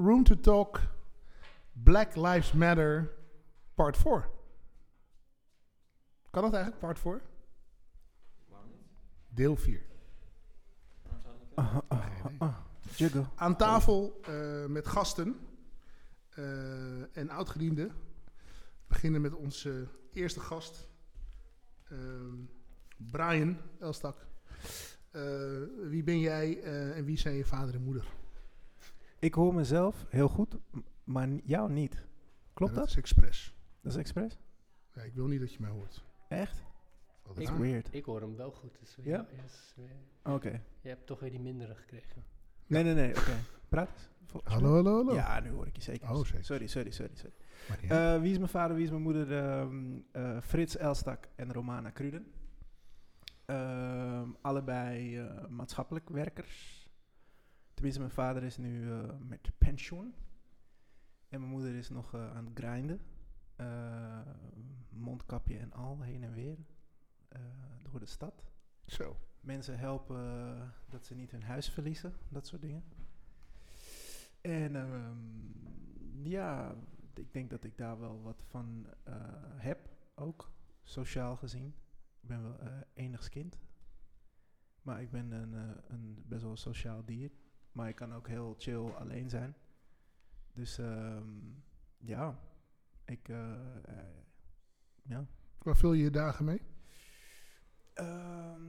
Room to Talk Black Lives Matter Part 4. Kan dat eigenlijk, Part 4? Deel 4. Ah, ah, ah, ah. Juggle. Aan tafel eh, met gasten eh, en oudgedienden. We beginnen met onze eerste gast, ehm, Brian Elstak. Eh, wie ben jij eh, en wie zijn je vader en moeder? Ik hoor mezelf heel goed, maar jou niet. Klopt Ja, dat? is expres. Dat is expres? Ja, ik wil niet dat je mij hoort. Echt? Dat is weird. Ik hoor hem wel goed. Dus Ja? ja, is weer- Oké. je hebt toch weer die mindere gekregen. Nee, nee, nee. Oké. Praat eens. Hallo, hallo, hallo. Ja, nu hoor ik je zeker. Oh, zeker. Sorry, sorry, sorry. sorry. Eh, wie is mijn vader, wie is mijn moeder? Ehm, eh, Frits Elstak en Romana Kruden. Ehm, allebei eh, maatschappelijk werkers. Tenminste, mijn vader is nu eh, met pensioen. En mijn moeder is nog eh, aan het grinden. Eh, mondkapje en al, heen en weer. door de stad. Zo. Mensen helpen dat ze niet hun huis verliezen, dat soort dingen. En ehm, ja, ik denk dat ik daar wel wat van heb, ook sociaal gezien. Ik ben wel enigskind, maar ik ben een, een best wel sociaal dier. Maar ik kan ook heel chill alleen zijn. Dus ehm, ja, ik, eh, eh, ja, Waar vul je je dagen mee? Ehm,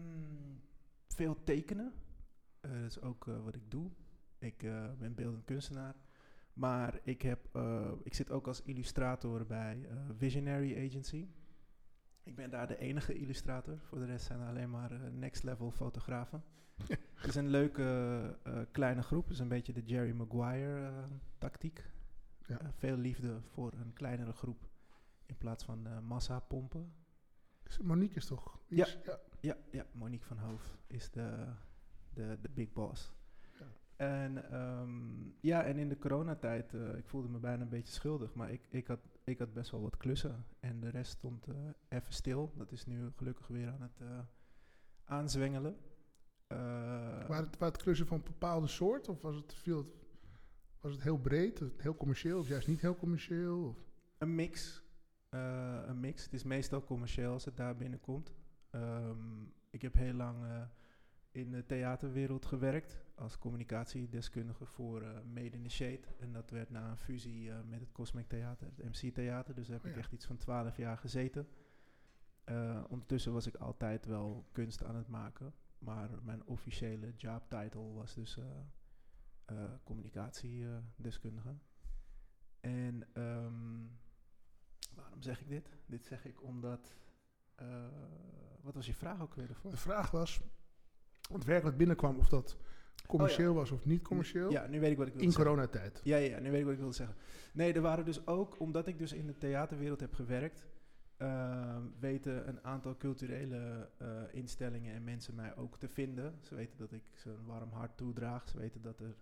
veel tekenen. Eh, dat is ook wat ik doe. Ik ben beeldend kunstenaar. Maar ik, heb, ik zit ook als illustrator bij Visionary Agency. Ik ben daar de enige illustrator. Voor de rest zijn er alleen maar eh, next level fotografen. Het is een leuke eh, kleine groep. Het is een beetje de Jerry Maguire eh, tactiek. Ja. Eh, veel liefde voor een kleinere groep. In plaats van eh, massa pompen. Monique is toch? Ja. is- ja. Ja, ja, Monique van Hoof is de, de, de big boss. Ja. En ehm, ja, en in de coronatijd, eh ik voelde me bijna een beetje schuldig, maar ik, ik, had, ik had best wel wat klussen. En de rest stond eh, even stil. Dat is nu gelukkig weer aan het eh, aanzwengelen. Eh, Waren het, waren het klussen van een bepaalde soort? Of was het, veel, was het heel breed? Heel commercieel? Of juist niet heel commercieel? Of? Een mix. Een mix. Het is meestal commercieel als het daar binnenkomt. Ehm, ik heb heel lang in de theaterwereld gewerkt als communicatiedeskundige voor eh Made in the Shade. En dat werd na een fusie eh, met het Cosmic Theater, het MC Theater. Dus daar heb Oh ik echt iets van twaalf jaar gezeten. Eh, ondertussen was ik altijd wel kunst aan het maken. Maar mijn officiële job title was dus communicatiedeskundige. En ehm, waarom zeg ik dit? Dit zeg ik omdat. wat was je vraag ook weer ervoor? De vraag was, het werk wat binnenkwam, of dat commercieel was of niet commercieel, Oh Ja, nu weet ik wat ik wil in zeggen. coronatijd. Ja, ja, nu weet ik wat ik wilde zeggen. Nee, er waren dus ook, omdat ik dus in de theaterwereld heb gewerkt, ehm, weten een aantal culturele eh, instellingen en mensen mij ook te vinden. Ze weten dat ik ze een warm hart toedraag. Ze weten dat er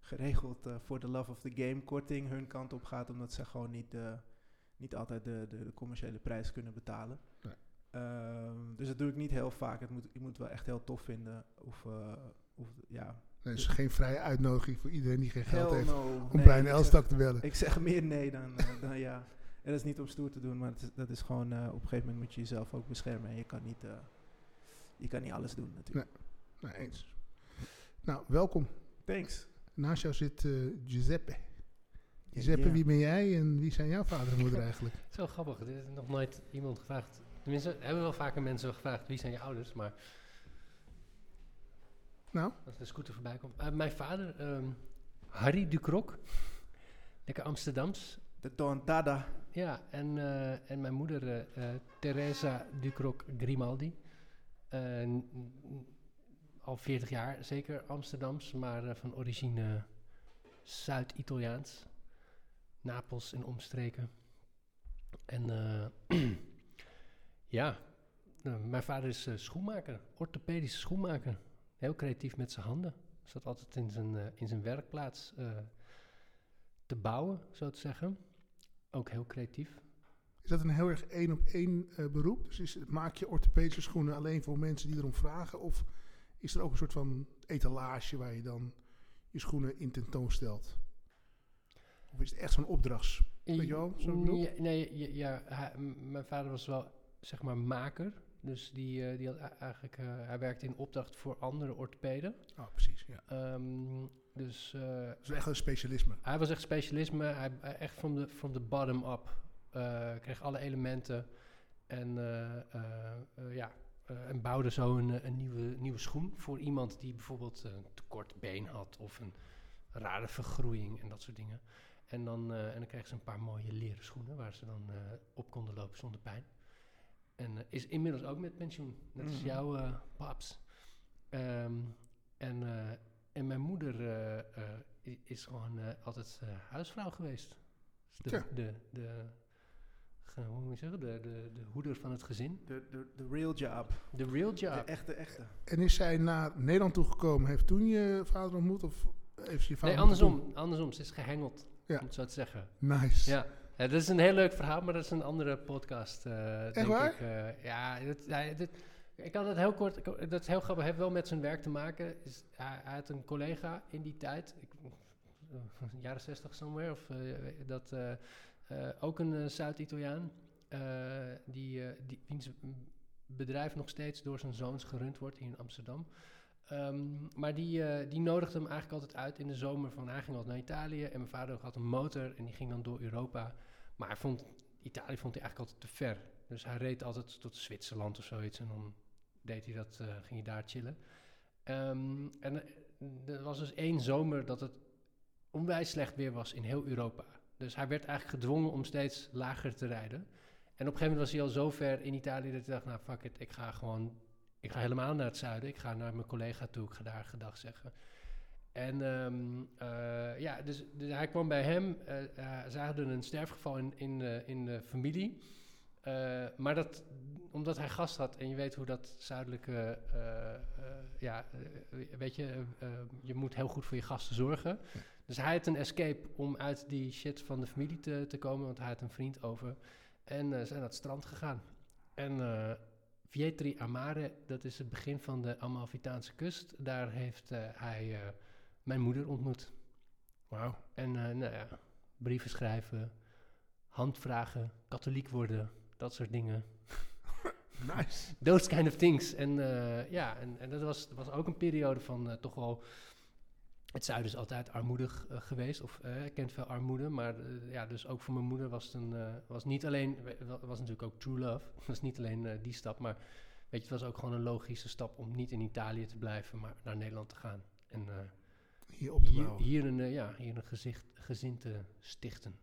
geregeld eh, voor de love of the game korting hun kant op gaat, omdat ze gewoon niet, eh, niet altijd de, de, de commerciële prijs kunnen betalen. Nee. Ehm, dus dat doe ik niet heel vaak. Het moet, ik moet het wel echt heel tof vinden. Of, of ja, Er is geen vrije uitnodiging voor iedereen die geen geld Hell heeft no. om Nee, Brian Elstak te bellen. ik zeg meer nee dan, eh, dan ja. En dat is niet om stoer te doen, maar het is- dat is gewoon... eh, op een gegeven moment moet je jezelf ook beschermen. En je kan niet, eh, je kan niet alles doen natuurlijk. Nou, eens. Nou, welkom. Thanks. Naast jou zit eh, Giuseppe. Giuseppe, wie ben jij en wie zijn jouw vader en moeder eigenlijk? Zo grappig. Er is nog nooit iemand gevraagd. Tenminste, hebben wel vaker mensen gevraagd wie zijn je ouders, maar Nou, als de scooter voorbij komt. Eh, mijn vader, ehm, Harry Ducroc. Lekker Amsterdams. De Don Dada. Ja, en, eh, en mijn moeder, eh, eh, Teresa Ducroc Grimaldi. Eh, al 40 jaar zeker Amsterdams, maar eh, van origine Zuid-Italiaans. Napels en omstreken. En eh, ja, mijn vader is schoenmaker, orthopedische schoenmaker. Heel creatief met zijn handen. Zat altijd in zijn, eh, in zijn werkplaats eh, te bouwen, zo te zeggen. Ook heel creatief. is dat een heel erg één op één eh, beroep? Dus is, maak je orthopedische schoenen alleen voor mensen die erom vragen? Of is er ook een soort van etalage waar je dan je schoenen in tentoonstelt? Of is het echt zo'n opdrachts? Weet je wel, zo bedoel? Ja, nee, ja, ja, hij- mijn vader was wel, zeg maar, maker. Dus die, eh, die had eigenlijk, eh, hij werkte in opdracht voor andere orthopeden. Oh, precies, ja. Ehm, dus eh, echt een specialisme. hij was echt specialisme. Hij, echt from the, from the bottom up. kreeg alle elementen. En, ja, en bouwde zo een, een nieuwe, nieuwe schoen voor iemand die bijvoorbeeld een te kort been had of een rare vergroeiing en dat soort dingen. En dan, eh, en dan kreeg ze een paar mooie leren schoenen waar ze dan op konden lopen zonder pijn. En eh, is inmiddels ook met pensioen, net als Mhm. jouw eh, paps. Ehm, en, eh, en mijn moeder eh, eh, is gewoon eh, altijd eh, huisvrouw geweest. Dus de, de, de, hoe moet je zeggen, de, de, de hoeder van het gezin. De, de, de real job. De real De job. echte, echte. En is zij naar Nederland toegekomen? Heeft toen je vader ontmoet? Of heeft ze je vader Nee, andersom. Andersom. Ze is gehengeld, Ja. om het zo te zeggen. Nice. Ja. Dat is een heel leuk verhaal, maar dat is een andere podcast, eh denk waar? ik. eh. ja, dit- ik kan het heel kort... Dat is heel grappig, heeft wel met zijn werk te maken. Is, hij, hij had een collega in die tijd, ik, jaren zestig somewhere, of eh, dat... ook een Zuid-Italiaan, die, die, wiens bedrijf nog steeds door zijn zoons gerund wordt hier in Amsterdam. Ehm, maar die, die nodigde hem eigenlijk altijd uit in de zomer. Van hij ging altijd naar Italië en mijn vader had een motor en die ging dan door Europa. Maar vond, Italië vond hij eigenlijk altijd te ver. Dus hij reed altijd tot Zwitserland of zoiets en dan deed hij dat, eh, ging hij daar chillen. Ehm, en eh, er was dus één zomer dat het onwijs slecht weer was in heel Europa. Dus hij werd eigenlijk gedwongen om steeds lager te rijden. En op een gegeven moment was hij al zo ver in Italië dat hij dacht, nou fuck it, ik ga gewoon, ik ga helemaal naar het zuiden. Ik ga naar mijn collega toe, ik ga daar gedag zeggen. En ehm, eh, ja, dus, dus hij kwam bij hem. eh eh, ze hadden een sterfgeval in, in, in de familie. Maar dat, omdat hij gast had en je weet hoe dat zuidelijke, ja, weet je, je moet heel goed voor je gasten zorgen. Dus hij had een escape om uit die shit van de familie te, te komen, want hij had een vriend over. En zijn naar het strand gegaan. En Vietri Amare, dat is het begin van de Amalfitaanse kust. Daar heeft hij mijn moeder ontmoet. Wauw. En eh, nou ja, brieven schrijven, handvragen, katholiek worden, dat soort dingen. Nice. Those kind of things. En eh, ja, en, en dat was, was ook een periode van eh, toch wel... Het zuiden is altijd armoedig geweest, of eh kent veel armoede. Maar ja, dus ook voor mijn moeder was het een, was niet alleen... Was natuurlijk ook true love. Het was niet alleen die stap, maar weet je, het was ook gewoon een logische stap... om niet in Italië te blijven, maar naar Nederland te gaan. En Hier op de hier, hier een, eh, ja, hier een gezicht, gezin te stichten.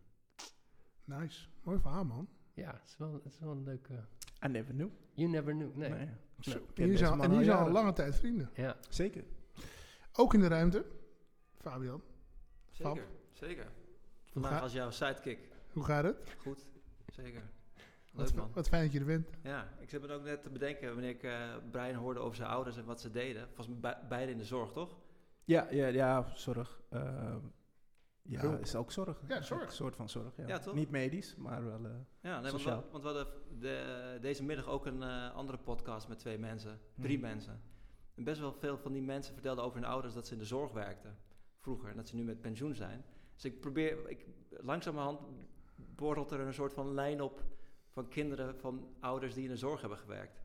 Nice. Mooi verhaal, man. Ja, het is wel, het is wel een leuke... I never knew. You never knew. Nee. Nee. En deze zijn, al lange tijd vrienden. Ja. Zeker. Ook in de ruimte. Fabian, Zeker, zeker. Vandaag als jouw sidekick. hoe gaat het? Goed, zeker. Wat, Leuk man. wat fijn dat je er bent. Ja, ik zit me ook net te bedenken wanneer ik eh Brian hoorde over zijn ouders en wat ze deden. Volgens mij be- beide in de zorg, toch? Ja, ja, ja zorg. Ehm, ja, Hulp. is ook zorg. Ja, zorg. Een soort van zorg, ja. Ja, toch? Niet medisch, maar wel... eh, Ja, nee, want, we, want we hadden de, deze middag ook een eh, andere podcast met twee mensen. Drie Mhm. mensen. En best wel veel van die mensen vertelden over hun ouders dat ze in de zorg werkten. Vroeger. En dat ze nu met pensioen zijn. Dus ik probeer... Ik, langzamerhand borrelt er een soort van lijn op van kinderen van ouders die in de zorg hebben gewerkt.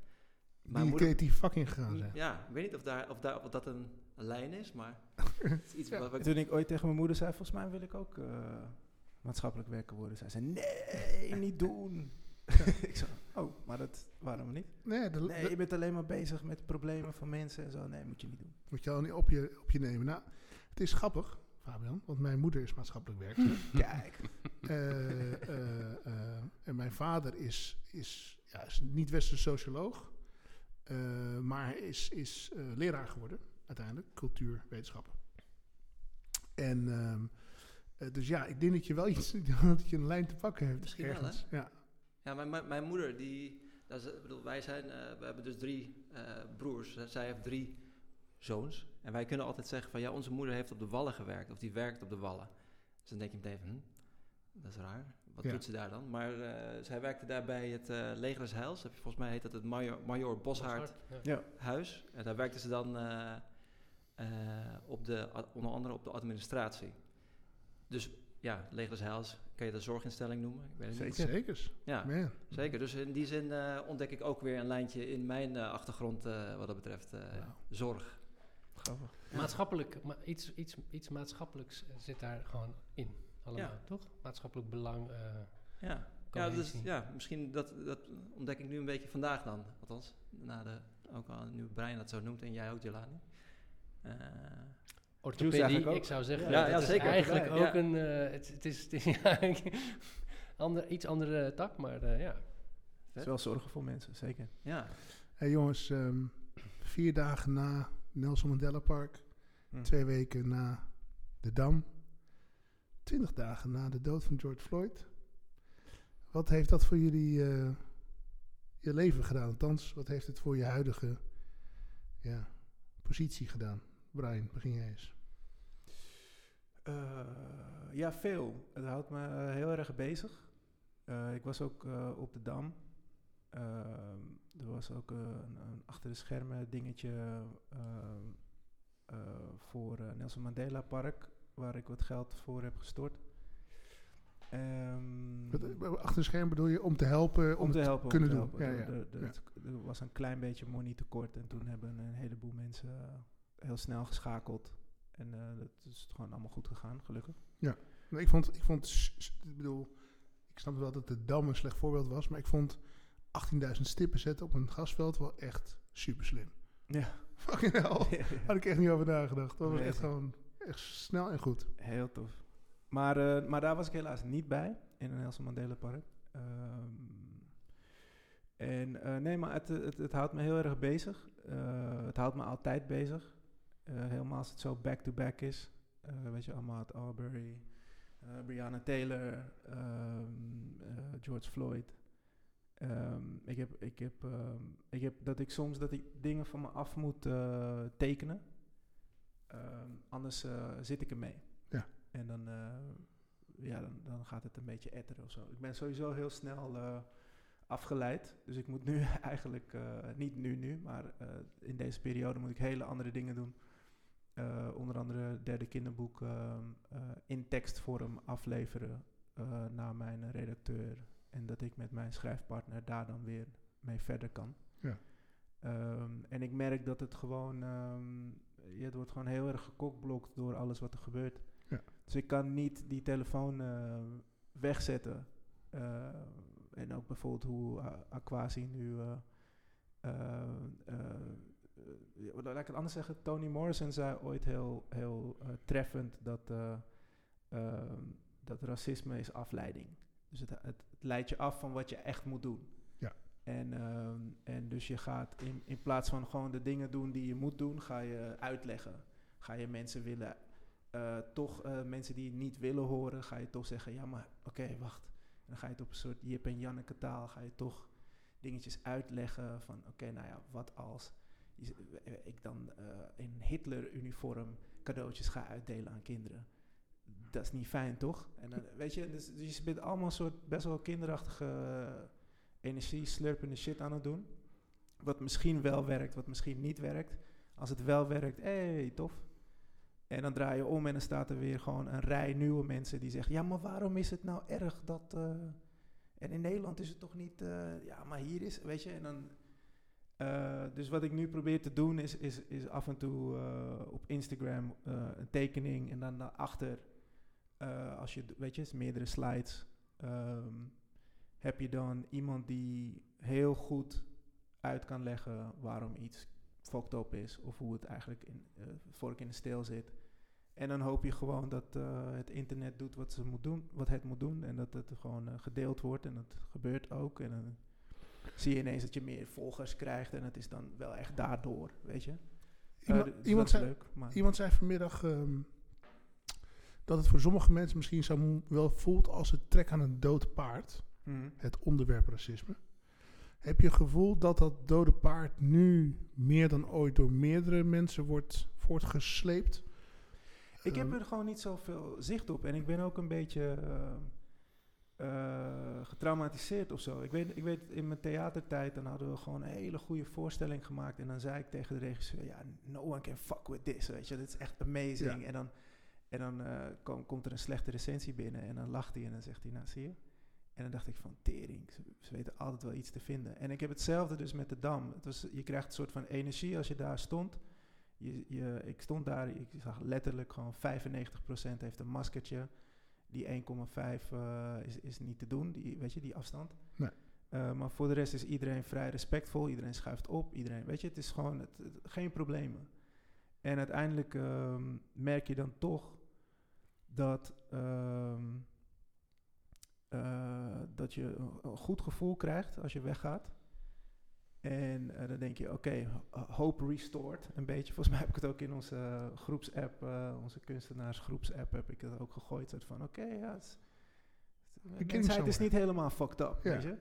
Mijn Die moeder- creatief vak ingegaan zijn. Ja, ik weet niet of, daar, of, daar, of dat een, een lijn is, maar het is iets Ja. wat wat ik Toen ik ooit tegen mijn moeder zei, volgens mij wil ik ook eh, maatschappelijk werker worden. Zei ze, nee, niet doen. ik zei, oh, maar dat waarom niet? Nee, dat, Nee, je bent alleen maar bezig met problemen van mensen en zo. Nee, moet je niet doen. moet je al niet op je, op je nemen. Nou, het is grappig, Fabian, want mijn moeder is maatschappelijk werker. Kijk. Eh, eh, eh, en mijn vader is, is, ja, is niet westerse socioloog, eh, maar is, is eh, leraar geworden, uiteindelijk, cultuurwetenschappen. En ehm, eh, dus ja, ik denk dat je wel iets, dat je een lijn te pakken hebt. Misschien wel, ergens. Ja. Ja, mijn, mijn, mijn moeder, die, dat is, ik bedoel, wij zijn, eh, we hebben dus drie eh, broers. Zij heeft drie zoons. En wij kunnen altijd zeggen van, ja, onze moeder heeft op de wallen gewerkt. Of die werkt op de wallen. Dus dan denk je meteen van, hm, dat is raar. Wat Ja. doet ze daar dan? Maar eh, zij werkte daar bij het eh Leger des Heils. Volgens mij heet dat het Major, Major Boshaard Ja. Ja. huis. En daar werkte ze dan eh, op de, onder andere op de administratie. Dus ja, Leger des Heils, kan je dat zorginstelling noemen? Ik weet het niet. Zeker. Zekers. Ja, Man. zeker. Dus in die zin eh, ontdek ik ook weer een lijntje in mijn eh, achtergrond eh, wat dat betreft eh, zorg. Grappig. Maatschappelijk, ma iets, iets, iets maatschappelijks zit daar gewoon in. Allemaal, Ja. toch? Maatschappelijk belang. eh, Ja, ja, dus, ja misschien dat, dat ontdek ik nu een beetje vandaag dan. Althans, na de, ook al nu Brian dat zo noemt en jij ook, Jelani. Eh, orthopedie, eigenlijk ook. ik zou zeggen. Ja, dat ja, is zeker. eigenlijk Ja. ook een... eh, het, het is, het is ander, iets andere tak, maar eh, ja. Het is wel zorgen voor mensen, zeker. ja, Hey jongens, ehm, vier dagen na Nelson Mandela Park, Hm. twee weken na de Dam, twintig dagen na de dood van George Floyd. Wat heeft dat voor jullie eh, je leven gedaan? Althans, wat heeft het voor je huidige ja, positie gedaan? Brian, begin jij eens. Eh, ja, veel. Het houdt me heel erg bezig. Eh, ik was ook eh, op de Dam. Er was ook een, een achter de schermen dingetje voor Nelson Mandela Park, waar ik wat geld voor heb gestort. Ehm, eh, achter de scherm bedoel je om te helpen? om te helpen. kunnen om te doen. helpen. Ja, ja, Er, er- ja. er was een klein beetje money tekort en toen hebben een heleboel mensen heel snel geschakeld. En eh, dat is gewoon allemaal goed gegaan, gelukkig. Nou, ik vond, ik vond, ik bedoel, ik snap wel dat de Dam een slecht voorbeeld was, maar ik vond 18.000 stippen zetten op een gasveld wel echt super slim. Ja. Fucking hell. Had ik echt niet over nagedacht. Dat was echt gewoon echt snel en goed. Heel tof. Maar, eh, maar daar was ik helaas niet bij, in het Nelson Mandela Park. Ehm, en eh, nee, maar het, het, het houdt me heel erg bezig. Het houdt me altijd bezig. Eh, helemaal als het zo back-to-back is. Eh, weet je, Ahmaud Arbery, eh Breonna Taylor, ehm, eh, George Floyd. Ehm, ik, heb, ik, heb, ehm, ik heb dat ik soms dat ik dingen van me af moet tekenen. Anders zit ik ermee. Ja. En dan, ja, dan, dan gaat het een beetje etteren of zo. Ik ben sowieso heel snel afgeleid. Dus ik moet nu eigenlijk, niet nu nu, maar in deze periode moet ik hele andere dingen doen. Eh, onder andere derde kinderboek ehm, eh, in tekstvorm afleveren eh, naar mijn redacteur. En dat ik met mijn schrijfpartner daar dan weer mee verder kan. Ja. Ehm, en ik merk dat het gewoon, ehm, ja, het wordt gewoon heel erg gekokblokt door alles wat er gebeurt. Ja. Dus ik kan niet die telefoon wegzetten. En ook bijvoorbeeld hoe Aquasi nu. Eh, laat ik het anders zeggen. Tony Morrison zei ooit heel, heel eh, treffend dat, eh, ehm, dat racisme is afleiding. Dus het, het, het leidt je af van wat je echt moet doen. Ja. En, ehm, en dus je gaat in, in plaats van gewoon de dingen doen die je moet doen, ga je uitleggen. Ga je mensen willen, toch mensen die niet willen horen, ga je toch zeggen, ja maar oké, wacht. En dan ga je het op een soort Jip en Janneke taal, ga je toch dingetjes uitleggen van oké, nou ja, wat als ik dan eh, in Hitler-uniform cadeautjes ga uitdelen aan kinderen. Dat is niet fijn, toch? En dan, weet je, dus, dus je bent allemaal een soort best wel kinderachtige eh, energie slurpende shit aan het doen. Wat misschien wel werkt, wat misschien niet werkt. Als het wel werkt, hé, hey, tof. En dan draai je om en dan staat er weer gewoon een rij nieuwe mensen die zeggen... Ja, maar waarom is het nou erg dat... eh, en in Nederland is het toch niet... eh, ja, maar hier is... Weet je, en dan... eh, dus wat ik nu probeer te doen is, is, is af en toe eh, op Instagram eh, een tekening... en dan daarachter, als je... Weet je, meerdere slides... ehm, heb je dan iemand die heel goed uit kan leggen waarom iets fucked up is of hoe het eigenlijk in, vork in de steel zit. En dan hoop je gewoon dat het internet doet wat, ze moet doen, wat het moet doen en dat het gewoon gedeeld wordt en dat gebeurt ook. En zie je ineens dat je meer volgers krijgt en het is dan wel echt daardoor, weet je. Eh, Iemand, dus dat iemand, is zei, leuk, iemand zei vanmiddag ehm, dat het voor sommige mensen misschien zo wel voelt als het trek aan een dood paard. Mhm. Het onderwerp racisme. Heb je het gevoel dat dat dode paard nu meer dan ooit door meerdere mensen wordt voortgesleept? Ik heb Ehm, er gewoon niet zoveel zicht op. En ik ben ook een beetje eh, eh, getraumatiseerd of zo. Ik weet, ik weet, in mijn theatertijd, dan hadden we gewoon een hele goede voorstelling gemaakt. En dan zei ik tegen de regisseur, ja, no one can fuck with this, weet je. Dit is echt amazing. Ja. En dan... En dan eh, kom- komt er een slechte recensie binnen en dan lacht hij en dan zegt hij, nou zie je. En dan dacht ik van, tering, ze, ze weten altijd wel iets te vinden. En ik heb hetzelfde dus met de Dam. Het was, je krijgt een soort van energie als je daar stond. Je, je, ik stond daar, ik zag letterlijk gewoon 95% heeft een maskertje. Die 1,5 eh, is, is niet te doen, die, weet je, die afstand. Nee. Eh, maar voor de rest is iedereen vrij respectvol. Iedereen schuift op. Iedereen, weet je, het is gewoon het, het- geen problemen. En uiteindelijk ehm, merk je dan toch dat, ehm, eh, dat je een, een goed gevoel krijgt als je weggaat. En eh, dan denk je, oké, ho- hope restored een beetje. Volgens mij heb ik het ook in onze eh, groepsapp, eh, onze kunstenaarsgroepsapp, heb ik het ook gegooid. Soort van, oké, ja, het is, het, niet helemaal fucked up, Ja. weet je.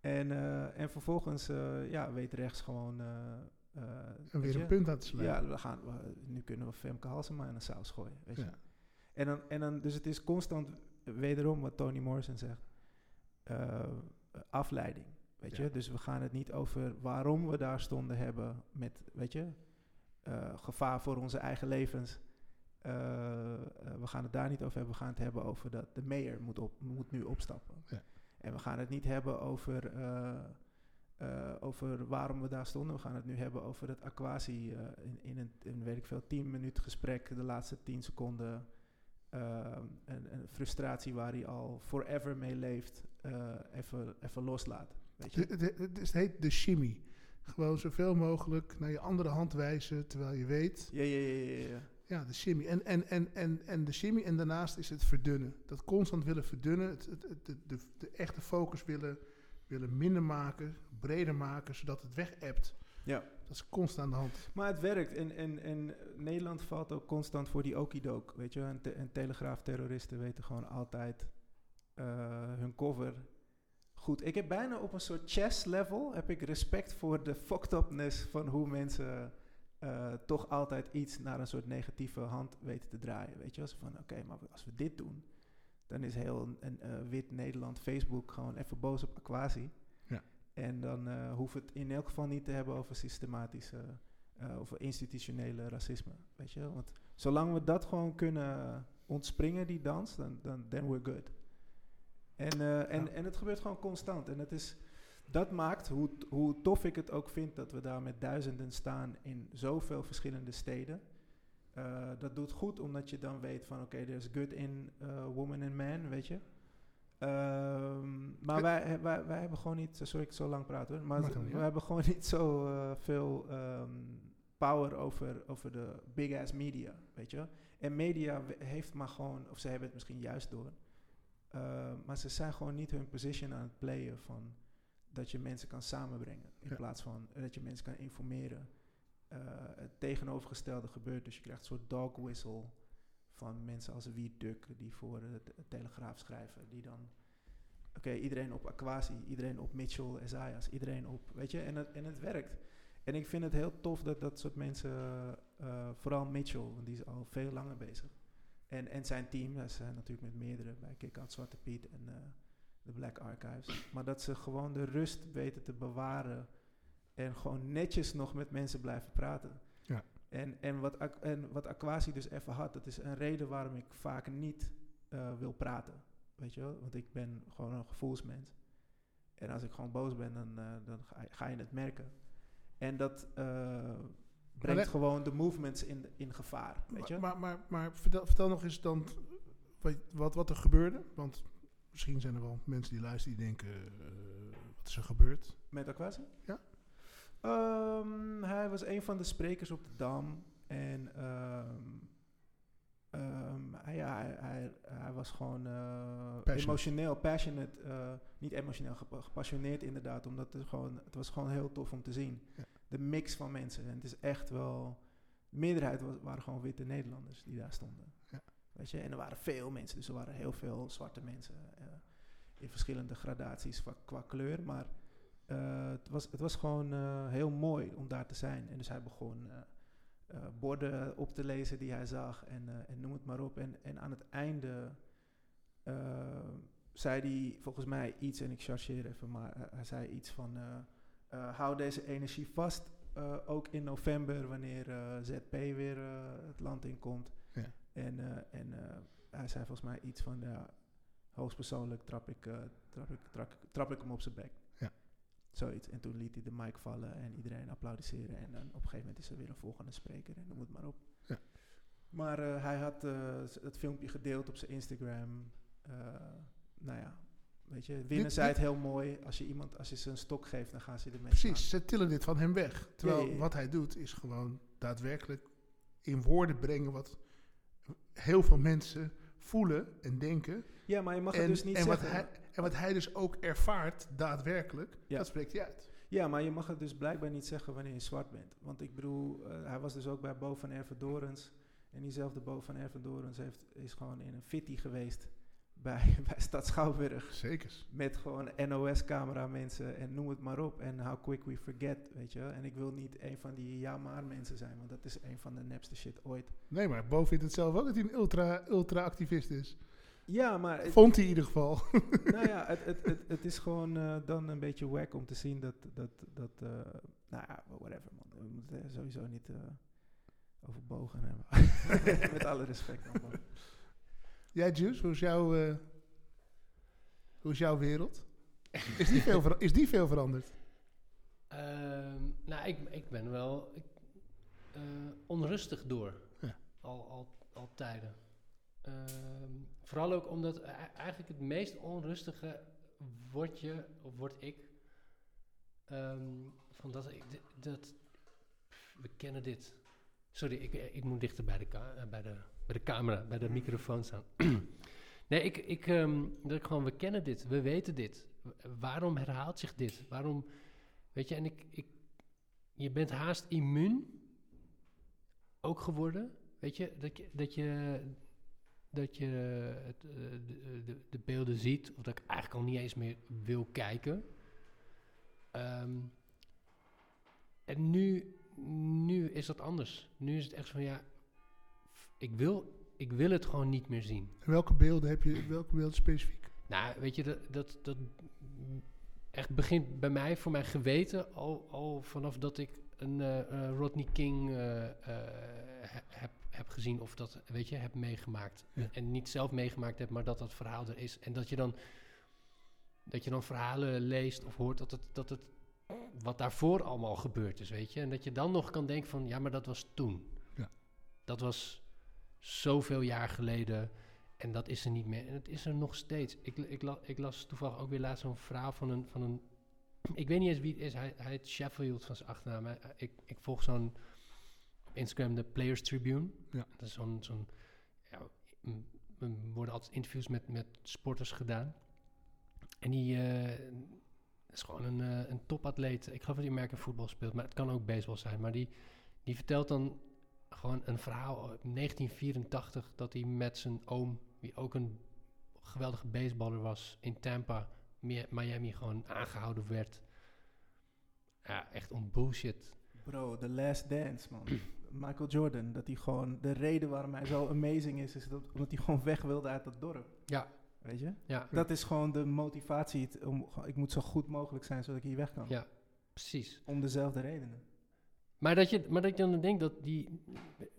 En, en vervolgens, ja, weet rechts gewoon... En weer je, een punt aan te slaan. ja, we gaan, we- nu kunnen we Femke Halsema in een saus gooien. Weet je? Ja. En, dan, en dan, dus het is constant, wederom wat Toni Morrison zegt, afleiding. Weet Ja. je? Dus we gaan het niet over waarom we daar stonden hebben met, weet je, eh, gevaar voor onze eigen levens. Eh, eh, we gaan het daar niet over hebben. We gaan het hebben over dat de mayor moet, op, moet nu opstappen. Ja. En we gaan het niet hebben over, over waarom we daar stonden. We gaan het nu hebben over dat Aquasi in, in een, in, weet ik veel, 10 minuten gesprek, de laatste 10 seconden, een, een frustratie waar hij al forever mee leeft, even, even loslaat. Weet je? Het, heet de shimmy. Gewoon zoveel mogelijk naar je andere hand wijzen, terwijl je weet... Ja, ja, ja, ja, ja. Ja, de shimmy. En, en, en, en, en de shimmy en daarnaast is het verdunnen. Dat constant willen verdunnen. Het, het, het- de, de, de echte focus willen, willen minder maken, breder maken, zodat het weg. Ja. Dat is constant aan de hand. Maar het werkt. En, en, en Nederland valt ook constant voor die okidook. Weet je, en, te, en telegraafterroristen weten gewoon altijd eh, hun cover goed. Ik heb bijna op een soort chess level heb ik respect voor de fucked upness van hoe mensen eh, toch altijd iets naar een soort negatieve hand weten te draaien. Weet je, als van oké, maar als we dit doen, dan is heel een, eh, wit Nederland Facebook gewoon even boos op Aquasi. Ja. En dan eh hoeft het in elk geval niet te hebben over systematische of institutionele racisme. Weet je, want zolang we dat gewoon kunnen ontspringen, die dans, dan dan then we're good. En, eh, en, en het gebeurt gewoon constant. En het is, dat maakt hoe, hoe tof ik het ook vind dat we daar met duizenden staan in zoveel verschillende steden. Eh, dat doet goed omdat je dan weet van oké, there's good in eh, woman and man, weet je. Ehm, maar wij, wij, wij hebben gewoon niet, sorry ik zo lang praat hoor, maar we hebben gewoon niet zo veel ehm, power over, over de big ass media, weet je. En media heeft maar gewoon, of ze hebben het misschien juist door, eh, maar ze zijn gewoon niet hun position aan het playen van dat je mensen kan samenbrengen. In Ja. plaats van dat je mensen kan informeren. Eh, het tegenovergestelde gebeurt, dus je krijgt een soort dog whistle van mensen als Wiet Duk die voor de Telegraaf schrijven, die dan oké, iedereen op Aquasi, iedereen op Mitchell, Esaias, iedereen op, weet je, en het, en het werkt. En ik vind het heel tof dat dat soort mensen, eh, vooral Mitchell, want die is al veel langer bezig. En, en zijn team, dat zijn natuurlijk met meerdere, bij Kick-Out Zwarte Piet en eh, de Black Archives. Maar dat ze gewoon de rust weten te bewaren en gewoon netjes nog met mensen blijven praten. Ja. En, en, wat, en wat Aquasi dus even had, dat is een reden waarom ik vaak niet eh, wil praten. Weet je wel? Want ik ben gewoon een gevoelsmens. En als ik gewoon boos ben, dan, eh, dan ga, je, ga je het merken. En dat eh, brengt gewoon de movements in, in gevaar. Weet je? Maar, maar, maar, maar vertel, vertel nog eens dan wat, wat, wat er gebeurde. Want misschien zijn er wel mensen die luisteren die denken, eh, wat is er gebeurd? Met Aquasi? Ja. Ehm, hij was een van de sprekers op de Dam. En ehm, ehm, hij, ja, hij, hij, hij was gewoon eh, Passionate. emotioneel, passionate. eh, niet emotioneel, gepa- gepassioneerd inderdaad. Omdat het gewoon, het was gewoon heel tof om te zien. Ja. De mix van mensen. En het is echt wel... De meerderheid was, waren gewoon witte Nederlanders die daar stonden. Ja. Weet je? En er waren veel mensen. Dus er waren heel veel zwarte mensen. eh, in verschillende gradaties qua, qua kleur. Maar eh, het, was, het was gewoon eh, heel mooi om daar te zijn. En dus hij begon borden op te lezen die hij zag en, en noem het maar op. En, en aan het einde zei hij volgens mij iets, en ik chargeer even, maar hij zei iets van... eh, hou deze energie vast, eh, ook in november wanneer eh, ZP weer het land inkomt. Ja. En, en hij zei volgens mij iets van, ja, hoogstpersoonlijk trap ik, trap, ik, trap, trap ik hem op zijn bek. Ja. Zoiets. En toen liet hij de mic vallen en iedereen applaudisseren. En dan op een gegeven moment is er weer een volgende spreker en noem het maar op. Ja. Maar hij had het filmpje gedeeld op zijn Instagram. Nou ja, weet je, winnen zei het heel mooi. Als je iemand, als je ze een stok geeft, dan gaan ze ermee Precies, ze tillen dit van hem weg. Terwijl Ja, ja, ja. wat hij doet is gewoon daadwerkelijk in woorden brengen wat heel veel mensen voelen en denken. Ja, maar je mag En, het dus niet en, wat zeggen. hij, en wat hij dus ook ervaart daadwerkelijk, dat spreekt hij uit. Ja, maar je mag het dus blijkbaar niet zeggen wanneer je zwart bent. Want ik bedoel, eh, hij was dus ook bij Bo van Ervedorens. En diezelfde Bo van Ervedorens heeft, is gewoon in een fitty geweest bij, bij Stad Schouwburg. Zeker. Met gewoon NOS-camera mensen en noem het maar op. En how quick we forget, weet je. En ik wil niet een van die ja maar mensen zijn, want dat is een van de nepste shit ooit. Nee, maar Bo vindt het zelf ook dat hij een ultra, ultra-activist is. Ja, maar het, Vond hij in ieder geval. nou ja, het, het, het, het is gewoon eh, dan een beetje wack om te zien dat, dat, dat eh, nou ja, whatever man. We moeten sowieso niet eh over hebben. Met alle respect dan, man. Jij, Juice, hoe is, jouw, eh, hoe is jouw wereld? Is die veel, is die veel veranderd? Ehm, nou, ik, ik ben wel ik, eh, onrustig door. Ja. Al, al, al tijden. Ehm, vooral ook omdat e- eigenlijk het meest onrustige word je, of word ik, ehm, van dat, dat we kennen dit. Sorry, ik, ik moet dichter bij de, eh, bij de, bij de camera, bij de microfoon staan. nee, ik, ik, ehm, dat ik gewoon, we kennen dit, we weten dit. Waarom herhaalt zich dit? Waarom, weet je, en ik, ik, je bent haast immuun ook geworden. Weet je, dat je, dat je, dat je het, eh, de, de, de beelden ziet, of dat ik eigenlijk al niet eens meer wil kijken. Ehm, en nu, nu is dat anders. Nu is het echt van ja, ik wil, ik wil het gewoon niet meer zien. En welke beelden heb je, welke beelden specifiek? Nou, weet je, dat, dat, dat echt begint bij mij, voor mijn geweten, al, al vanaf dat ik een eh, Rodney King eh, eh, he- heb, heb gezien of dat, weet je, heb meegemaakt. Ja. En niet zelf meegemaakt heb, maar dat dat verhaal er is. En dat je dan, dat je dan verhalen leest of hoort dat het, dat het, wat daarvoor allemaal gebeurd is, weet je. En dat je dan nog kan denken van, ja, maar dat was toen. Ja. Dat was zoveel jaar geleden. En dat is er niet meer. En het is er nog steeds. Ik, ik, la- ik las toevallig ook weer laatst zo'n verhaal van een, van een... Ik weet niet eens wie het is. Hij, hij heet Sheffield van zijn achternaam. Hij- ik, ik volg zo'n... Op Instagram de Players Tribune. Ja. Dat is zo'n... zo'n ja, er worden altijd interviews met, met sporters gedaan. En die eh, is gewoon een, eh, een topatleet. Ik geloof dat hij American voetbal speelt. Maar het kan ook baseball zijn. Maar die, die vertelt dan gewoon een verhaal uit 1984 dat hij met zijn oom, die ook een geweldige baseballer was, in Tampa, Mi- Miami, gewoon aangehouden werd. Ja, echt om bullshit. Bro, The Last Dance, man. Michael Jordan, dat hij gewoon... De reden waarom hij zo amazing is, is dat, omdat hij gewoon weg wilde uit dat dorp. Ja. Weet je? Ja, Dat is gewoon de motivatie. Om, ik moet zo goed mogelijk zijn, zodat ik hier weg kan. Ja. precies. Om dezelfde redenen. Maar dat je, maar dat je dan denkt dat die...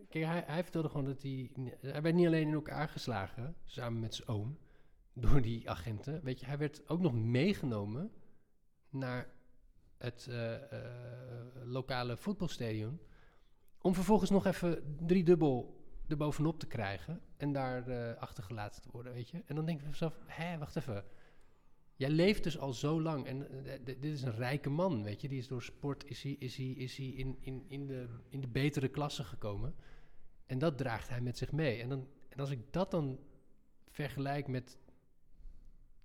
Kijk, hij, vertelde gewoon dat hij... Hij werd niet alleen in elkaar geslagen, samen met zijn oom, door die agenten. Weet je, hij werd ook nog meegenomen naar het eh, eh, lokale voetbalstadion. Om vervolgens nog even driedubbel erbovenop te krijgen. En daar eh, achtergelaten te worden, weet je. En dan denk ik van mezelf, hé, wacht even. Jij leeft dus al zo lang. En eh, d- dit is een rijke man, weet je. Die is door sport is hij, is hij, is hij in, in, in, de, in de betere klasse gekomen. En dat draagt hij met zich mee. En, dan, en als ik dat dan vergelijk met...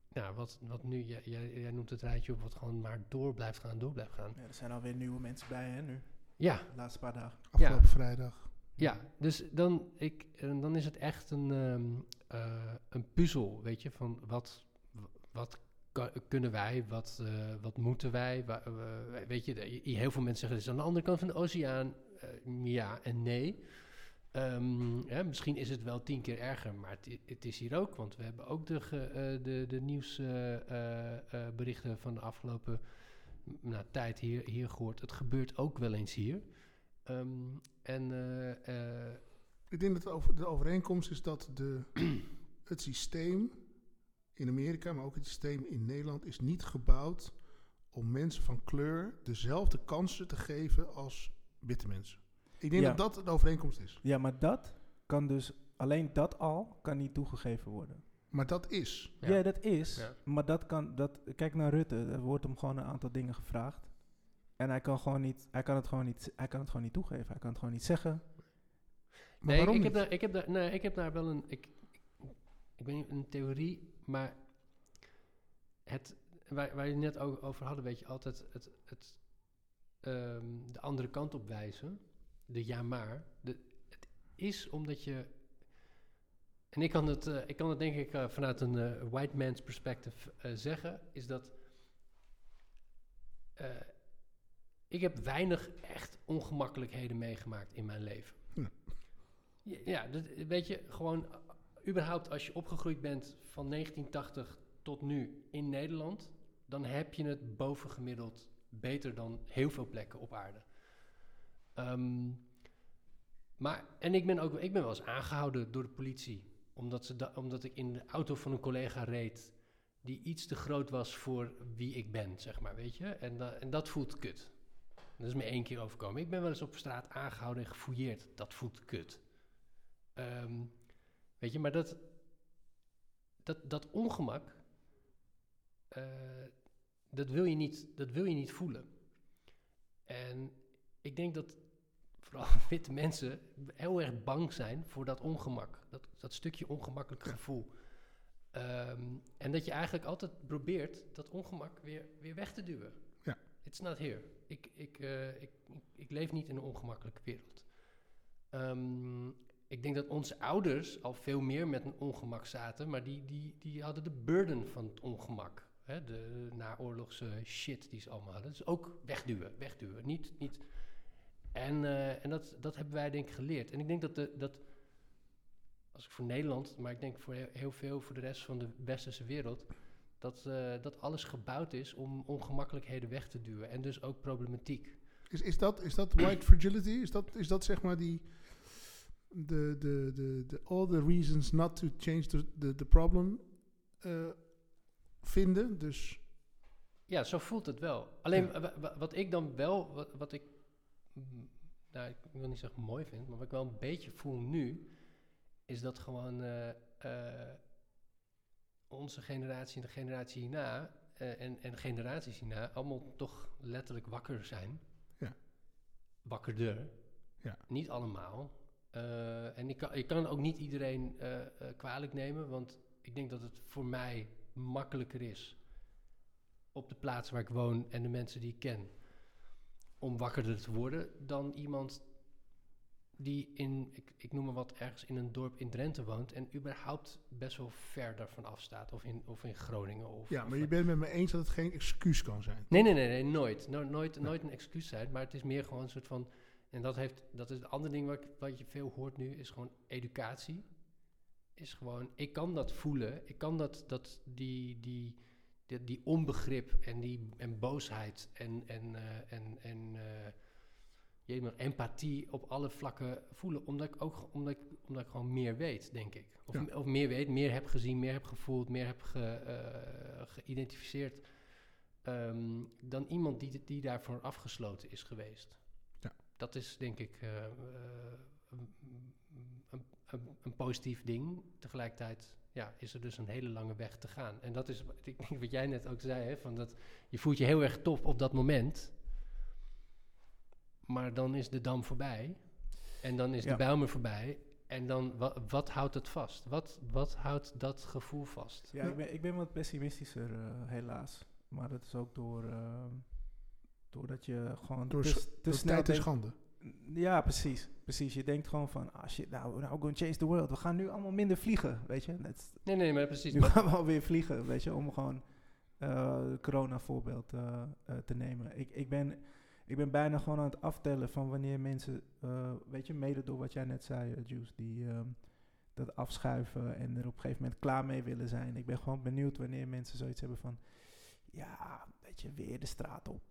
Nou, wat, wat nu, jij, jij, jij noemt het rijtje op, wat gewoon maar door blijft gaan, door blijft gaan. Ja, er zijn alweer nieuwe mensen bij, hè, nu. Ja, De laatste paar dagen. Afgelopen vrijdag. Ja, dus dan, ik, en dan is het echt een, ehm, eh, een puzzel, weet je, van wat, wat kunnen wij, wat, eh, wat moeten wij, eh, weet je, heel veel mensen zeggen, het is aan de andere kant van de oceaan, Eh, ja en nee. Ehm, misschien is het wel tien keer erger, maar het, het is hier ook, want we hebben ook de, de, de nieuwsberichten van de afgelopen nou, tijd hier, hier gehoord. Het gebeurt ook wel eens hier. Ehm, en Ik denk dat de overeenkomst is dat de, het systeem in Amerika, maar ook het systeem in Nederland, is niet gebouwd om mensen van kleur dezelfde kansen te geven als witte mensen. Ik denk Ja. dat dat de overeenkomst is. Ja, maar dat kan dus, alleen dat al kan niet toegegeven worden. Maar dat is. Ja, Ja. dat is. Ja. Maar dat kan, dat, kijk naar Rutte, er wordt hem gewoon een aantal dingen gevraagd. En hij kan, gewoon niet, hij, kan het gewoon niet, hij kan het gewoon niet toegeven. Hij kan het gewoon niet zeggen. Maar nee, waarom ik, niet? heb daar, ik, heb daar, nee, ik heb daar wel een. Ik, ik, ik weet niet, een theorie, maar het, waar, waar je het net o- over hadden, weet je altijd het, het, ehm, de andere kant op wijzen. De ja maar. De, het is omdat je. En ik kan het, eh, ik kan het denk ik eh, vanuit een eh, white man's perspective zeggen, is dat. ik heb weinig echt ongemakkelijkheden meegemaakt in mijn leven. Ja, ja, dat, weet je, gewoon überhaupt als je opgegroeid bent van 1980 tot nu in Nederland, dan heb je het bovengemiddeld beter dan heel veel plekken op aarde. Ehm, maar, en ik ben ook ik ben wel eens aangehouden door de politie, omdat, ze da- omdat ik in de auto van een collega reed die iets te groot was voor wie ik ben, zeg maar, weet je. En, en dat voelt kut. Dat is me één keer overkomen. Ik ben wel eens op straat aangehouden en gefouilleerd. Dat voelt kut. Ehm, weet je, maar dat, dat, dat ongemak, eh, dat, wil je niet, dat wil je niet voelen. En ik denk dat vooral witte mensen heel erg bang zijn voor dat ongemak. Dat, dat stukje ongemakkelijk gevoel. Ehm, en dat je eigenlijk altijd probeert dat ongemak weer, weer weg te duwen. Ja. It's not here. Ik, ik, eh, ik, ik, ik leef niet in een ongemakkelijke wereld. Ehm, ik denk dat onze ouders al veel meer met een ongemak zaten, maar die, die, die hadden de burden van het ongemak. Hè, de naoorlogse shit die ze allemaal hadden. Dus ook wegduwen, wegduwen. Niet, niet. En, eh, en dat, dat hebben wij denk ik geleerd. En ik denk dat, de, dat, als ik voor Nederland, maar ik denk voor heel, veel voor de rest van de westerse wereld, dat, eh, dat alles gebouwd is om ongemakkelijkheden weg te duwen. En dus ook problematiek. Is, is, dat, is dat white fragility? Is dat, is dat zeg maar die... De, de, de, de, all the reasons not to change the, the, the problem eh, vinden? Dus Ja, zo voelt het wel. Alleen Ja. wat ik dan wel, wat, wat ik, mm, nou, ik wil niet zeggen mooi vind, maar wat ik wel een beetje voel nu, is dat gewoon eh, eh, onze generatie en de generatie hierna en, en generaties hierna allemaal toch letterlijk wakker zijn. Ja. Wakkerder. Ja. Niet allemaal. Eh, en ik kan, ik kan ook niet iedereen eh, eh, kwalijk nemen, want ik denk dat het voor mij makkelijker is op de plaats waar ik woon en de mensen die ik ken om wakkerder te worden dan iemand die in, ik, ik noem maar wat, ergens in een dorp in Drenthe woont en überhaupt best wel ver daarvan afstaat. Of in, of in Groningen. Of, ja, of- maar je bent met me eens dat het geen excuus kan zijn. Nee, nee, nee, nee nooit. No- nooit, nooit een excuus zijn, maar het is meer gewoon een soort van... En dat, heeft, dat is het andere ding wat, wat je veel hoort nu, is gewoon educatie. Is gewoon, ik kan dat voelen. Ik kan dat, dat die, die, die, die onbegrip en die en boosheid en, en, eh, en, en maar, empathie op alle vlakken voelen. Omdat ik ook omdat ik, omdat ik gewoon meer weet, denk ik. Of, Ja. of meer weet, meer heb gezien, meer heb gevoeld, meer heb ge, eh, geïdentificeerd. ehm, dan iemand die, die daarvoor afgesloten is geweest. Dat is denk ik eh, eh, een, een, een, positief ding. Tegelijkertijd ja, is er dus een hele lange weg te gaan. En dat is wat ik denk wat jij net ook zei, hè, van dat je voelt je heel erg top op dat moment. Maar dan is de dam voorbij. En dan is Ja. de Bijlmer voorbij. En dan, wat, wat houdt het vast? Wat, wat houdt dat gevoel vast? Ja, ik ben, ik ben wat pessimistischer, eh, helaas. Maar dat is ook door, ehm, doordat je gewoon Door te, te Door snel tijd schande. Ja, precies. Precies. Je denkt gewoon van, ah shit, nou, nou, going to change the world. We gaan nu allemaal minder vliegen, weet je. Net, Nee, nee, maar precies. nu Maar- gaan we alweer vliegen, weet je, om gewoon eh corona voorbeeld eh, eh, te nemen. Ik, ik, ben, ik ben bijna gewoon aan het aftellen van wanneer mensen, eh, weet je, mede door wat jij net zei, Juice, die ehm, dat afschuiven en er op een gegeven moment klaar mee willen zijn. Ik ben gewoon benieuwd wanneer mensen zoiets hebben van, ja, weet je, weer de straat op.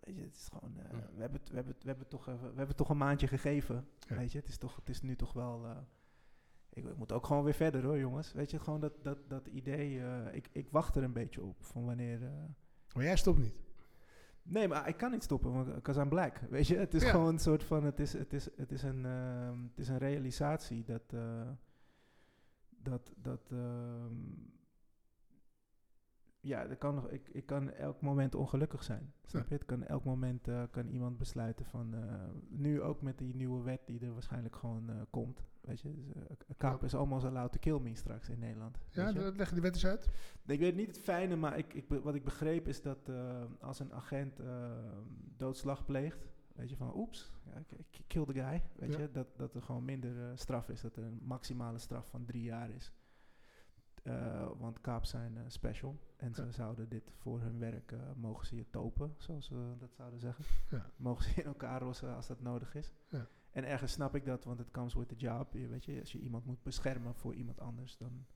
weet je, het is gewoon, Ja. we, hebben, het- we, hebben, we, hebben toch, even- we hebben toch een maandje gegeven, Ja. weet je. Het is, toch, het is nu toch wel, eh, ik, ik moet ook gewoon weer verder hoor jongens. Weet je, gewoon dat, dat, dat idee, eh, ik, ik wacht er een beetje op, van wanneer... Maar jij stopt niet. Nee, maar ik kan niet stoppen, want because I'm black. Weet je, het is Ja. gewoon een soort van, het is, het is, het is, een, ehm, het is een realisatie dat, dat, dat, ehm, ja, dat kan nog, ik, ik kan elk moment ongelukkig zijn. Snap je? Het kan elk moment eh, kan iemand besluiten van, eh, nu ook met die nieuwe wet die er waarschijnlijk gewoon eh, komt. Weet je, dus, eh, kaap is almost allowed to kill me straks in Nederland. Ja, dat leg je die wet eens uit. Ik weet niet het fijne, maar ik, ik, wat ik begreep is dat als een agent doodslag pleegt, weet je van oeps, ja, kill the guy, weet Ja. je, dat, dat er gewoon minder straf is, dat er een maximale straf van drie jaar is. Eh, want kaaps zijn eh, special en ze zouden dit voor hun werk, eh, mogen ze je topen, zoals ze dat zouden zeggen. Ja. Mogen ze in elkaar rossen als dat nodig is. Ja. En ergens snap ik dat, want het comes with the job. Je, weet je, als je iemand moet beschermen voor iemand anders, dan,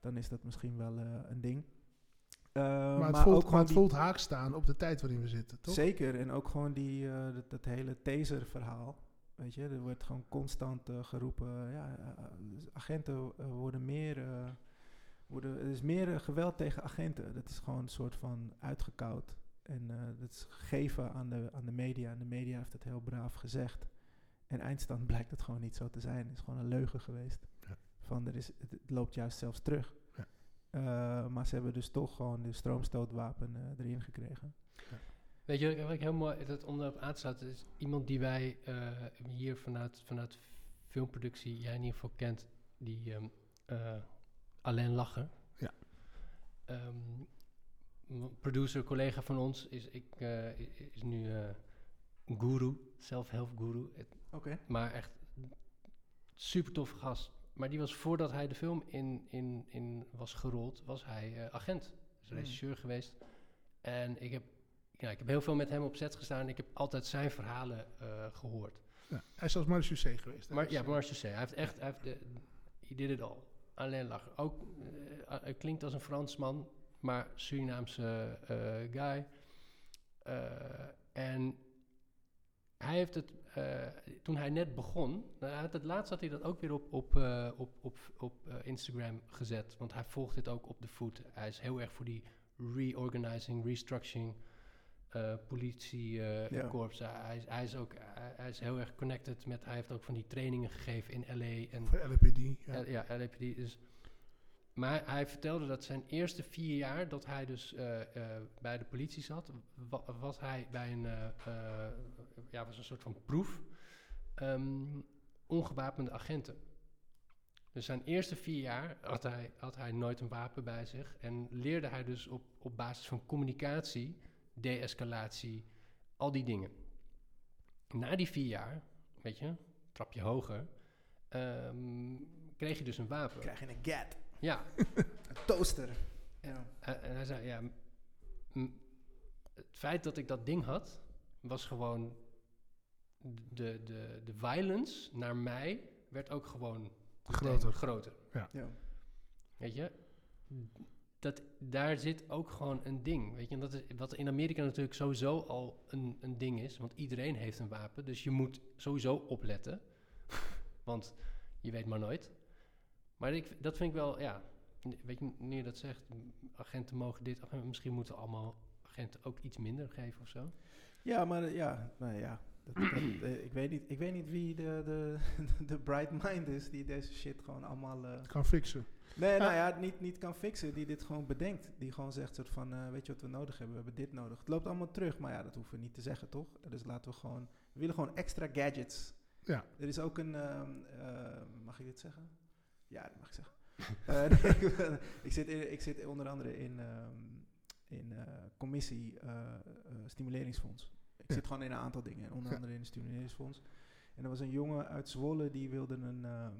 dan is dat misschien wel een ding. Maar het, ook voelt, maar het voelt haak staan op de tijd waarin we zitten, toch? Zeker, en ook gewoon die, dat, dat hele taser-verhaal. Weet je, er wordt gewoon constant geroepen, ja, agenten worden meer, worden, er is meer eh, geweld tegen agenten. Dat is gewoon een soort van uitgekoud. En eh, dat is gegeven aan de, aan de media. En de media heeft het heel braaf gezegd. En eindstand blijkt het gewoon niet zo te zijn. Het is gewoon een leugen geweest. Ja. Van er is, het, het loopt juist zelfs terug. Ja. Eh, maar ze hebben dus toch gewoon de stroomstootwapen eh, erin gekregen. Weet je, wat ik heel mooi dat om daarop aan te sluiten, is iemand die wij eh, hier vanuit, vanuit filmproductie, jij in ieder geval kent, die ehm eh, Alain Lacher. Ja. Ehm, producer, collega van ons, is, ik, eh, is nu eh guru, self-help guru. Oké. maar echt super toffe gast. Maar die was voordat hij de film in, in, in was gerold, was hij eh, agent. Dus Hmm. regisseur geweest. En ik heb, ja, ik heb heel veel met hem op set gestaan. en Ik heb altijd zijn verhalen eh, gehoord. Ja. Hij is zelfs Marechaussee geweest. hè? Maar ja, eh, Marcel Hij heeft echt, hij heeft de, he did it all. Alleen lachen. Ook, eh, hij klinkt als een Fransman, maar Surinaamse eh, guy. Eh, en hij heeft het, eh, toen hij net begon, nou, het laatst had hij dat ook weer op, op, eh, op, op, op eh, Instagram gezet. Want hij volgt dit ook op de voet. Hij is heel erg voor die reorganizing, restructuring, eh politiekorps. hij, is- hij is ook hij, hij is heel erg connected met, hij heeft ook van die trainingen gegeven in LA en Voor LAPD. Ja. L- ja, LAPD. Dus, maar hij vertelde dat zijn eerste vier jaar dat hij dus eh, eh, bij de politie zat, wa- was hij bij een, eh, eh, ja, was een soort van proef, ehm, ongewapende agenten. Dus zijn eerste vier jaar had hij, had hij nooit een wapen bij zich en leerde hij dus op, op basis van communicatie, de-escalatie, al die dingen. Na die vier jaar, weet je, trap je hoger, ehm, kreeg je dus een wapen. Krijg je een gat. Ja, Een toaster. Ja. en en hij zei, ja, het feit dat ik dat ding had, was gewoon de, de, de violence naar mij werd ook gewoon Groter. groter. Ja. Weet je? Dat, daar zit ook gewoon een ding. Weet je? En dat is wat in Amerika natuurlijk sowieso al een, een ding is. Want iedereen heeft een wapen. Dus je moet sowieso opletten. want je weet maar nooit. Maar ik, dat vind ik wel, ja. Weet je, nu je dat zegt, agenten mogen dit. Misschien moeten allemaal agenten ook iets minder geven of zo. Ja, maar eh, ja, nou ja. Dat, dat, eh, ik, weet niet, ik weet niet wie de, de, de bright mind is die deze shit gewoon allemaal... eh, Kan fixen. Nee, nou ja, niet, niet kan fixen. Die dit gewoon bedenkt. Die gewoon zegt soort van, eh, weet je wat we nodig hebben? We hebben dit nodig. Het loopt allemaal terug, maar ja, dat hoeven we niet te zeggen, toch? Dus laten we gewoon... We willen gewoon extra gadgets. Ja. Er is ook een... ehm, eh, mag ik dit zeggen? Ja, dat mag ik zeggen. Eh, ik, zit in- ik zit onder andere in, ehm, in commissie stimuleringsfonds. Ik Ja. zit gewoon in een aantal dingen, onder andere in het stimuleringsfonds. En er was een jongen uit Zwolle die wilde een, ehm,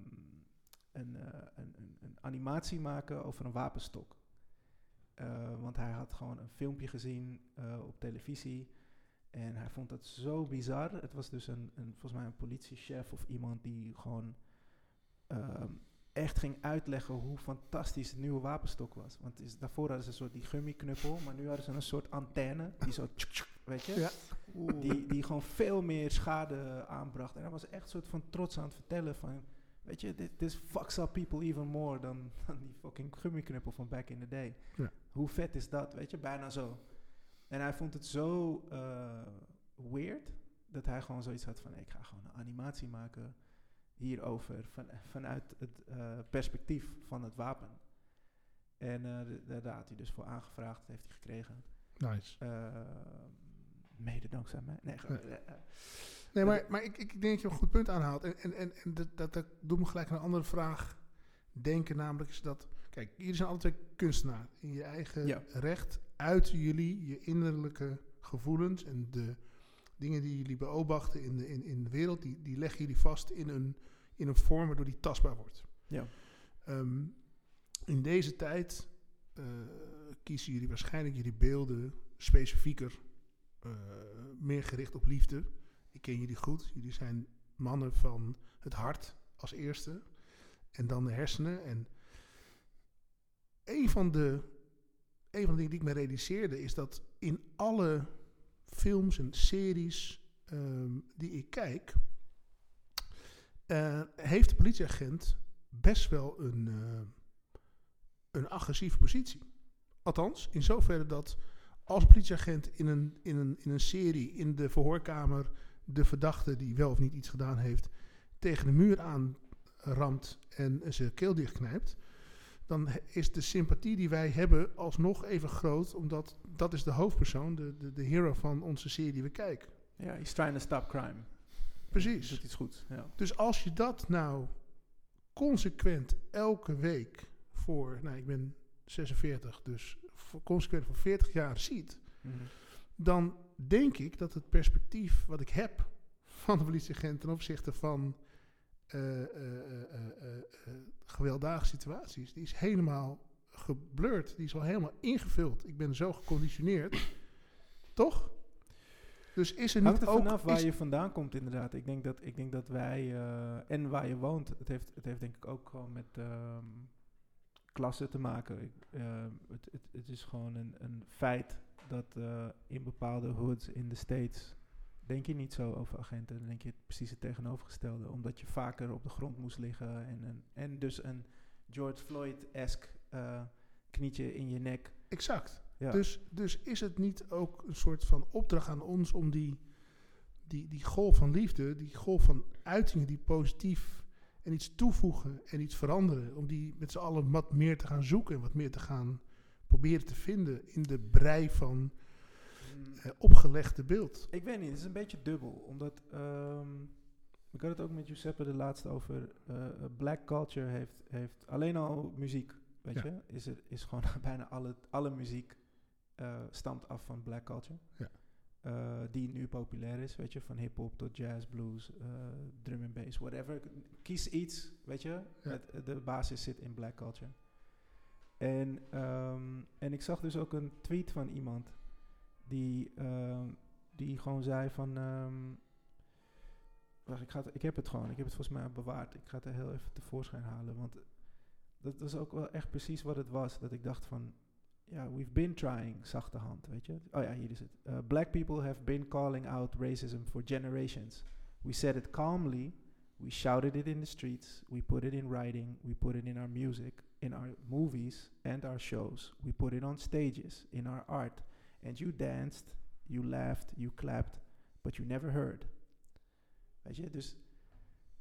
een, eh, een, een, een animatie maken over een wapenstok. Eh, want hij had gewoon een filmpje gezien eh, op televisie. En hij vond dat zo bizar. Het was dus een, een volgens mij een politiechef of iemand die gewoon ehm, echt ging uitleggen hoe fantastisch het nieuwe wapenstok was. Want is, daarvoor hadden ze een soort die gummiknuppel, maar nu hadden ze een soort antenne die zo, tjuk, tjuk, weet je, Ja. die, die gewoon veel meer schade aanbracht. En hij was echt een soort van trots aan het vertellen van, weet je, dit this fucks up people even more dan, dan die fucking gummiknuppel van back in the day. Ja. Hoe vet is dat, weet je, bijna zo. En hij vond het zo eh, weird dat hij gewoon zoiets had van, ik ga gewoon een animatie maken hierover van, vanuit het eh, perspectief van het wapen. En d- daar had hij dus voor aangevraagd, dat heeft hij gekregen. Nice. Eh, mede dankzij mij. Nee, gewoon, Ja. Nee, maar, maar ik, ik denk dat je een goed punt aanhaalt. En, en, en, en dat, dat, dat doet me gelijk aan een andere vraag denken. Namelijk is dat... Kijk, jullie zijn alle twee kunstenaar. In je eigen Ja. recht uiten jullie je innerlijke gevoelens... en de dingen die jullie beobachten in de, in, in de wereld... Die, die leggen jullie vast in een, in een vorm waardoor die tastbaar wordt. Ja. Ehm, in deze tijd eh, kiezen jullie waarschijnlijk jullie beelden specifieker... eh, meer gericht op liefde... Ik ken jullie goed. Jullie zijn mannen van het hart als eerste. En dan de hersenen. En een van de, een van de dingen die ik me realiseerde is dat in alle films en series ehm, die ik kijk, eh, heeft de politieagent best wel een, eh, een agressieve positie. Althans, in zoverre dat als politieagent in een, in, een, in een serie in de verhoorkamer de verdachte die wel of niet iets gedaan heeft tegen de muur aan ramt en zijn keel dichtknijpt, dan is de sympathie die wij hebben alsnog even groot, omdat dat is de hoofdpersoon, de, de, de hero van onze serie die we kijken. ja, he's trying to stop crime. Precies. Doet iets goed, ja. Dus als je dat nou consequent elke week voor, nou ik ben 46, dus voor, consequent voor 40 jaar ziet, Mhm. Dan denk ik dat het perspectief wat ik heb van de politieagent ten opzichte van eh, gewelddadige situaties, die is helemaal geblurred, die is al helemaal ingevuld. Ik ben zo geconditioneerd, toch? Dus is er Hangt niet er ook... vanaf waar je vandaan komt, inderdaad. Ik denk dat, ik denk dat wij, en waar je woont, het heeft, het heeft denk ik ook gewoon met ehm klasse te maken. Ik, eh, het, het, het is gewoon een, een feit dat eh, in bepaalde hoods in de States, denk je niet zo over agenten, dan denk je het precies het tegenovergestelde. Omdat je vaker op de grond moest liggen en, en, en dus een George Floyd-esque eh, knietje in je nek. Exact. Ja. Dus, dus is het niet ook een soort van opdracht aan ons om die, die, die golf van liefde, die golf van uitingen die positief en iets toevoegen en iets veranderen, om die met z'n allen wat meer te gaan zoeken en wat meer te gaan proberen te vinden in de brei van eh, opgelegde beeld. Ik weet niet, het is een beetje dubbel. Omdat, ehm, ik had het ook met Giuseppe de laatste over, eh, black culture heeft, heeft alleen al muziek, weet Ja. je, is, het, is gewoon bijna alle, alle muziek eh, stamt af van black culture. Ja. Die nu populair is, weet je, van hip-hop tot jazz, blues, drum and bass, whatever. Kies iets, weet je, Ja. de basis zit in black culture. En, ehm, en ik zag dus ook een tweet van iemand die, ehm, die gewoon zei van... ehm, wacht, ik, ga ik heb het gewoon. Ik heb het volgens mij bewaard. Ik ga het er heel even tevoorschijn halen. Want dat was ook wel echt precies wat het was. Dat ik dacht van... Ja, we've been trying, zachte hand, weet je. Oh ja, hier is het. Uh, black people have been calling out racism for generations. We said it calmly. We shouted it in the streets. We put it in writing. We put it in our music, in our movies and our shows. We put it on stages, in our art. And you danced, you laughed, you clapped, but you never heard. Weet je, dus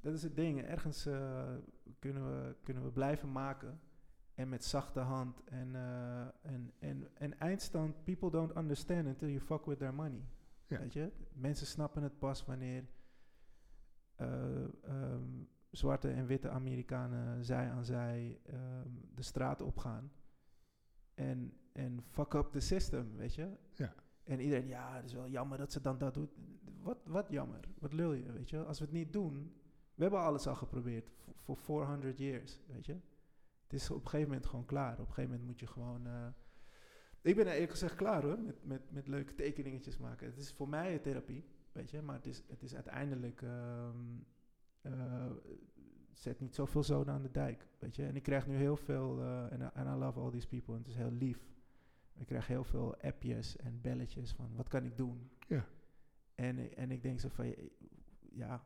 dat is het ding. Ergens eh, kunnen, we, kunnen we blijven maken. En met zachte hand. En, eh, en, en, en eindstand, people don't understand until you fuck with their money. Ja. Weet je, mensen snappen het pas wanneer eh, ehm, zwarte en witte Amerikanen zij aan zij ehm, de straat opgaan. En, en fuck up the system, weet je. Ja. En iedereen, ja, het is wel jammer dat ze dan dat doet. Wat, wat jammer? Wat lul je, weet je? Als we het niet doen... We hebben alles al geprobeerd voor 400 years, weet je? Het is op een gegeven moment gewoon klaar. Op een gegeven moment moet je gewoon... eh, ik ben er eerlijk gezegd klaar hoor, met, met, met leuke tekeningetjes maken. Het is voor mij een therapie, weet je? Maar het is, het is uiteindelijk... ehm, eh, zet niet zoveel zoden aan de dijk, weet je. En ik krijg nu heel veel, eh, en I- and I love all these people, en het is heel lief. Ik krijg heel veel appjes en belletjes van, wat kan ik doen? Ja. En, en ik denk zo van, ja,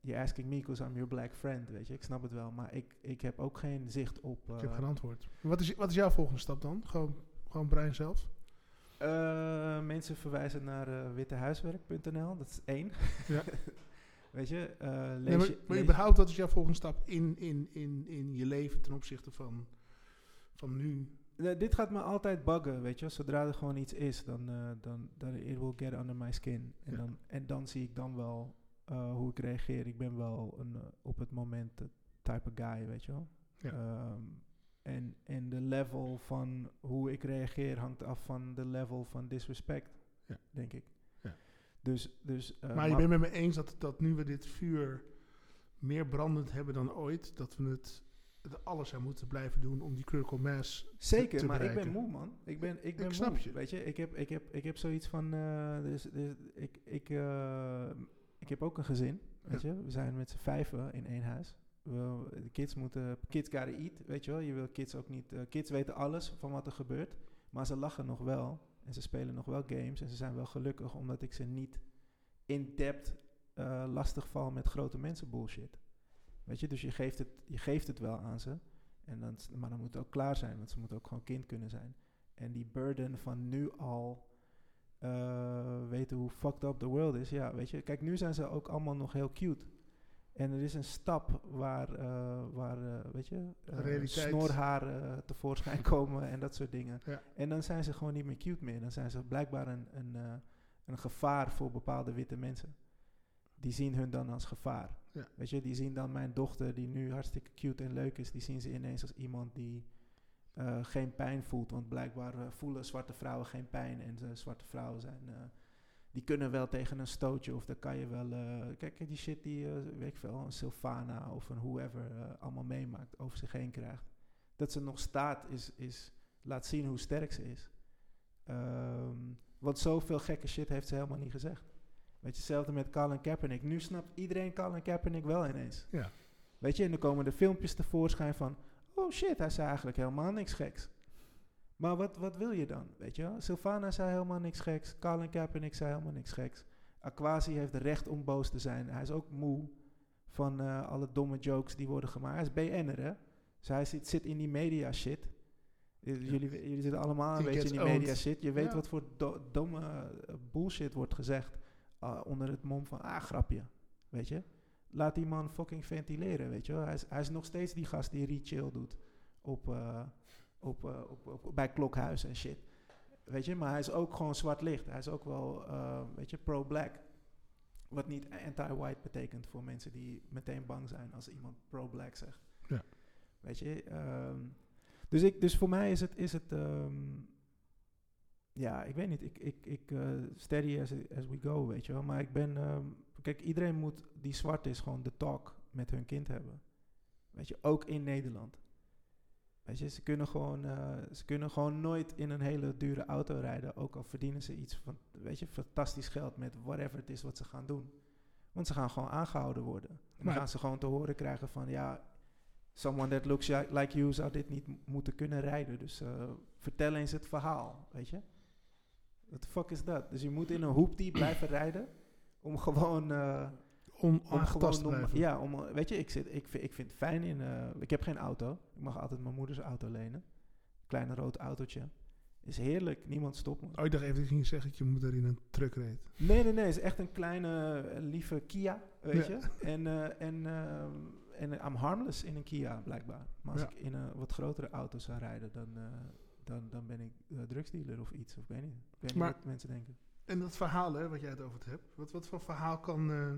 you're asking me because I'm your black friend, weet je. Ik snap het wel, maar ik, ik heb ook geen zicht op... Ik heb eh, geen antwoord. Wat is, wat is jouw volgende stap dan? Gewoon, gewoon Brian zelf? Mensen verwijzen naar eh, wittehuiswerk.nl, dat is één. Ja. Weet je, eh, lees Nee, maar, je... maar lees- überhaupt, wat is jouw volgende stap in, in, in, in je leven ten opzichte van, van nu? Nee, dit gaat me altijd buggen, weet je. Zodra er gewoon iets is, dan, eh dan, dan it will get under my skin. En, Ja. dan, en dan zie ik dan wel eh, hoe ik reageer. Ik ben wel een, op het moment type of guy, weet je wel. Ja. Ehm, en, en de level van hoe ik reageer hangt af van de level van disrespect, Ja. denk ik. Dus, dus, eh, maar je bent met me eens dat, dat nu we dit vuur meer brandend hebben dan ooit, dat we het alles aan moeten blijven doen om die critical mass Zeker, te maar ik ben moe, man. Ik ben, ik ben Ik snap moe. je. Weet je, ik heb, ik heb, ik heb zoiets van. dus, dus, ik, ik, eh, ik heb ook een gezin. Weet je, we zijn met z'n vijven in één huis. We, de kids moeten. Kids gotta eat, weet je wel. Je wil kids ook niet. kids weten alles van wat er gebeurt. Maar ze lachen nog wel. En ze spelen nog wel games. En ze zijn wel gelukkig omdat ik ze niet in depth eh, lastig val met grote mensen bullshit. Weet je, dus je geeft het, je geeft het wel aan ze. En dan, maar dan moet het ook klaar zijn, want ze moeten ook gewoon kind kunnen zijn. En die burden van nu al eh, weten hoe fucked up the world is. Ja, weet je, kijk, nu zijn ze ook allemaal nog heel cute. En er is een stap waar, eh, waar eh, weet je, eh, Realiteit. snorharen tevoorschijn komen en dat soort dingen. Ja. En dan zijn ze gewoon niet meer cute meer. Dan zijn ze blijkbaar een, een, eh, een gevaar voor bepaalde witte mensen. Die zien hun dan als gevaar. Ja. Weet je, die zien dan mijn dochter, die nu hartstikke cute en leuk is, die zien ze ineens als iemand die eh, geen pijn voelt. Want blijkbaar eh, voelen zwarte vrouwen geen pijn. En eh, zwarte vrouwen zijn, eh, die kunnen wel tegen een stootje. Of dan kan je wel, eh, kijk, die shit die, eh, weet ik veel, een Sylvana of een whoever eh, allemaal meemaakt, over zich heen krijgt. Dat ze nog staat, is, is, laat zien hoe sterk ze is. Ehm, want zoveel gekke shit heeft ze helemaal niet gezegd. Weet je, hetzelfde met Colin Kaepernick. Nu snapt iedereen Colin Kaepernick wel ineens. Ja. Weet je, en dan komen de filmpjes tevoorschijn van... Oh shit, hij zei eigenlijk helemaal niks geks. Maar wat, wat wil je dan, weet je wel? Sylvana zei helemaal niks geks. Colin Kaepernick zei helemaal niks geks. Aquasi heeft recht om boos te zijn. Hij is ook moe van eh, alle domme jokes die worden gemaakt. Hij is BN'er, hè? Dus hij zit, zit in die media shit. Eh, Jullie, jullie zitten allemaal een He beetje in die media owned. shit. Je weet Ja. wat voor do- domme eh, bullshit wordt gezegd onder het mom van, ah, grapje. Weet je? Laat die man fucking ventileren, weet je wel. Hij is, hij is nog steeds die gast die re-chill doet op, op, eh, op, op, bij Klokhuis en shit. Weet je, maar hij is ook gewoon zwart licht. Hij is ook wel, eh, weet je, pro-black. Wat niet anti-white betekent voor mensen die meteen bang zijn als iemand pro-black zegt. Ja. Weet je, ehm, dus, ik, dus voor mij is het, is het ehm, ja, ik weet niet, ik, ik, ik eh, steady as, as we go, weet je wel. Maar ik ben, ehm, kijk, iedereen moet, die zwart is, gewoon de talk met hun kind hebben. Weet je, ook in Nederland. Weet je, ze kunnen gewoon, eh, ze kunnen gewoon nooit in een hele dure auto rijden, ook al verdienen ze iets van, weet je, fantastisch geld met whatever het is wat ze gaan doen. Want ze gaan gewoon aangehouden worden. En dan Maar- gaan ze gewoon te horen krijgen van, ja, someone that looks li- like you zou dit niet moeten kunnen rijden. Dus eh, vertel eens het verhaal, weet je. What the fuck is dat? Dus je moet in een hoeptie blijven rijden om gewoon... eh, On, om blijven. ja, om, eh, weet je, ik, zit, ik, vind, ik vind het fijn in. eh, ik heb geen auto. Ik mag altijd mijn moeders auto lenen. Kleine rood autootje. Is heerlijk. Niemand stopt me. Oh, ik dacht even dat je ging zeggen dat je moeder in een truck reed. Nee, nee, nee. Het is echt een kleine, eh, lieve Kia, weet Ja. je. En, eh, en, en I'm harmless in een Kia, blijkbaar. Maar als Ja. ik in een wat grotere auto zou rijden, dan, eh, dan, dan ben ik drugsdealer of iets. Of ik weet niet. Ik weet Maar- niet wat mensen denken. En dat verhaal hè, wat jij het over het hebt, wat, wat voor verhaal kan, eh,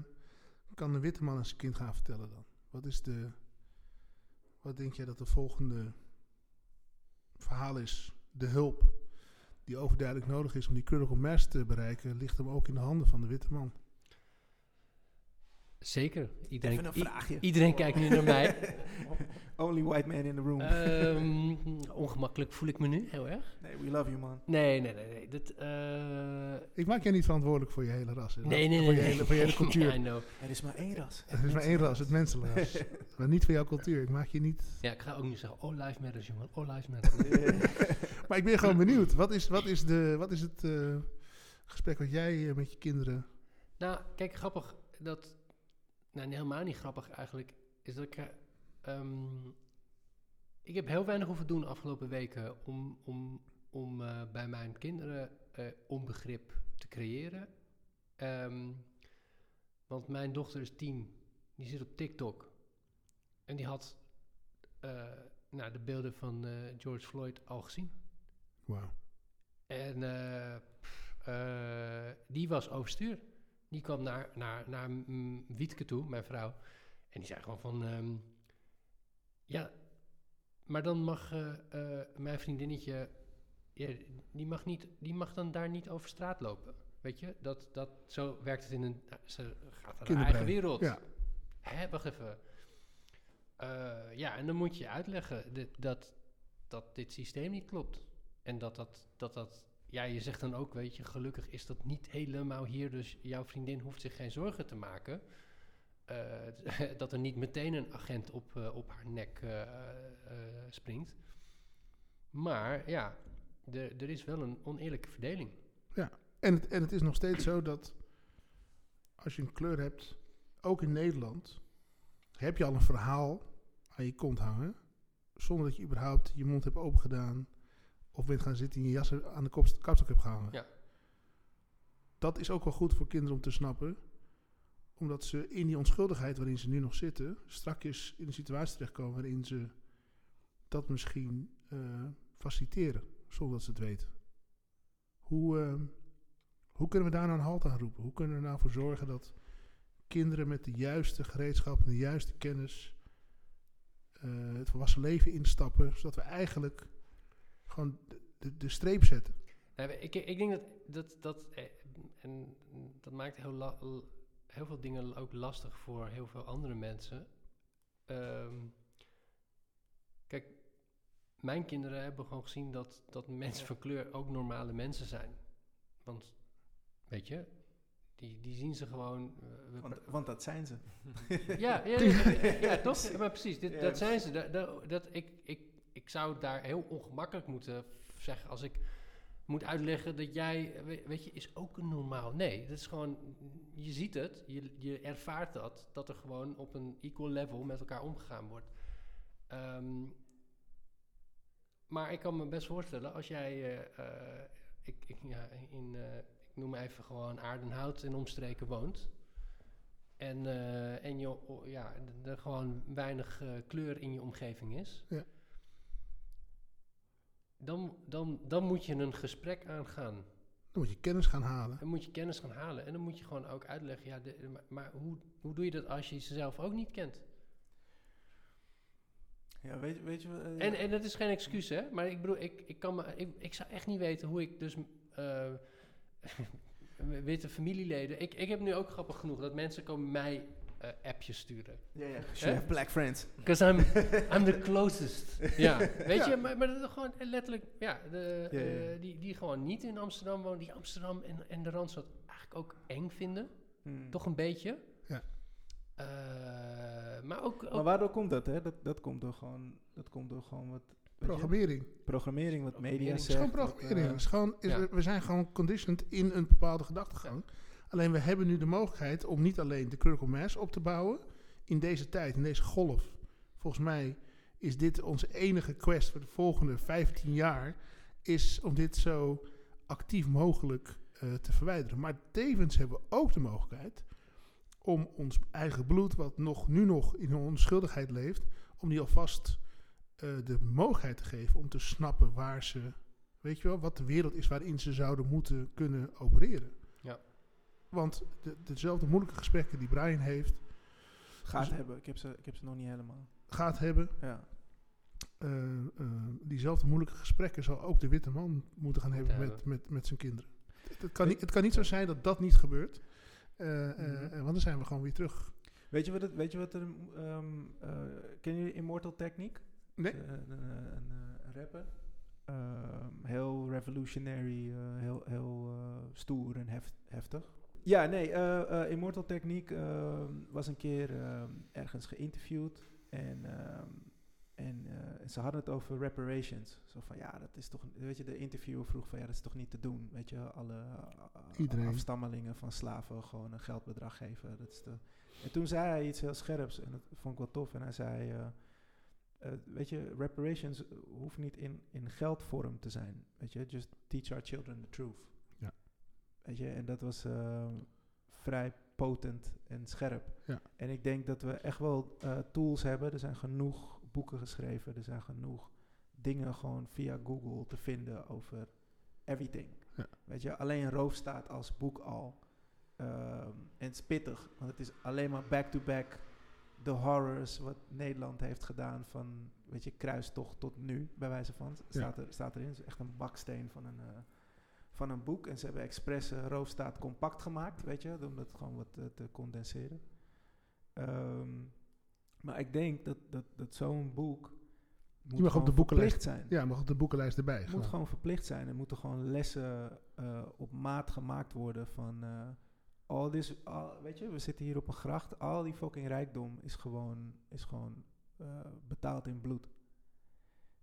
kan de witte man aan zijn kind gaan vertellen dan? Wat is de, wat denk jij dat de volgende verhaal is? De hulp die overduidelijk nodig is om die critical mass te bereiken, ligt hem ook in de handen van de witte man. Zeker. Iedereen, Even een vraagje. iedereen kijkt nu naar mij. Only white man in the room. Ehm, ongemakkelijk voel ik me nu, heel erg. nee, we love you, man. Nee, nee, nee. nee. Dat, eh, Ik maak jij niet verantwoordelijk voor je hele ras. hè? nee, nee, nee. Voor je nee. hele, voor je hele cultuur. I know. Er is maar één ras. Er is maar één ras, het mensenras. maar niet voor jouw cultuur. Ik maak je niet... Ja, ik ga ook niet zeggen, oh, life matters, jongen. Oh, life matters. Maar ik ben gewoon benieuwd. Wat is, wat is, de, wat is het eh, gesprek wat jij eh, met je kinderen... Nou, kijk, grappig dat. Nou, helemaal niet grappig eigenlijk. Is dat ik. eh, ehm, ik heb heel weinig hoeven doen de afgelopen weken om, om, om eh, bij mijn kinderen eh, onbegrip te creëren. Ehm, want mijn dochter is tien, die zit op TikTok. En die had eh, nou, de beelden van George Floyd al gezien. Wauw. En pff, die was overstuur. Die kwam naar, naar, naar Wietke toe, mijn vrouw. En die zei gewoon van... ehm, ja, maar dan mag eh, eh, mijn vriendinnetje... Ja, die, mag niet, die mag dan daar niet over straat lopen. Weet je? Dat, dat, zo werkt het in een... nou, ze gaat naar eigen wereld. Ja. Hè, wacht even. Eh, ja, en dan moet je uitleggen dat, dat dit systeem niet klopt. En dat dat, dat dat, ja, je zegt dan ook, weet je, gelukkig is dat niet helemaal hier, dus jouw vriendin hoeft zich geen zorgen te maken. Eh, dat er niet meteen een agent op, eh, op haar nek eh, springt. Maar ja, er is wel een oneerlijke verdeling. En het, en het is nog steeds zo dat als je een kleur hebt, ook in Nederland, heb je al een verhaal aan je kont hangen. Zonder dat je überhaupt je mond hebt opengedaan. Of bent gaan zitten in je jas aan de kapstok hebt gehangen. Ja. Dat is ook wel goed voor kinderen om te snappen. Omdat ze in die onschuldigheid waarin ze nu nog zitten, strakjes in een situatie terechtkomen waarin ze dat misschien eh, faciliteren. Zonder dat ze het weten. Hoe, eh, hoe kunnen we daar nou een halt aan roepen? Hoe kunnen we er nou voor zorgen dat kinderen met de juiste gereedschap en de juiste kennis eh, het volwassen leven instappen, zodat we eigenlijk gewoon de, de, de streep zetten? Nou, ik, ik denk dat dat, dat, eh, en dat maakt heel, la- heel veel dingen ook lastig voor heel veel andere mensen. Ehm, kijk, mijn kinderen hebben gewoon gezien dat, dat mensen van kleur ook normale mensen zijn. Want, weet je, die, die zien ze gewoon. eh, Want, want dat zijn ze. ja, ja, ja, ja, toch? Maar precies, dit, dat zijn ze. Dat, dat, dat- ik, ik, ik zou daar heel ongemakkelijk moeten zeggen als ik moet uitleggen dat jij, we- weet je, is ook een normaal. Nee, dat is gewoon, je ziet het, je, je ervaart dat, dat er gewoon op een equal level met elkaar omgegaan wordt. Ehm, maar ik kan me best voorstellen, als jij, eh, eh, ik, ik, ja, in, eh, ik noem even gewoon Aardenhout en omstreken woont. En, en je, ja, er gewoon weinig kleur in je omgeving is. Ja. Dan, dan, dan moet je een gesprek aangaan. Dan moet je kennis gaan halen. Dan moet je kennis gaan halen. En dan moet je gewoon ook uitleggen, ja, de- maar, maar hoe, hoe doe je dat als je jezelf ook niet kent? Ja, weet, je- weet je... eh, En, en dat is geen excuus, hè? Maar ik bedoel, ik, ik, kan me, ik, ik zou echt niet weten hoe ik dus... eh, witte familieleden... Ik, ik heb nu ook grappig genoeg dat mensen komen mij eh, appjes sturen. ja, ja. Have black friends. Because I'm, I'm the closest. Ja, weet Ja. je, maar, maar dat is gewoon letterlijk... Ja, de, Ja, ja, ja. eh, die, die gewoon niet in Amsterdam wonen. Die Amsterdam en, en de Randstad eigenlijk ook eng vinden. Hmm. Toch een beetje. Ja. Eh, maar ook... ook Maar waardoor komt dat, hè? Dat, dat komt door gewoon... Dat komt door gewoon wat... je, Programmering. Programmering, wat media Programmering. Het is gewoon zegt. wat, programmering. Het is gewoon, is- ja. We zijn gewoon conditioned in een bepaalde gedachtegang. Alleen we hebben nu de mogelijkheid om niet alleen de critical mass op te bouwen in deze tijd, in deze golf. Volgens mij is dit onze enige quest voor de volgende 15 jaar, is om dit zo actief mogelijk eh, te verwijderen. Maar tevens hebben we ook de mogelijkheid om ons eigen bloed, wat nog, nu nog in onschuldigheid leeft, om die alvast eh, de mogelijkheid te geven om te snappen waar ze, weet je wel, wat de wereld is waarin ze zouden moeten kunnen opereren. Want de, dezelfde moeilijke gesprekken die Brian heeft, Gaat Dus- hebben. Ik heb, ze, ik heb ze nog niet helemaal. gaat hebben, Ja. eh, eh, diezelfde moeilijke gesprekken zal ook de witte man moeten gaan hebben met, met, met zijn kinderen. Het, het kan niet, het kan niet zo zijn dat dat niet gebeurt, eh, eh, Mhm. eh, want dan zijn we gewoon weer terug Weet je wat, het, weet je wat er... ehm eh, ken je Immortal Technique? Nee. Een, een, eh, rapper. Ehm, heel revolutionary, eh, heel, heel eh, stoer en hef- heftig. Ja, nee, eh, eh, Immortal Technique ehm, was een keer ehm, ergens geïnterviewd. En, ehm, en eh, ze hadden het over reparations. Zo van, ja, dat is toch... Weet je, de interviewer vroeg van, ja, dat is toch niet te doen? Weet je, alle afstammelingen van slaven gewoon een geldbedrag geven. Dat is de, en toen zei hij iets heel scherps en dat vond ik wel tof. En hij zei, weet je, reparations hoeft niet in, in geldvorm te zijn. Weet je, just teach our children the truth. Weet je, en dat was eh, vrij potent en scherp. Ja. En ik denk dat we echt wel eh, tools hebben. Er zijn genoeg boeken geschreven. Er zijn genoeg dingen gewoon via Google te vinden over everything. Ja. Weet je, alleen Roof staat als boek al. Ehm, en het is pittig, want het is alleen maar back-to-back de horrors wat Nederland heeft gedaan van, weet je, kruistocht tot nu, bij wijze van. Staat, er, staat erin, het is echt een baksteen van een, eh, van een boek. En ze hebben expres Roofstaat compact gemaakt, weet je, om dat gewoon wat eh, te condenseren. Ehm, maar ik denk dat, dat, dat zo'n boek moet mag op de boekenlijst. verplicht zijn. Ja, mag op de boekenlijst erbij. Het moet gewoon verplicht zijn. Er moeten gewoon lessen eh, op maat gemaakt worden van... eh al dit, al, weet je, we zitten hier op een gracht. Al die fucking rijkdom is gewoon, is gewoon betaald in bloed.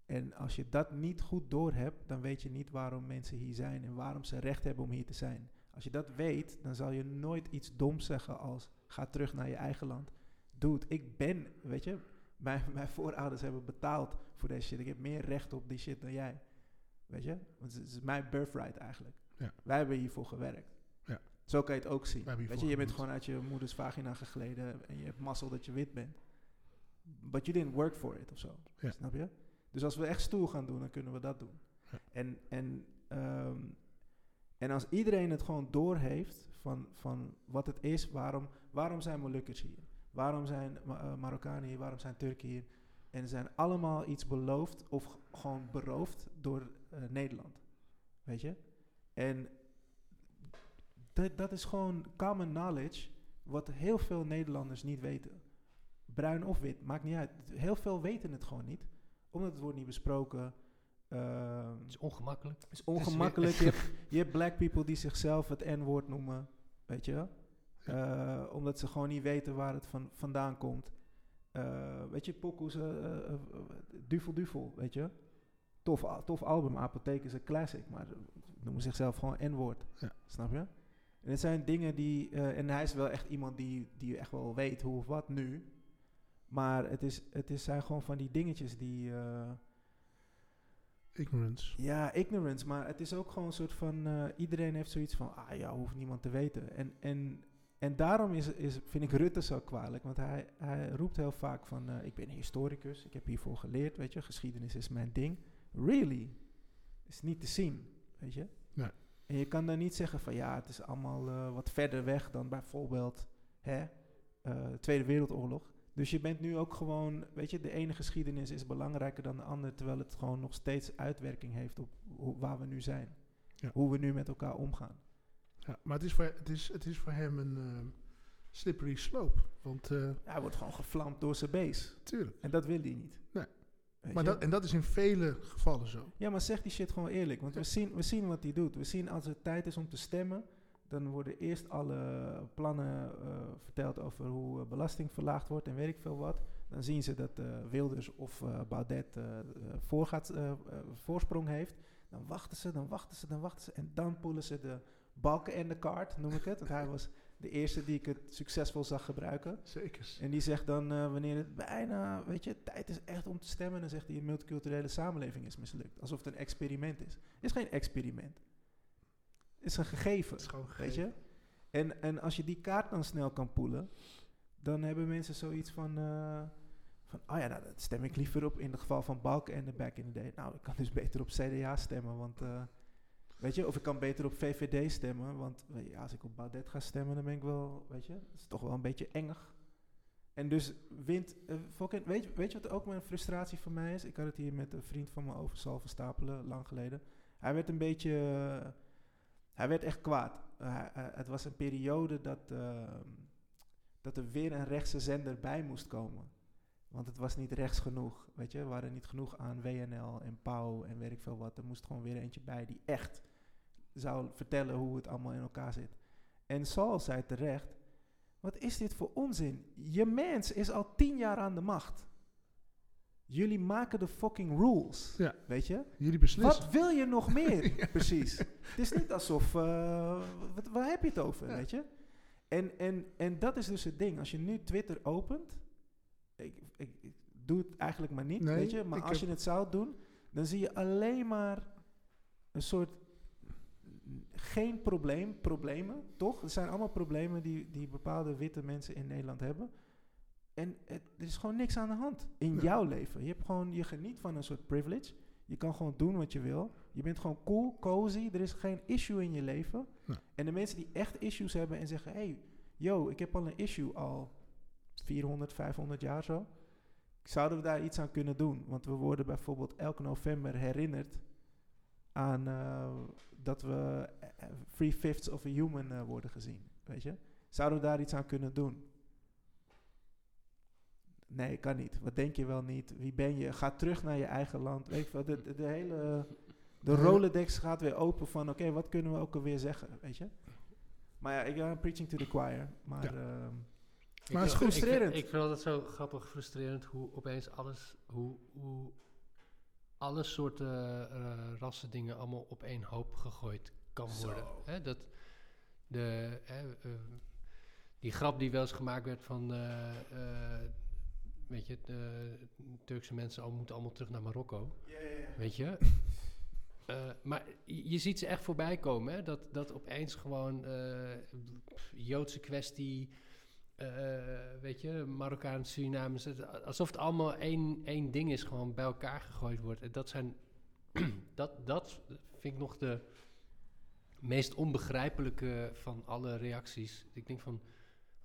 En als je dat niet goed doorhebt, dan weet je niet waarom mensen hier zijn en waarom ze recht hebben om hier te zijn. Als je dat weet, dan zal je nooit iets doms zeggen als ga terug naar je eigen land. Dude, ik ben, weet je, mijn, mijn voorouders hebben betaald voor deze shit. Ik heb meer recht op die shit dan jij. Weet je? Want het is mijn birthright eigenlijk. Ja. Wij hebben hiervoor gewerkt. Ja. Zo kan je het ook zien. Weet je, je bent gewoon uit je moeders vagina gegleden en je hebt mazzel dat je wit bent. But you didn't work for it of zo. Ja. Snap je? Dus als we echt stoer gaan doen, dan kunnen we dat doen. En, en, ehm, en als iedereen het gewoon doorheeft van, van wat het is, waarom, waarom zijn Molukkers hier? Waarom zijn eh, Marokkanen hier? Waarom zijn Turken hier? En ze zijn allemaal iets beloofd of gewoon beroofd door eh, Nederland. Weet je? En dat, dat is gewoon common knowledge, wat heel veel Nederlanders niet weten. Bruin of wit, maakt niet uit. Heel veel weten het gewoon niet, omdat het wordt niet besproken. Ehm, Het is ongemakkelijk. het is ongemakkelijk. je, hebt, je hebt black people die zichzelf het N-woord noemen, weet je? Eh, omdat ze gewoon niet weten waar het van, vandaan komt. Eh, weet je, pokoes, eh, duvel duvel, weet je? Tof, tof album, Apotheek is een classic, maar ze noemen zichzelf gewoon N-woord. Ja. Snap je? En het zijn dingen die, en hij is wel echt iemand die, die echt wel weet hoe of wat nu. Maar het, is, het is, zijn gewoon van die dingetjes die... eh, Ignorance. ja, ignorance, maar het is ook gewoon een soort van... eh, iedereen heeft zoiets van, ah ja, hoeft niemand te weten. En, en, en daarom is, is, vind ik Rutte zo kwalijk, want hij, hij roept heel vaak van... eh, ik ben historicus, ik heb hiervoor geleerd, weet je. Geschiedenis is mijn ding. Really? Is niet te zien, weet je. Nee. En je kan dan niet zeggen van, ja, het is allemaal wat verder weg dan bijvoorbeeld... Hè, Tweede Wereldoorlog. Dus je bent nu ook gewoon, weet je, de ene geschiedenis is belangrijker dan de andere, terwijl het gewoon nog steeds uitwerking heeft op hoe, waar we nu zijn. Ja. Hoe we nu met elkaar omgaan. Ja, maar het is voor, het is, het is voor hem een eh, slippery slope. Want, eh hij wordt gewoon gevlamd door zijn base. tuurlijk. En dat wil hij niet. Nee. Maar dat, en dat is in vele gevallen zo. Ja, maar zeg die shit gewoon eerlijk. Want we, zien, we zien wat hij doet. We zien als het tijd is om te stemmen, dan worden eerst alle plannen eh, verteld over hoe eh, belasting verlaagd wordt en weet ik veel wat. Dan zien ze dat eh, Wilders of eh, Baudet voorgaat, voorsprong heeft. Dan wachten ze, dan wachten ze, dan wachten ze. En dan poelen ze de balken en de kaart, noem ik het. Want hij was de eerste die ik het succesvol zag gebruiken. Zeker. En die zegt dan, wanneer het bijna, weet je, tijd is echt om te stemmen, dan zegt hij, een multiculturele samenleving is mislukt. Alsof het een experiment is. Het is geen experiment. Is een gegeven, is weet je. En, en als je die kaart dan snel kan poelen, dan hebben mensen zoiets van, eh, van oh ja, nou, dat stem ik liever op in het geval van Balken en de back in the day. Nou, ik kan dus beter op CDA stemmen, want, eh, weet je, of ik kan beter op VVD stemmen, want je, als ik op Baudet ga stemmen, dan ben ik wel, weet je, dat is toch wel een beetje engig. En dus wint, eh, fucking- weet, je, weet je wat ook mijn frustratie van mij is? Ik had het hier met een vriend van me over Salve Stapelen, lang geleden. Hij werd een beetje, hij werd echt kwaad. Eh, hij- het was een periode dat, ehm, dat er weer een rechtse zender bij moest komen. Want het was niet rechts genoeg. Weet je, we waren niet genoeg aan WNL en Pauw en weet ik veel wat. Er moest gewoon weer eentje bij die echt zou vertellen hoe het allemaal in elkaar zit. En Saul zei terecht: Wat is dit voor onzin? Je mens is al tien jaar aan de macht. Jullie maken de fucking rules. Ja. Weet je? Jullie beslissen. Wat wil je nog meer? Precies. Het is niet alsof. eh, wat, waar heb je het over? Ja. Weet je? En, en, en dat is dus het ding. Als je nu Twitter opent. Ik, ik, ik doe het eigenlijk maar niet. Nee, weet je? Maar als je het zou doen. Dan zie je alleen maar een soort. Geen probleem, problemen, toch? Er zijn allemaal problemen die, die bepaalde witte mensen in Nederland hebben. En het, er is gewoon niks aan de hand in Ja. jouw leven. Je, hebt gewoon, je geniet van een soort privilege. Je kan gewoon doen wat je wil. Je bent gewoon cool, cozy. Er is geen issue in je leven. Ja. En de mensen die echt issues hebben en zeggen... hey, yo, ik heb al een issue al 400, 500 jaar zo. Zouden we daar iets aan kunnen doen? Want we worden bijvoorbeeld elke november herinnerd... aan eh, dat we eh, eh, three fifths of a human eh, worden gezien. Weet je? Zouden we daar iets aan kunnen doen? Nee, kan niet. Wat denk je wel niet? Wie ben je? Ga terug naar je eigen land. Weet je wel, de, de, de hele... De. Rolodex gaat weer open van... Oké, wat kunnen we ook alweer zeggen? Weet je? Maar ja, ik ben preaching to the choir. Maar Ja. ehm, Maar het is ik, ik, Frustrerend. ik vind altijd zo grappig frustrerend hoe opeens alles, hoe, hoe alle soorten eh rassen dingen allemaal op één hoop gegooid kan worden. Hè, dat de, hè, eh, die grap die wel eens gemaakt werd van, eh, eh, weet je, de Turkse mensen al moeten allemaal terug naar Marokko. Weet je? Eh, maar je ziet ze echt voorbij komen. Hè? Dat, dat opeens gewoon pff, Joodse kwestie, eh, weet je, Marokkaan, Surinamers. het- Alsof het allemaal één, één ding is, gewoon bij elkaar gegooid wordt. En dat zijn, dat, dat vind ik nog de meest onbegrijpelijke van alle reacties. Ik denk van,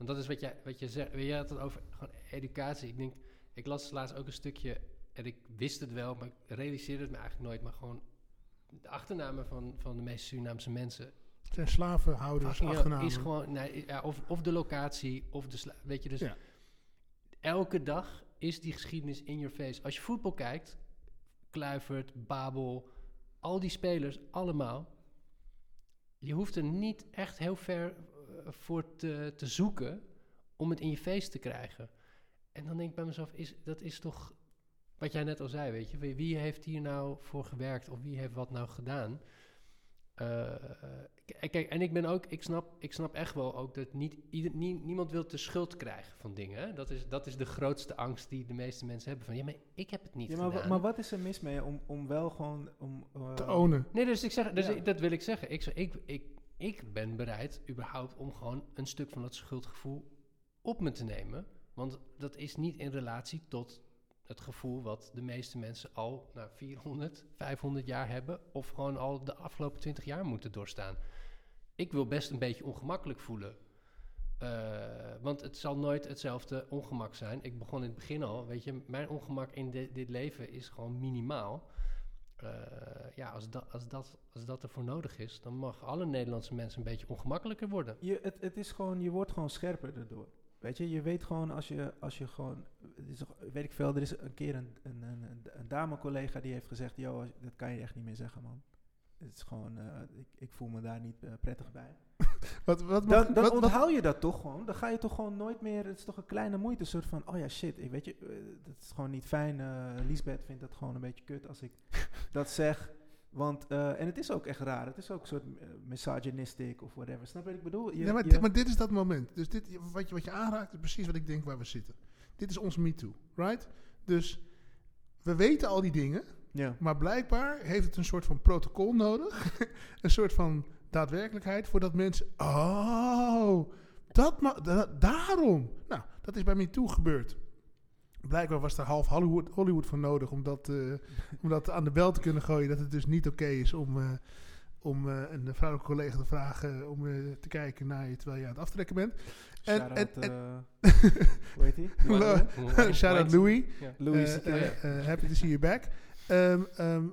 want dat is wat jij, wat je zegt. Jij had het over gewoon educatie. Ik denk, ik las laatst ook een stukje en ik wist het wel, maar ik realiseerde het me eigenlijk nooit. Maar gewoon de achternamen van, van de meeste Surinaamse mensen. Zijn slavenhouders, achternamen. is gewoon, nee, ja, of, of de locatie, of de sla- Weet je, dus Ja. elke dag is die geschiedenis in your face. Als je voetbal kijkt, Kluivert, Babel, al die spelers, allemaal. Je hoeft er niet echt heel ver voor te, te zoeken om het in je face te krijgen. En dan denk ik bij mezelf, is, dat is toch wat jij net al zei, weet je. Wie, wie heeft hier nou voor gewerkt of wie heeft wat nou gedaan? Eh, k- kijk, en ik ben ook, ik snap, ik snap echt wel ook dat niet, ieder, nie- niemand wil de schuld krijgen van dingen. Hè? Dat, is, dat is de grootste angst die de meeste mensen hebben. Van ja, maar ik heb het niet ja, maar, gedaan. maar wat is er mis mee om, om wel gewoon... Om, eh, Te ownen. Nee, dus, ik zeg, dus Ja. ik- dat wil ik zeggen. Ik, zeg, ik, ik, ik ben bereid überhaupt om gewoon een stuk van dat schuldgevoel op me te nemen. Want dat is niet in relatie tot het gevoel wat de meeste mensen al nou, 400, 500 jaar hebben. Of gewoon al de afgelopen 20 jaar moeten doorstaan. Ik wil best een beetje ongemakkelijk voelen. Eh, want het zal nooit hetzelfde ongemak zijn. Ik begon in het begin al, weet je, mijn ongemak in di- dit leven is gewoon minimaal. Eh, ja, als, dat als, dat, als dat ervoor nodig is, dan mag alle Nederlandse mensen een beetje ongemakkelijker worden. Je, het, het is gewoon, je wordt gewoon scherper daardoor. Weet je, je weet gewoon als je, als je gewoon, is, weet ik veel, er is een keer een, een, een, een, dame-collega die heeft gezegd, als- dat kan je echt niet meer zeggen, man. Het is gewoon, eh, ik, ik voel me daar niet eh, prettig bij. Wat, wat, mag- Dan, dan wat, onthoud je dat toch gewoon. Dan ga je toch gewoon nooit meer, het is toch een kleine moeite, een soort van, oh ja, shit, ik, weet je, eh, dat is gewoon niet fijn. eh Lisbeth vindt dat gewoon een beetje kut als ik dat zeg. Want, eh, en het is ook echt raar, het is ook een soort misogynistic of whatever. Snap je wat ik bedoel? Je, ja, maar, je- dit, maar dit is dat moment. Dus dit, wat, je, wat je aanraakt is precies wat ik denk waar we zitten. Dit is ons MeToo, right? Dus we weten al die dingen, ja. maar blijkbaar heeft het een soort van protocol nodig. een soort van daadwerkelijkheid voordat mensen... Oh, dat ma- da- daarom. Nou, dat is bij MeToo gebeurd. Blijkbaar was er half Hollywood, Hollywood voor nodig om dat, eh, om dat aan de bel te kunnen gooien. Dat het dus niet oké is om, eh, om eh, een vrouwelijke collega te vragen om te kijken naar je terwijl je aan het aftrekken bent. En- en- hoe heet die? Shout out Louis. Louis happy to see you back. Ehm, ehm,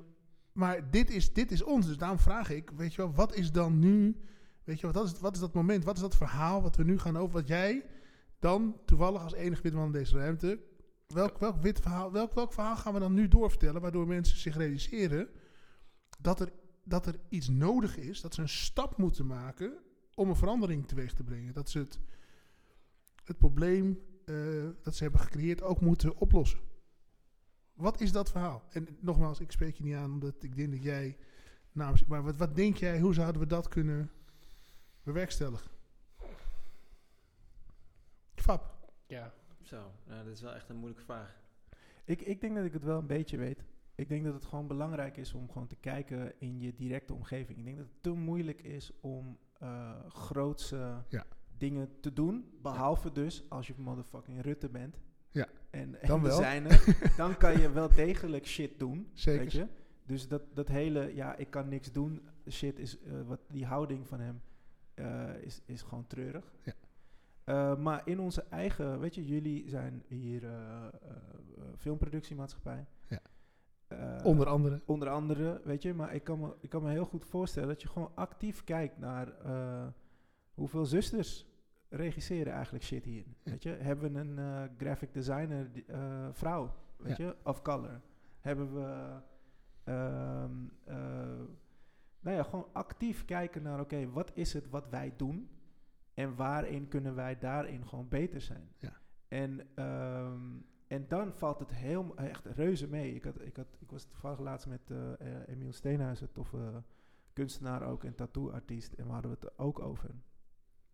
maar dit is, dit is ons, dus daarom vraag ik, weet je wel, wat is dan nu, weet je wel, wat is, wat is dat moment, wat is dat verhaal wat we nu gaan over, wat jij Dan, toevallig als enige witman in deze ruimte, welk, welk, wit verhaal, welk, welk verhaal gaan we dan nu doorvertellen, waardoor mensen zich realiseren dat er, dat er iets nodig is, dat ze een stap moeten maken om een verandering teweeg te brengen. Dat ze het, het probleem eh, dat ze hebben gecreëerd ook moeten oplossen. Wat is dat verhaal? En nogmaals, ik spreek je niet aan omdat ik denk dat jij namens. Maar wat, wat denk jij, hoe zouden we dat kunnen bewerkstelligen? Fab. Ja, Zo, nou, dat is wel echt een moeilijke vraag. Ik, ik denk dat ik het wel een beetje weet. Ik denk dat het gewoon belangrijk is om gewoon te kijken in je directe omgeving. Ik denk dat het te moeilijk is om eh grootse Ja. dingen te doen. Behalve dus als je motherfucking Rutte bent. Ja. En, en Dan wel. dan kan je wel degelijk shit doen. Zeker. Weet je? Dus dat, dat hele, ja, ik kan niks doen, shit is, eh, wat die houding van hem eh, is, is gewoon treurig. Ja. Eh, maar in onze eigen, weet je, jullie zijn hier filmproductiemaatschappij. Ja. Onder andere. onder andere, weet je, maar ik kan, me, ik kan me heel goed voorstellen dat je gewoon actief kijkt naar hoeveel zusters regisseren eigenlijk shit hier. Weet je, hebben we een eh, graphic designer eh, vrouw, weet Ja. je, of color. Hebben we, ehm, eh, nou ja, gewoon actief kijken naar, oké, wat is het wat wij doen en waarin kunnen wij daarin gewoon beter zijn. Ja. En, ehm, en dan valt het heel, echt reuze mee. Ik, had, ik, had, ik was toevallig laatst met Emiel Steenhuis, een toffe kunstenaar ook en tattoo-artiest. En we hadden het er ook over.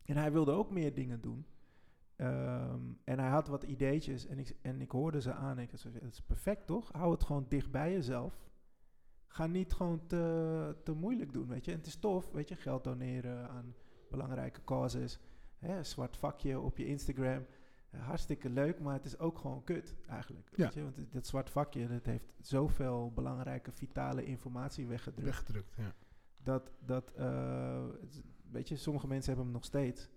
En hij wilde ook meer dingen doen. Ehm, en hij had wat ideetjes en ik, en ik hoorde ze aan. En ik zei, het is perfect toch? Hou het gewoon dicht bij jezelf. Ga niet gewoon te, te moeilijk doen, weet je. En het is tof, weet je, geld doneren aan belangrijke causes. Hè, zwart vakje op je Instagram. Eh, hartstikke leuk, maar het is ook gewoon kut eigenlijk. Ja. Weet je? Want dat zwart vakje, dat heeft zoveel belangrijke, vitale informatie weggedrukt Weggedrukt. Ja. dat, dat eh, weet je, sommige mensen hebben hem nog steeds.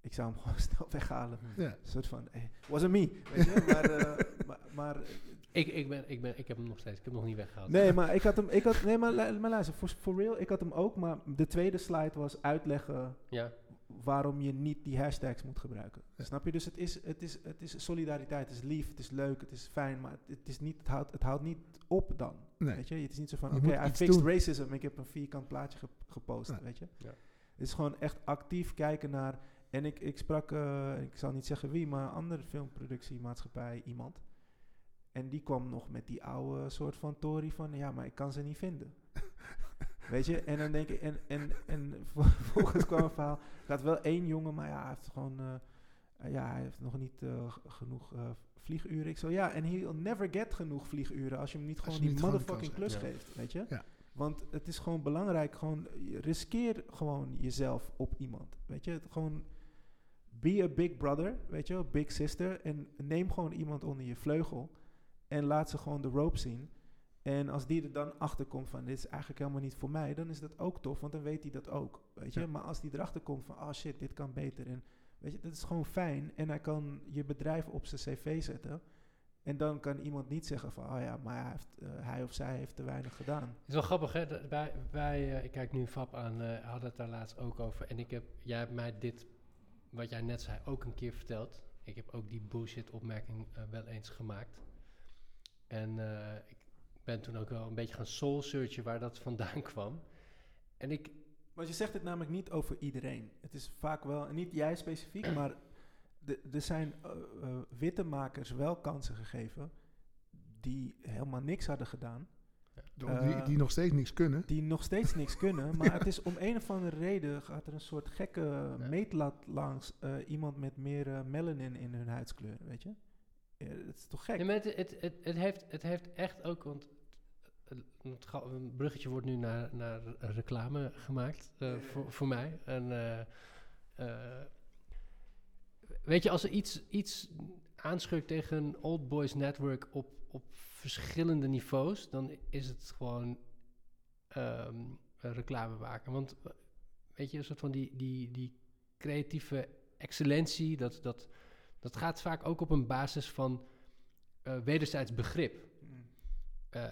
Ik zou hem gewoon snel weghalen. Ja. Een soort van, eh, wasn't me, weet je. Maar, eh, maar, maar ik, ik, ben, ik, ben, ik heb hem nog steeds. Ik heb hem nog niet weggehaald. nee, maar ik had hem, ik had, nee, maar, maar luister, for, for real, ik had hem ook, maar de tweede slide was uitleggen Ja, waarom je niet die hashtags moet gebruiken. Ja. Snap je? Dus het is, het, is, het is solidariteit, het is lief, het is leuk, het is fijn, maar het, het is niet, het, houdt, het houdt niet op dan. Nee. Weet je? Het is niet zo van, oké, I fixed doen. racism, ik heb een vierkant plaatje ge- gepost, Nee. weet je? Ja. Het is gewoon echt actief kijken naar, en ik, ik sprak, eh, ik zal niet zeggen wie, maar een andere filmproductiemaatschappij, iemand. En die kwam nog met die oude soort van Tory van, ja, maar ik kan ze niet vinden. Weet je, en dan denk ik, en, en, en vervolgens kwam een verhaal, er had wel één jongen, maar ja, hij heeft gewoon, eh, eh, ja, hij heeft nog niet genoeg vlieguren. Ik zo, ja, en he'll never get genoeg vlieguren als je hem niet gewoon die motherfucking klus geeft, weet je. Ja. Want het is gewoon belangrijk, gewoon, riskeer gewoon jezelf op iemand, weet je. Het gewoon, be a big brother, weet je, big sister, en neem gewoon iemand onder je vleugel en laat ze gewoon de rope zien. En als die er dan achter komt van dit is eigenlijk helemaal niet voor mij, dan is dat ook tof, want dan weet hij dat ook. Weet je? Ja. Maar als die erachter komt van oh shit, dit kan beter. En weet je, dat is gewoon fijn. En hij kan je bedrijf op zijn cv zetten. En dan kan iemand niet zeggen van oh ja, maar hij, heeft, eh, hij of zij heeft te weinig gedaan. Het is wel grappig, hè? dat wij, wij, eh, ik kijk nu Fab aan, eh hadden het daar laatst ook over. En ik heb, jij hebt mij dit, wat jij net zei, ook een keer verteld. Ik heb ook die bullshit-opmerking wel eens gemaakt. En ik ben toen ook wel een beetje gaan soul-searchen waar dat vandaan kwam. En ik, Want je zegt het namelijk niet over iedereen. Het is vaak wel, niet jij specifiek, maar er zijn eh, eh, witte makers wel kansen gegeven die helemaal niks hadden gedaan. Die, Eh, die nog steeds niks kunnen. die nog steeds niks kunnen. Maar het is om een of andere reden gaat er een soort gekke meetlat langs eh, iemand met meer eh, melanin in hun huidskleur, weet je? Ja, het is toch gek? Nee, maar het, het, het, het, heeft, het heeft echt ook, want het, het ga- een bruggetje wordt nu naar, naar reclame gemaakt eh, voor, voor mij. En, eh, eh, weet je, als er iets, iets aanschurkt tegen een Old Boys Network op, op verschillende niveaus, dan is het gewoon ehm, reclame maken. Want eh, weet je, een soort van die, die, die creatieve excellentie, dat, dat, dat gaat vaak ook op een basis van eh, wederzijds begrip. Mm. Eh,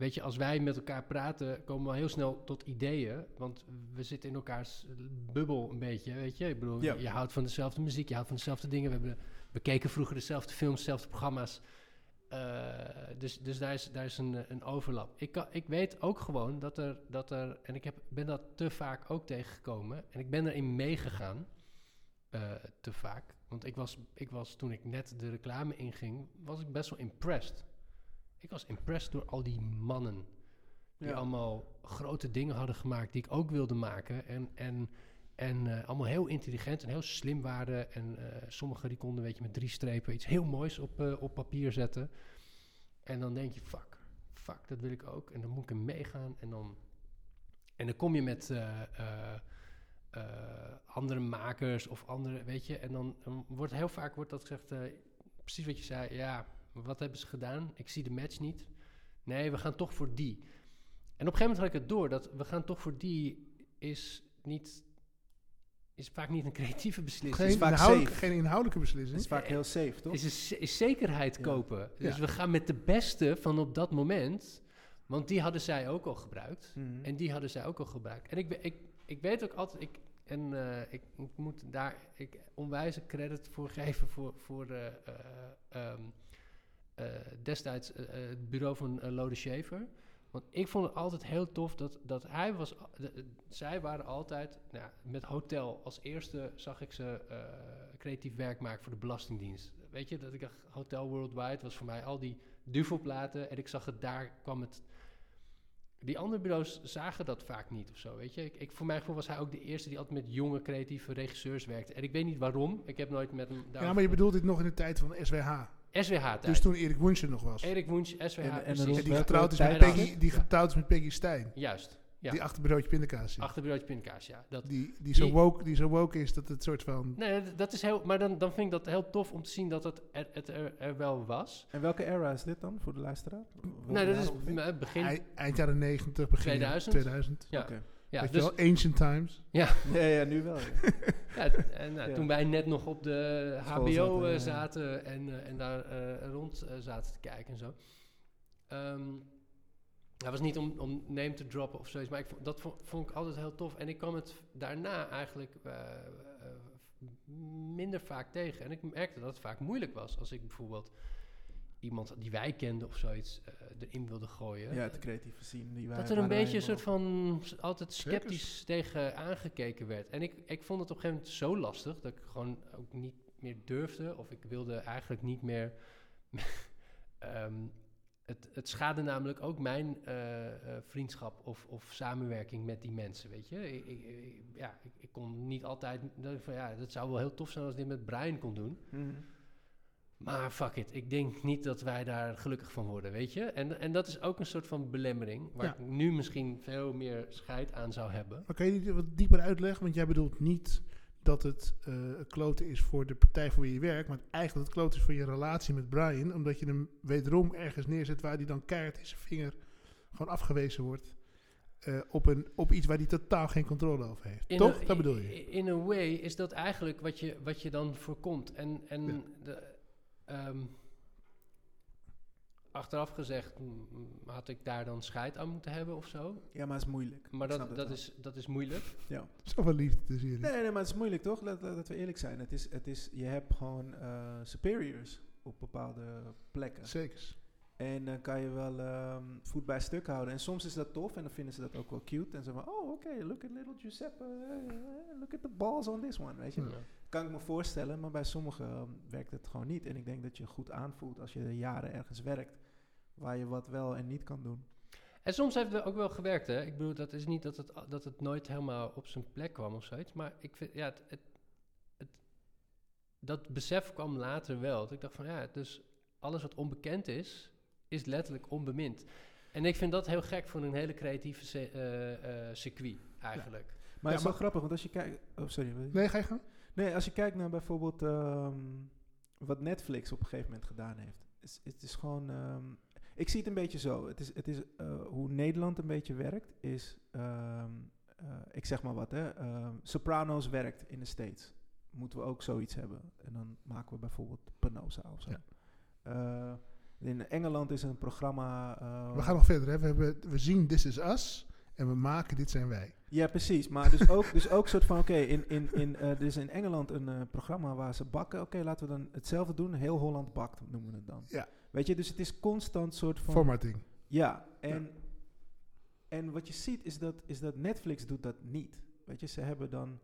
weet je, als wij met elkaar praten, komen we heel snel tot ideeën. Want we zitten in elkaars bubbel een beetje, weet je. Ik bedoel, Ja. je houdt van dezelfde muziek, je houdt van dezelfde dingen. We, hebben, we keken vroeger dezelfde films, dezelfde programma's. Eh, dus dus daar, is, daar is een, een overlap. Ik, kan, ik weet ook gewoon dat er, dat er en ik heb, ben dat te vaak ook tegengekomen. En ik ben erin meegegaan, eh, te vaak. Want ik was, ik was, toen ik net de reclame inging, was ik best wel impressed. Ik was impressed door al die mannen. Die Ja. allemaal grote dingen hadden gemaakt die ik ook wilde maken. En, en, en eh, allemaal heel intelligent en heel slim waren. En eh sommigen die konden, weet je, met drie strepen iets heel moois op, eh, op papier zetten. En dan denk je, fuck, fuck, dat wil ik ook. En dan moet ik er meegaan. En dan, en dan kom je met andere makers of andere, weet je. En dan, dan wordt heel vaak wordt dat gezegd, precies wat je zei. Ja, wat hebben ze gedaan? Ik zie de match niet. Nee, we gaan toch voor die. En op een gegeven moment had ik het door dat we gaan toch voor die is niet is vaak niet een creatieve beslissing. Geen, vaak inhoudelijk, safe. geen inhoudelijke Het beslissing. is vaak heel safe, toch? Is, is zekerheid Ja. kopen. Dus Ja. we gaan met de beste van op dat moment. Want die hadden zij ook al gebruikt. Mhm. En die hadden zij ook al gebruikt. En ik, ik, ik weet ook altijd. Ik, en eh, ik, ik moet daar ik onwijze credit voor geven voor, voor eh, eh, ehm, eh, destijds eh, eh, het bureau van eh, Lode Schaefer. Want ik vond het altijd heel tof dat, dat hij was. de- zij waren altijd. Nou, ja, met Hotel als eerste zag ik ze eh, creatief werk maken voor de Belastingdienst. Weet je, dat ik dacht, Hotel Worldwide was voor mij al die duvelplaten. En ik zag het daar kwam het. Die andere bureaus zagen dat vaak niet of zo, weet je. Ik, ik, voor mijn gevoel was hij ook de eerste die altijd met jonge creatieve regisseurs werkte. En ik weet niet waarom. Ik heb nooit met hem daar. Ja, maar je bedoelt dit nog in de tijd van SWH. SWH-tijd. Dus toen Erik Wunsch er nog was. Erik Woens, SWH, En- en En die getrouwd is met Peggy, die getrouwd is met Peggy Stijn. Juist, ja. Die achterbureautje pindakaas zit. Achterbureautje pindakaas, ja. Dat, Die, die, zo Die- woke, die zo woke is dat het soort van... nee, dat is heel... Maar dan, dan vind ik dat heel tof om te zien dat het er, het er, er wel was. En welke era is dit dan voor de luisteraar? Nee, dat is begin... ei- eind jaren 90, begin 2000. 2000. ja, Oké. Ja, Weet dus, je wel, ancient times. Ja, ja, nu wel. ja. ja, en nou, Ja. toen wij net nog op de HBO zaten, eh, ja. zaten en, eh, en daar eh, rond eh, zaten te kijken en zo. Ehm, dat was niet om, om name te droppen of zoiets, maar ik, vond- dat vond, vond ik altijd heel tof. En ik kwam het daarna eigenlijk eh, eh, minder vaak tegen. En ik merkte dat het vaak moeilijk was als ik bijvoorbeeld iemand die wij kenden of zoiets eh, erin wilde gooien. Ja, het creatieve zien. Die wij, dat er een beetje een soort van altijd sceptisch tegen aangekeken werd. En ik, ik vond het op een gegeven moment zo lastig dat ik gewoon ook niet meer durfde. Of ik wilde eigenlijk niet meer. Ehm, het, het schade namelijk ook mijn eh, eh, vriendschap of, of samenwerking met die mensen, weet je. Ik, ik, ik- ja, ik, ik kon niet altijd... Van, ja, dat zou wel heel tof zijn als ik dit met Brian kon doen. Mhm. Maar fuck it, ik denk niet dat wij daar gelukkig van worden, weet je? En, en dat is ook een soort van belemmering, waar Ja. ik nu misschien veel meer scheid aan zou hebben. Maar kan je die wat dieper uitleggen? Want jij bedoelt niet dat het eh kloten is voor de partij voor wie je werkt, maar eigenlijk dat het kloten is voor je relatie met Brian, omdat je hem wederom ergens neerzet waar hij dan keihard in zijn vinger gewoon afgewezen wordt. eh, op, een, op iets waar hij totaal geen controle over heeft. In Toch? a- dat bedoel je? In a way is dat eigenlijk wat je, wat je dan voorkomt. En, en Ja. de, ehm, achteraf gezegd had ik daar dan scheid aan moeten hebben of zo. Ja, maar het is moeilijk. Maar dat, het dat, wel. is, dat is moeilijk. Ja. Zoveel liefde tussen jullie. Nee, nee, maar het is moeilijk toch? Laat, laten we eerlijk zijn. Het is, het is, je hebt gewoon eh, superiors op bepaalde plekken. Zeker. En dan kan je wel ehm, voet bij stuk houden. En soms is dat tof en dan vinden ze dat ook wel cute. En ze van, oh oké, look at little Giuseppe. look at the balls on this one, weet je. Ja. Kan ik me voorstellen, maar bij sommigen ehm, werkt het gewoon niet. En ik denk dat je goed aanvoelt als je jaren ergens werkt. Waar je wat wel en niet kan doen. En soms heeft het ook wel gewerkt, hè. Ik bedoel, dat is niet dat het, dat het nooit helemaal op zijn plek kwam of zoiets. Maar ik vind, ja, het, het, het- dat besef kwam later wel. Dat ik dacht van, ja, dus alles wat onbekend is, is letterlijk onbemind. En ik vind dat heel gek voor een hele creatieve eh, eh, circuit, eigenlijk. Maar Ja, het is wel maar- grappig, want als je kijkt... Oh, sorry. Nee, ga je gaan? Nee, als je kijkt naar bijvoorbeeld ehm, wat Netflix op een gegeven moment gedaan heeft. is- Het is gewoon. ehm, ik zie het een beetje zo. Het is, het is eh, hoe Nederland een beetje werkt. Is. ehm, eh, ik zeg maar wat, hè. Sopranos werkt in de States. Moeten we ook zoiets hebben. En dan maken we bijvoorbeeld Penosa of zo. Ja. Eh, In Engeland is een programma... We gaan nog verder. Hè. We, hebben, we zien This Is Us en we maken Dit Zijn Wij. Ja, precies. Maar dus ook, dus ook soort van, oké, in, in, in, eh, er is in Engeland een eh, programma waar ze bakken. Oké, laten we dan hetzelfde doen. Heel Holland bakt, noemen we het dan. Ja. Weet je, dus het is constant soort van... Formatting. Ja, en, en wat je ziet is dat, is dat Netflix doet dat niet. Weet je, ze hebben dan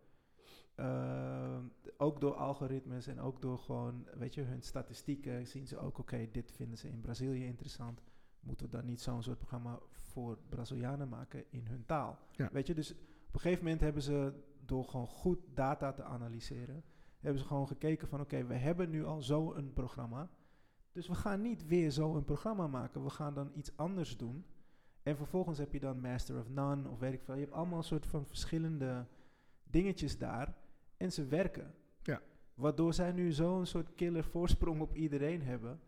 eh, ook door algoritmes en ook door gewoon, weet je, hun statistieken zien ze ook, oké, dit vinden ze in Brazilië interessant. Moeten we dan niet zo'n soort programma voor Brazilianen maken in hun taal? Ja. Weet je, dus op een gegeven moment hebben ze door gewoon goed data te analyseren, hebben ze gewoon gekeken van, oké, we hebben nu al zo'n programma. Dus we gaan niet weer zo'n programma maken. We gaan dan iets anders doen. En vervolgens heb je dan Master of None of weet ik veel. Je hebt allemaal een soort van verschillende dingetjes daar. En ze werken. Ja. Waardoor zij nu zo'n soort killer voorsprong op iedereen hebben.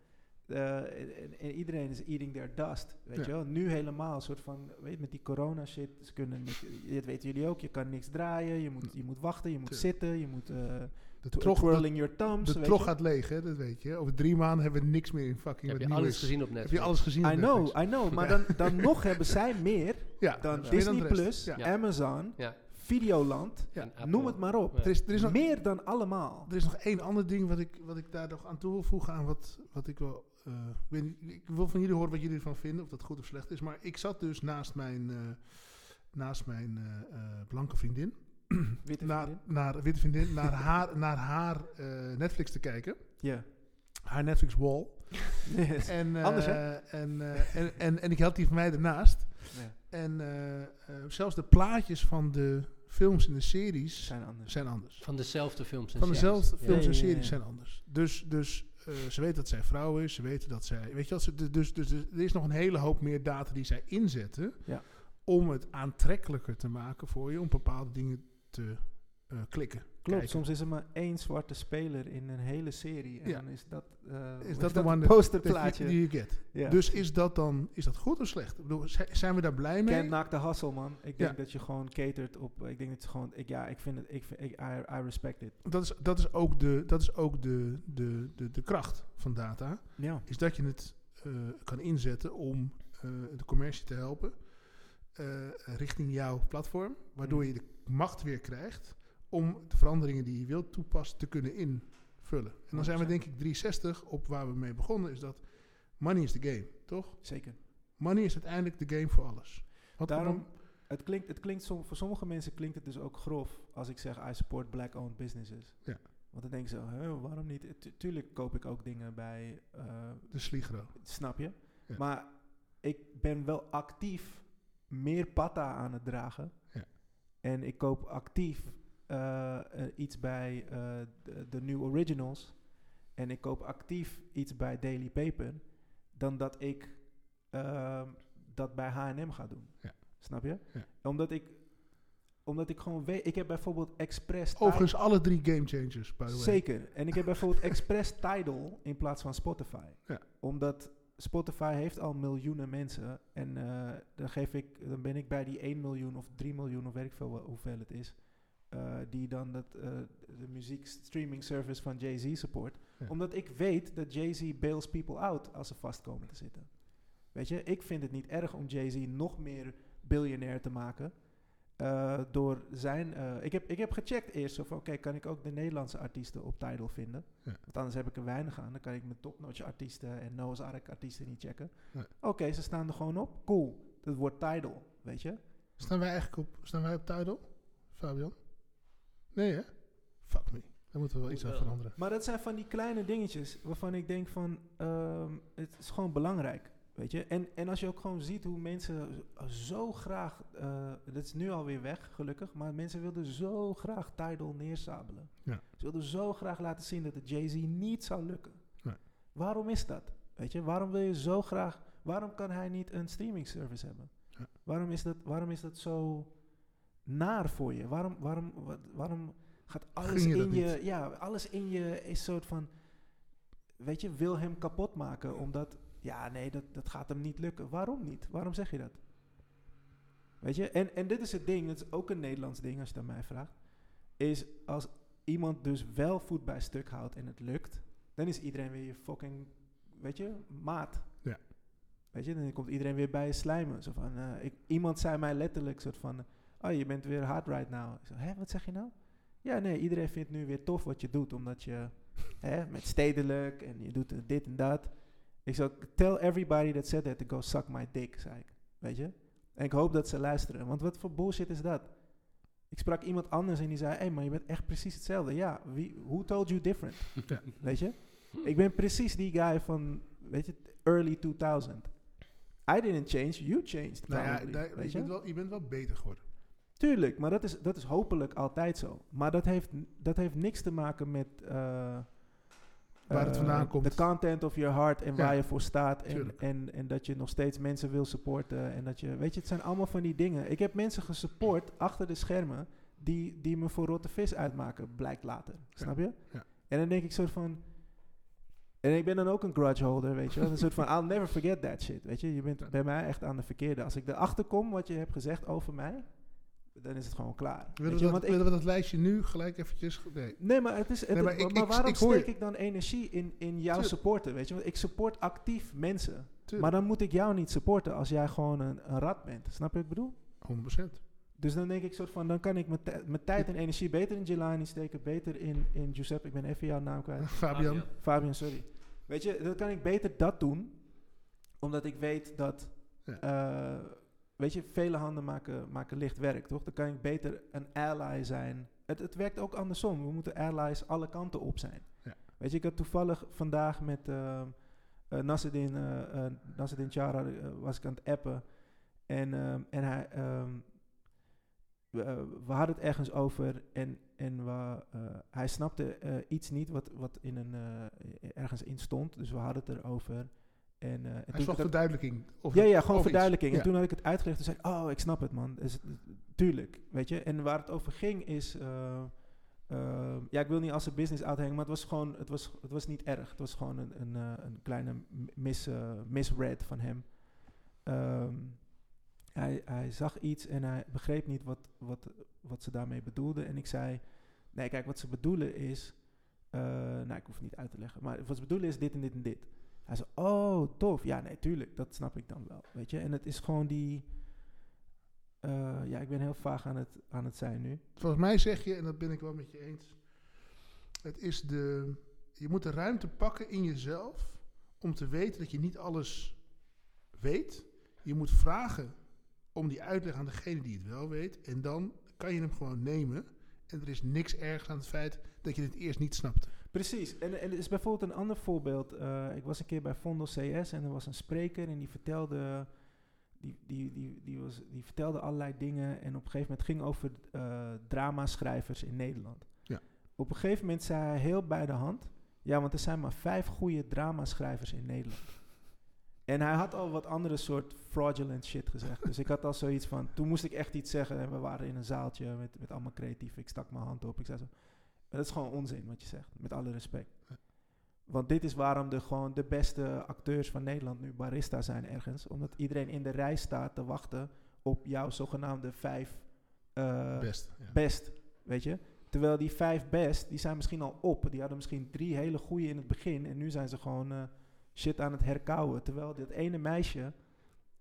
Eh, en, en iedereen is eating their dust. Weet Ja. je wel? Nu helemaal een soort van, weet je, met die corona shit. Ze kunnen niet, dat weten jullie ook. Je kan niks draaien. Je moet, je moet wachten. Je moet zitten. Je moet uh, De trog, de, twirling your thumbs. de trog gaat leeg, hè, dat weet je. Over drie maanden hebben we niks meer in fucking Heb wat je alles is. gezien op Heb Netflix? je alles gezien? op I Netflix? know, I know. Maar Ja. dan, dan nog hebben zij meer Ja, dan Disney. Plus. Amazon, Ja. Videoland. Noem het maar op. Ja. Er is, er, is nog, Meer dan allemaal. er is nog één ander ding wat ik, wat ik daar nog aan toe wil voegen aan wat, wat ik wel... eh, ik, weet niet, ik wil van jullie horen wat jullie ervan vinden, of dat goed of slecht is. Maar ik zat dus naast mijn, eh, naast mijn eh, eh, blanke vriendin, Witte naar, vriendin. naar, witte vriendin, naar haar, naar haar eh, Netflix te kijken. Ja. Haar Netflix wall. Yes. En, eh, Anders, hè? En, eh, en, en, en ik had die van mij ernaast. Ja. En eh, eh, zelfs de plaatjes van de films en de series Zijn anders. zijn anders. Van dezelfde films en Van series. dezelfde Ja. films ja, en ja, ja. series zijn anders. Dus, dus eh, ze weten dat zij vrouw is. Ze weten dat zij... Weet je wat? Ze, dus, dus, dus er is nog een hele hoop meer data die zij inzetten... Ja. om het aantrekkelijker te maken voor je... om bepaalde dingen te eh, klikken. Klopt, kijken. soms is er maar één zwarte speler in een hele serie. En Ja. dan is dat, eh, Is dat that- posterplaatje. Die je get. Dus is dat dan is dat goed of slecht? Ik bedoel, zi- zijn we daar blij mee? Ken naakt de hassel, man. Ik denk Ja. dat je gewoon catert op... Ik denk dat je gewoon... Ik, ja, ik vind het... Ik, vind- ik, I, I respect it. Dat is, dat is ook, de, dat is ook de, de, de, de kracht van data. Ja. Is dat je het eh, kan inzetten om eh, de commercie te helpen. eh, richting jouw platform. Waardoor Mm. je de macht weer krijgt om de veranderingen die je wilt toepassen te kunnen invullen. En dan zijn we 100%. denk ik 360 op waar we mee begonnen. Is dat money is the game, toch? Zeker. Money is uiteindelijk de game voor alles. Wat Daarom, het klinkt, het klinkt som, voor sommige mensen klinkt het dus ook grof als ik zeg I support black-owned businesses. Ja. Want dan denken ze, "Huh, waarom niet? Tu- tuurlijk koop ik ook dingen bij, eh, de sligro. snap je? Ja. Maar ik ben wel actief meer patta aan het dragen. Ja. En ik koop actief eh, eh, iets bij eh, de, de New Originals. En ik koop actief iets bij Daily Paper. Dan dat ik ehm, dat bij H&M ga doen. Ja. Snap je? Ja. Omdat ik omdat ik gewoon weet, ik heb bijvoorbeeld expres Overigens alle drie game changers, by the way. Zeker. En ik heb bijvoorbeeld expres Tidal in plaats van Spotify. Ja. Omdat Spotify heeft al miljoenen mensen. En dan, geef ik, dan ben ik bij die 1 miljoen of 3 miljoen of weet ik veel hoeveel het is. Eh, die dan dat, eh, de muziek streaming service van Jay-Z support. Ja. Omdat ik weet dat Jay-Z bails people out als ze vast komen te zitten. Weet je, ik vind het niet erg om Jay-Z nog meer biljonair te maken. eh, door zijn. ik, heb, ik heb gecheckt eerst van: oké, kan ik ook de Nederlandse artiesten op Tidal vinden? Ja. Want anders heb ik er weinig aan. Dan kan ik mijn topnotch artiesten en Noah's Ark artiesten niet checken. Ja. Oké, ze staan er gewoon op. Cool. Dat wordt Tidal, weet je? Staan wij eigenlijk op, staan wij op Tidal, Fabian? Nee hè? Fuck me. Daar moeten we wel iets aan veranderen. Maar dat zijn van die kleine dingetjes waarvan ik denk van, ehm, het is gewoon belangrijk, weet je. En, en als je ook gewoon ziet hoe mensen zo graag, eh dat is nu alweer weg gelukkig, maar mensen wilden zo graag Tidal neersabelen. Ja. Ze wilden zo graag laten zien dat het Jay-Z niet zou lukken. Nee. Waarom is dat? Weet je, waarom wil je zo graag, waarom kan hij niet een streaming service hebben? Ja. Waarom, is dat, waarom is dat zo naar voor je? Waarom, waarom, wa- waarom gaat alles je dat in je, niet? ja, alles in je is soort van, weet je, wil hem kapot maken, omdat, ja, nee, dat, dat gaat hem niet lukken. Waarom niet? Waarom zeg je dat? Weet je, en, en dit is het ding, dat is ook een Nederlands ding als je aan mij vraagt, is als iemand dus wel voet bij stuk houdt en het lukt, dan is iedereen weer je fucking weet je, maat. Ja. Weet je, dan komt iedereen weer bij je slijmen. Zo van, eh, ik, iemand zei mij letterlijk soort van, oh je bent weer hard right now. Ik zei, hè, wat zeg je nou? Ja, nee, iedereen vindt nu weer tof wat je doet, omdat je hè, met stedelijk en je doet dit en dat. Ik zou tell everybody that said that to go suck my dick, zei ik. Weet je? En ik hoop dat ze luisteren, want wat voor bullshit is dat? Ik sprak iemand anders en die zei, hé, hey, maar je bent echt precies hetzelfde. Ja, wie, who told you different? Ja. Weet je? Ik ben precies die guy van, weet je, early 2000. I didn't change, you changed. Nou ja, daar- je? bent wel, je bent wel beter geworden. Tuurlijk, maar dat is, dat is hopelijk altijd zo. Maar dat heeft, dat heeft niks te maken met... eh, Waar het eh, vandaan komt. De content of your heart en Ja, waar je voor staat. En, tuurlijk. en, en dat je nog steeds mensen wil supporten. En dat je, weet je, het zijn allemaal van die dingen. Ik heb mensen gesupport achter de schermen die, die me voor rotte vis uitmaken, blijkt later. Snap je? ja. En dan denk ik soort van... En ik ben dan ook een grudge holder, weet je wel. Een soort van, I'll never forget that shit, weet je. Je bent bij mij echt aan de verkeerde. Als ik erachter kom wat je hebt gezegd over mij, dan is het gewoon klaar. Willen we, je, dat, ik, we dat lijstje nu gelijk eventjes... Nee. Nee, maar, het is, het, Nee, maar ik- waarom ik steek ik dan energie in, in jouw supporten? Weet je? Want ik support actief mensen. Maar dan moet ik jou niet supporten als jij gewoon een, een rat bent. Snap je wat ik bedoel? 100%. Dus dan denk ik soort van, dan kan ik mijn tij- mijn tijd en energie beter in Jelani steken, beter in, in Giuseppe, ik ben even jouw naam kwijt. Fabian. Fabian, sorry. Weet je, dan kan ik beter dat doen, omdat ik weet dat, Ja. eh, weet je, vele handen maken, maken licht werk, toch? Dan kan ik beter een ally zijn. Het, het werkt ook andersom. We moeten allies alle kanten op zijn. Ja. Weet je, ik had toevallig vandaag met uh, uh, Nasreddin, Nasreddin Chara, was ik aan het appen. En, en hij, um, we, we, hadden het ergens over en, en we, hij snapte iets niet wat, wat in een, ergens in stond. Dus we hadden het erover. En, uh, en hij zocht verduidelijking. Of ja, ja, gewoon verduidelijking. En toen had ik het uitgelegd en zei ik, oh, ik snap het man. Dus, tuurlijk, weet je. En waar het over ging is, uh, ja, ik wil niet als een business uithangen, maar het was gewoon, het was, het was niet erg. Het was gewoon een, een, een kleine mis, misread van hem. Um, hij, hij zag iets en hij begreep niet wat, wat, wat ze daarmee bedoelden. En ik zei, nee, kijk, wat ze bedoelen is, nou, ik hoef het niet uit te leggen, maar wat ze bedoelen is dit en dit en dit. Hij zei, oh, tof. Ja, nee, tuurlijk, dat snap ik dan wel, weet je. En het is gewoon die, uh, ja, ik ben heel vaag aan het, aan het zijn nu. Volgens mij zeg je, en dat ben ik wel met je eens, het is de, je moet de ruimte pakken in jezelf om te weten dat je niet alles weet. Je moet vragen om die uitleg aan degene die het wel weet. En dan kan je hem gewoon nemen. En er is niks ergs aan het feit dat je het eerst niet snapte. Precies. En, en er is bijvoorbeeld een ander voorbeeld. Uh, ik was een keer bij Vondel CS en er was een spreker en die vertelde, die, die, die, die, was, die vertelde allerlei dingen. En op een gegeven moment ging over uh, dramaschrijvers in Nederland. Ja. Op een gegeven moment zei hij heel bij de hand. Ja, want er zijn maar vijf goede dramaschrijvers in Nederland. En hij had al wat andere soort fraudulent shit gezegd. dus ik had al zoiets van... Toen moest ik echt iets zeggen. En we waren in een zaaltje met, met allemaal creatieven. Ik stak mijn hand op. Ik zei zo... Maar dat is gewoon onzin wat je zegt. Met alle respect. Want dit is waarom de, gewoon de beste acteurs van Nederland nu barista zijn ergens. Omdat iedereen in de rij staat te wachten op jouw zogenaamde vijf... Uh, best. Ja. Best, weet je. Terwijl die vijf best, die zijn misschien al op. Die hadden misschien drie hele goede in het begin. En nu zijn ze gewoon... Uh, shit aan het herkauwen. Terwijl dit ene meisje,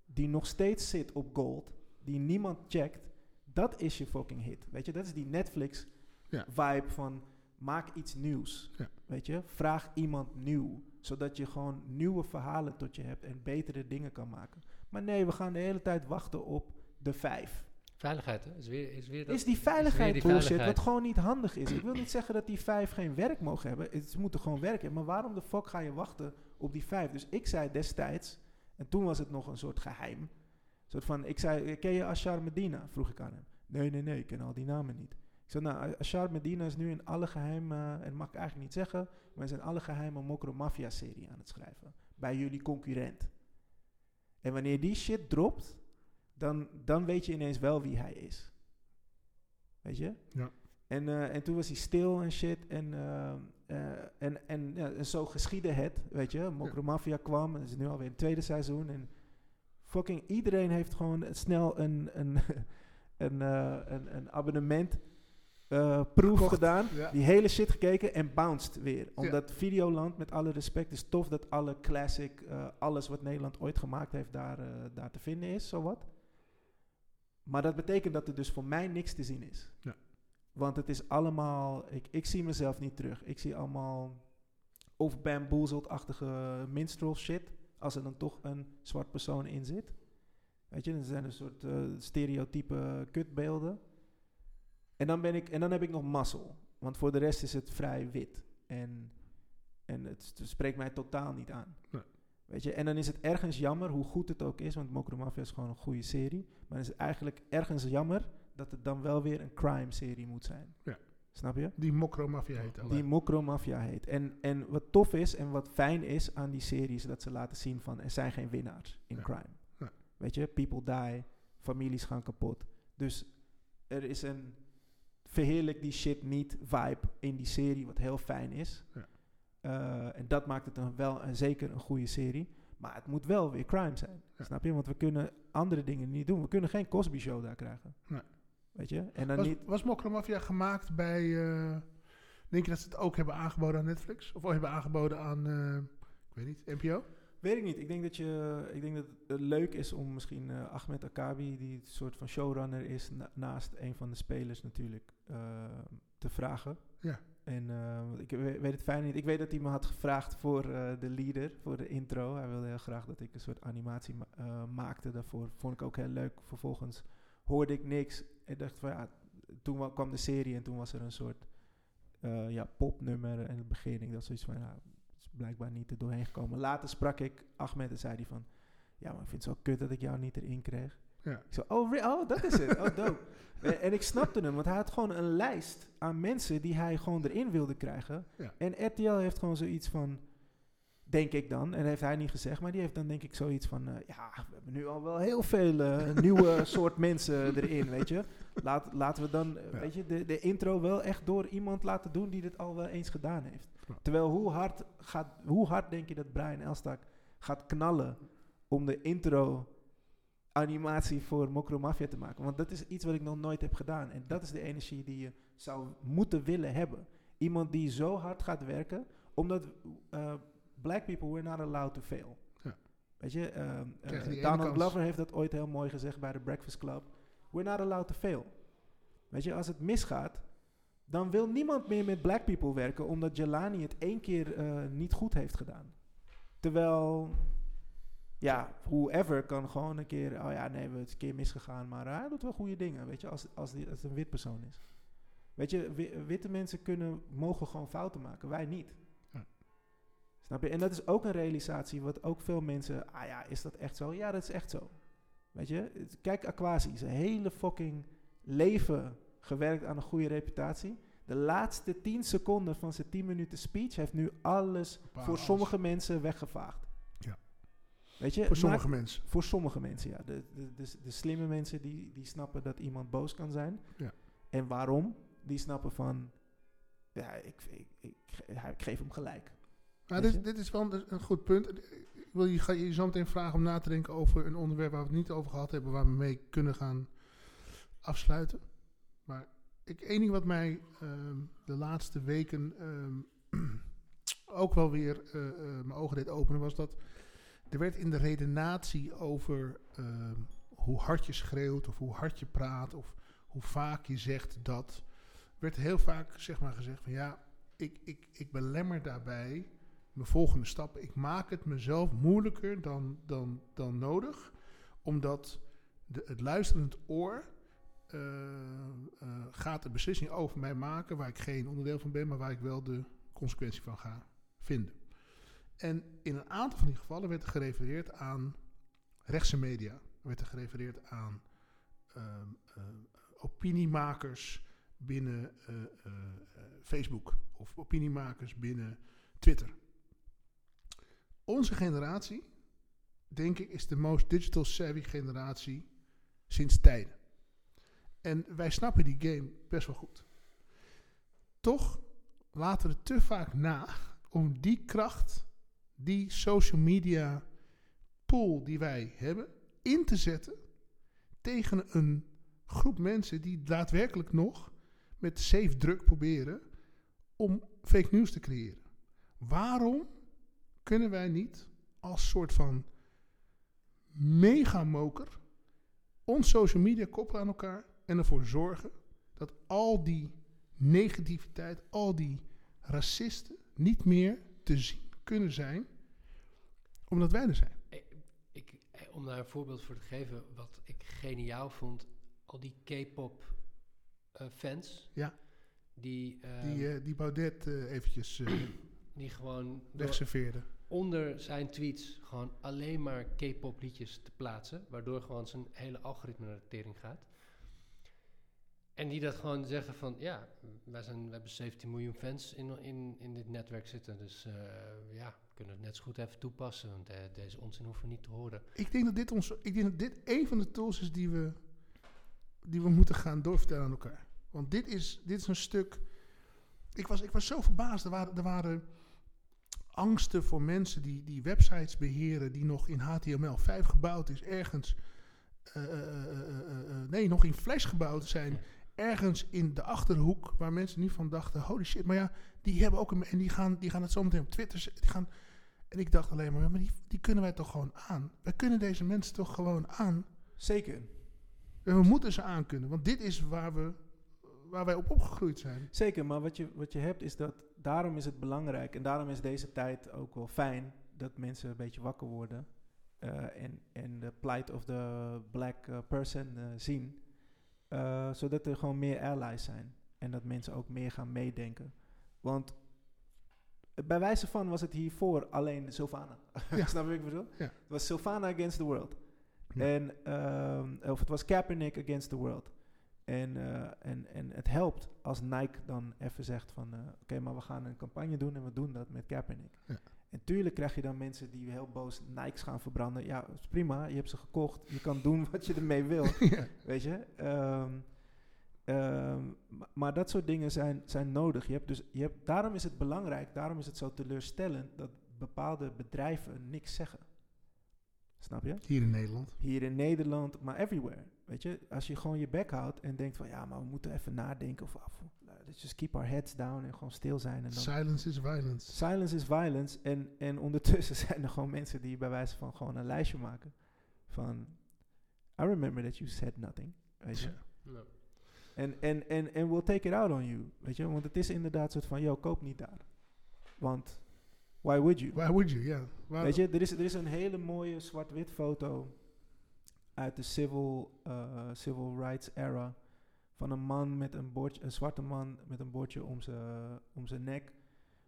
die nog steeds zit op gold, die niemand checkt, dat is je fucking hit. Weet je, dat is die Netflix ja. vibe van maak iets nieuws. Ja. Weet je, vraag iemand nieuw. Zodat je gewoon nieuwe verhalen tot je hebt en betere dingen kan maken. Maar nee, we gaan de hele tijd wachten op de vijf. Veiligheid, hè? Is, weer, is, weer dat, is die veiligheid die bullshit, veiligheid. wat gewoon niet handig is. Ik wil niet zeggen dat die vijf geen werk mogen hebben. Ze moeten gewoon werken. Maar waarom de fuck ga je wachten op die vijf? Dus ik zei destijds, en toen was het nog een soort geheim. Een soort van, ik zei, ken je Ashar Medina? Vroeg ik aan hem. Nee, nee, nee, ik ken al die namen niet. Ik zei, nou, Ashar Medina is nu in alle geheime, en dat mag ik eigenlijk niet zeggen, maar is in alle geheime Mokro Mafia serie aan het schrijven. Bij jullie concurrent. En wanneer die shit dropt, dan, dan weet je ineens wel wie hij is. Weet je? Ja. En, uh, en toen was hij stil en shit. En, uh, uh, en, en, ja, en zo geschiedde het, weet je. Mokro Mafia kwam. En het is nu alweer het tweede seizoen. En fucking iedereen heeft gewoon snel een, een, een, een, een abonnement eh, proef gedaan. Ja. Die hele shit gekeken en bounced weer. Omdat Videoland, met alle respect, is tof dat alle classic, eh, alles wat Nederland ooit gemaakt heeft, daar, eh, daar te vinden is, zowat. Maar dat betekent dat er dus voor mij niks te zien is. Ja. Want het is allemaal, ik, ik zie mezelf niet terug. Ik zie allemaal of bamboozled-achtige minstrel shit, als er dan toch een zwart persoon in zit. Weet je, dat zijn een soort stereotype kutbeelden. En dan, ben ik, en dan heb ik nog mazzel. Want voor de rest is het vrij wit. En, en het, het spreekt mij totaal niet aan. Nee. Weet je, en dan is het ergens jammer, hoe goed het ook is, want Mokro Mafia is gewoon een goede serie. Maar dan is het eigenlijk ergens jammer dat het dan wel weer een crime-serie moet zijn. Ja. Snap je? Die Mokro Mafia heet. Die Mokro Mafia heet. En, en wat tof is en wat fijn is aan die series, dat ze laten zien van er zijn geen winnaars in Ja. crime. Ja. Weet je, people die, families gaan kapot. Dus er is een verheerlijk die shit niet vibe in die serie, wat heel fijn is. Ja. Eh, en dat maakt het dan wel een, zeker een goede serie. Maar het moet wel weer crime zijn. Ja. Snap je? Want we kunnen andere dingen niet doen. We kunnen geen Cosby Show daar krijgen. Nee. Weet je? En dan Was, niet. was Mokro Mafia gemaakt bij... eh, denk je dat ze het ook hebben aangeboden aan Netflix? Of hebben aangeboden aan, eh, ik weet niet, NPO? Weet ik niet. Ik denk dat, je, ik denk dat het leuk is om misschien eh, Ahmed Akabi, die een soort van showrunner is, na- naast een van de spelers natuurlijk, eh, te vragen. Ja. En eh, ik we- weet het fijn niet. Ik weet dat hij me had gevraagd voor de leader, voor de intro. Hij wilde heel graag dat ik een soort animatie ma- maakte daarvoor. Vond ik ook heel leuk. Vervolgens hoorde ik niks. Ik dacht van ja, toen wa- kwam de serie en toen was er een soort ja, popnummer in het begin. Ik dacht zoiets van ja, blijkbaar niet er doorheen gekomen. Later sprak ik Ahmed en zei hij van... Ja, maar ik vind het zo kut dat ik jou niet erin kreeg. Ja. Ik zei, oh, oh dat is het. Oh, dope. en, en ik snapte hem, want hij had gewoon een lijst aan mensen die hij gewoon erin wilde krijgen. Ja. En RTL heeft gewoon zoiets van... Denk ik dan, en dat heeft hij niet gezegd, maar die heeft dan denk ik zoiets van... eh, ja, we hebben nu al wel heel veel eh, nieuwe soort mensen erin, weet je. Laat, laten we dan, Ja. weet je, de, de intro wel echt door iemand laten doen die dit al wel eens gedaan heeft. Ja. Terwijl hoe hard, gaat, hoe hard denk je dat Brian Elstak gaat knallen om de intro animatie voor Mokro Mafia te maken? Want dat is iets wat ik nog nooit heb gedaan. En dat is de energie die je zou moeten willen hebben. Iemand die zo hard gaat werken, omdat eh, black people were not allowed to fail. Ja. Weet je, ehm, eh, Donald. Glover heeft dat ooit heel mooi gezegd bij de Breakfast Club. We're not allowed to fail. Weet je, als het misgaat, dan wil niemand meer met black people werken, omdat Jelani het één keer eh, niet goed heeft gedaan. Terwijl, ja, whoever kan gewoon een keer, oh ja, nee, het is een keer misgegaan, maar hij doet wel goede dingen, weet je, als, als, die, als het een wit persoon is. Weet je, wi- witte mensen kunnen, mogen gewoon fouten maken, wij niet. Snap je? En dat is ook een realisatie wat ook veel mensen, ah ja, is dat echt zo? Ja, dat is echt zo. Weet je, kijk Aquasi, zijn hele fucking leven gewerkt aan een goede reputatie. De laatste 10 seconden van zijn 10 minuten speech heeft nu alles voor sommige mensen weggevaagd. Ja. Weet je, Voor sommige mensen. voor sommige mensen, ja. De, de, de, de slimme mensen die, die snappen dat iemand boos kan zijn. Ja. En waarom? Die snappen van, ja, ik, ik, ik, ik geef hem gelijk. Nou, dit, dit is wel een, een goed punt. Ik wil je, ga je zo meteen vragen om na te denken over een onderwerp waar we het niet over gehad hebben, waar we mee kunnen gaan afsluiten. Maar ik, één ding wat mij ehm, de laatste weken ehm, ook wel weer eh, eh, mijn ogen deed openen, was dat er werd in de redenatie over ehm, hoe hard je schreeuwt of hoe hard je praat of hoe vaak je zegt dat, werd heel vaak zeg maar gezegd van ja, ik, ik, ik belemmer daarbij mijn volgende stap. Ik maak het mezelf moeilijker dan, dan, dan nodig, omdat de, het luisterend oor eh, eh, gaat een beslissing over mij maken waar ik geen onderdeel van ben, maar waar ik wel de consequentie van ga vinden. En in een aantal van die gevallen werd er gerefereerd aan rechtse media. Er werd er gerefereerd aan eh, opiniemakers binnen Facebook of opiniemakers binnen Twitter. Onze generatie, denk ik, is de most digital savvy generatie sinds tijden. En wij snappen die game best wel goed. Toch laten we te vaak na om die kracht, die social media pool die wij hebben, in te zetten tegen een groep mensen die daadwerkelijk nog met safe druk proberen om fake news te creëren. Waarom kunnen wij niet als soort van megamoker ons social media koppelen aan elkaar en ervoor zorgen dat al die negativiteit, al die racisten niet meer te zien kunnen zijn, omdat wij er zijn. Ik, eh, om daar een voorbeeld voor te geven, wat ik geniaal vond, al die K-pop eh, fans. Ja. Die, eh, Die, eh, die Baudet eh, eventjes eh, die gewoon door- wegserveerde. Onder zijn tweets gewoon alleen maar K-pop liedjes te plaatsen, waardoor gewoon zijn hele algoritme naar tering gaat. En die dat gewoon zeggen van, ja, wij, zijn, we hebben 17 miljoen fans in, in, in dit netwerk zitten, dus eh, ja, kunnen het net zo goed even toepassen, want eh, deze onzin hoeven we niet te horen. Ik denk dat dit ons, ik denk dat dit een van de tools is die we, die we moeten gaan doorvertellen aan elkaar. Want dit is, dit is een stuk. Ik was, ik was zo verbaasd. Er waren, er waren angsten voor mensen die, die websites beheren die nog in HTML5 gebouwd is, ergens. eh, eh, eh, nee, nog in Flash gebouwd zijn. Ergens in de achterhoek, waar mensen nu van dachten: holy shit, maar ja, die hebben ook een. En die gaan, die gaan het zometeen op Twitter. zetten, Die gaan, en ik dacht alleen maar, maar die, die kunnen wij toch gewoon aan? Wij kunnen deze mensen toch gewoon aan? Zeker. En we moeten ze aankunnen, want dit is waar, we, waar wij op opgegroeid zijn. Zeker, maar wat je, wat je hebt is dat daarom is het belangrijk en daarom is deze tijd ook wel fijn dat mensen een beetje wakker worden eh, en, en de plight of the black eh, person eh, zien. Zodat er gewoon meer allies zijn en dat mensen ook meer gaan meedenken. Want bij wijze van was het hiervoor alleen Sylvana. Ja. Snap je wat ik bedoel? Ja. Het was Sylvana against the world. Ja. En, ehm, of het was Kaepernick against the world. En, eh, en, en het helpt als Nike dan even zegt van... eh, oké, maar we gaan een campagne doen en we doen dat met Kaepernick. Ja. En tuurlijk krijg je dan mensen die heel boos Nikes gaan verbranden. Ja, dat is prima, je hebt ze gekocht. Je kan doen wat je ermee wil, ja. weet je. Ehm, ehm, ma- maar dat soort dingen zijn, zijn nodig. Je hebt dus, je hebt, daarom is het belangrijk, daarom is het zo teleurstellend... dat bepaalde bedrijven niks zeggen. Snap je? Hier in Nederland. Hier in Nederland, maar everywhere. Weet je, als je gewoon je bek houdt en denkt van ja, maar we moeten even nadenken of af. Let's just keep our heads down en gewoon stil zijn. En dan Silence is violence. silence is violence. En, en ondertussen zijn er gewoon mensen die bij wijze van gewoon een lijstje maken. Van, I remember that you said nothing. Weet je. Ja. En, en, en, en we'll take it out on you. Weet je, want het is inderdaad soort van, yo, koop niet daar. Want, why would you? Why would you? Ja. Waar- Weet je, er is, er is een hele mooie zwart-wit foto uit de civil, eh, civil rights era van een man met een bordje, een zwarte man met een bordje om zijn om zijn nek,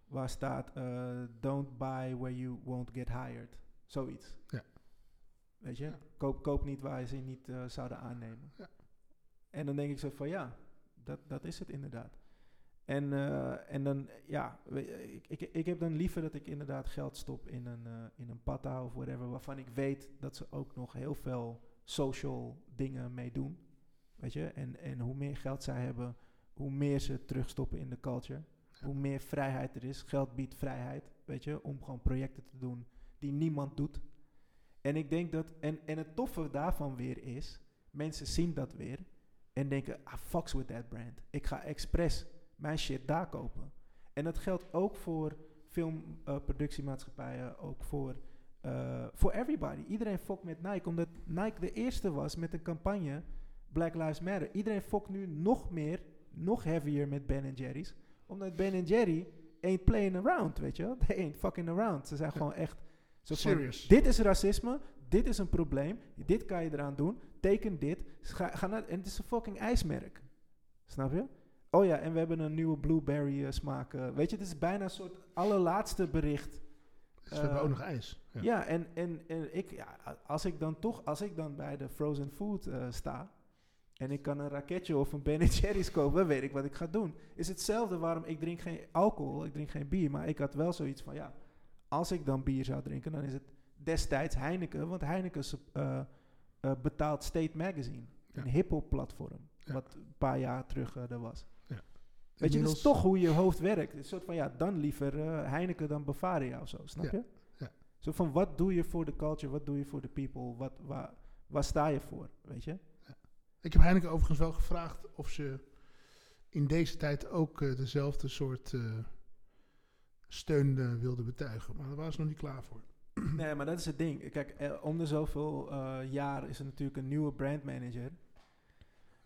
waar staat eh, "Don't buy where you won't get hired", zoiets. Ja. Weet je, Ja. koop, koop niet waar ze je niet eh, zouden aannemen. Ja. En dan denk ik zo van ja, dat, dat is het inderdaad. En, en dan, ja, ik, ik, ik heb dan liever dat ik inderdaad geld stop in een, eh, in een patta of whatever, waarvan ik weet dat ze ook nog heel veel social dingen mee doen. Weet je, en, en hoe meer geld zij hebben, hoe meer ze terugstoppen in de culture. Hoe meer vrijheid er is. Geld biedt vrijheid, weet je, om gewoon projecten te doen die niemand doet. En ik denk dat, en, en het toffe daarvan weer is, mensen zien dat weer en denken, ah, fucks with that brand. Ik ga expres mijn shit daar kopen. En dat geldt ook voor filmproductiemaatschappijen, ook voor, eh, voor everybody. Iedereen fokt met Nike, omdat Nike de eerste was met een campagne Black Lives Matter. Iedereen fokt nu nog meer, nog heavier met Ben Jerry's, omdat Ben Jerry ain't playing around, weet je wel. They ain't fucking around. Ze zijn gewoon echt zo van, Serious. dit is racisme, dit is een probleem, dit kan je eraan doen, teken dit, ga, ga naar, en het is een fucking ijsmerk. Snap je? Oh ja, en we hebben een nieuwe blueberry eh, smaak. eh, weet je, het is bijna een soort allerlaatste bericht. Dus we hebben eh, ook nog ijs. Ja. Ja, en, en, en ik, ja, als ik dan toch, als ik dan bij de frozen food eh, sta en ik kan een raketje of een Ben Jerry's kopen, dan weet ik wat ik ga doen. Is hetzelfde waarom ik drink geen alcohol, ik drink geen bier, maar ik had wel zoiets van, ja, als ik dan bier zou drinken, dan is het destijds Heineken, want Heineken eh, betaalt State Magazine, Ja. een hip-hop platform, Ja. wat een paar jaar terug er was. Weet je, dat is toch hoe je hoofd werkt. Het is een soort van, ja, dan liever eh, Heineken dan Bavaria of zo, snap Ja. je? Ja. Zo van, wat doe je voor de culture, wat doe je voor de people, wat, waar, waar sta je voor, weet je? Ik heb Heineken overigens wel gevraagd of ze in deze tijd ook eh, dezelfde soort eh, steun wilden betuigen. Maar daar waren ze nog niet klaar voor. Nee, maar dat is het ding. Kijk, om de zoveel jaar is er natuurlijk een nieuwe brandmanager.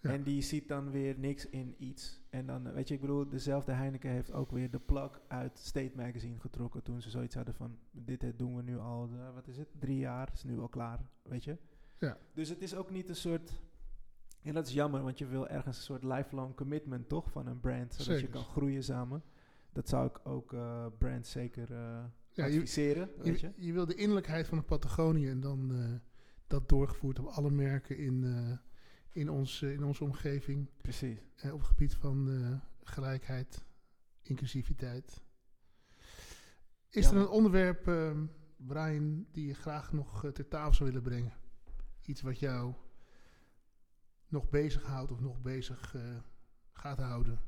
Ja. En die ziet dan weer niks in iets. En dan, weet je, ik bedoel, dezelfde Heineken heeft ook weer de plak uit State Magazine getrokken. Toen ze zoiets hadden van, dit eh, doen we nu al, eh, wat is het, drie jaar, is nu al klaar, weet je. Ja. Dus het is ook niet een soort, en dat is jammer, want je wil ergens een soort lifelong commitment toch van een brand. Zodat je kan groeien samen. Dat zou ik ook eh brands zeker eh Ja, je- adviseren, weet je. Je, je wil de innerlijkheid van de Patagonië en dan dat doorgevoerd op alle merken in, in, ons, eh, in onze omgeving. Precies. eh, op het gebied van eh, gelijkheid, inclusiviteit. Is Ja, er een onderwerp, ehm, Brian, die je graag nog ter tafel zou willen brengen? Iets wat jou nog bezighoudt of nog bezig gaat houden?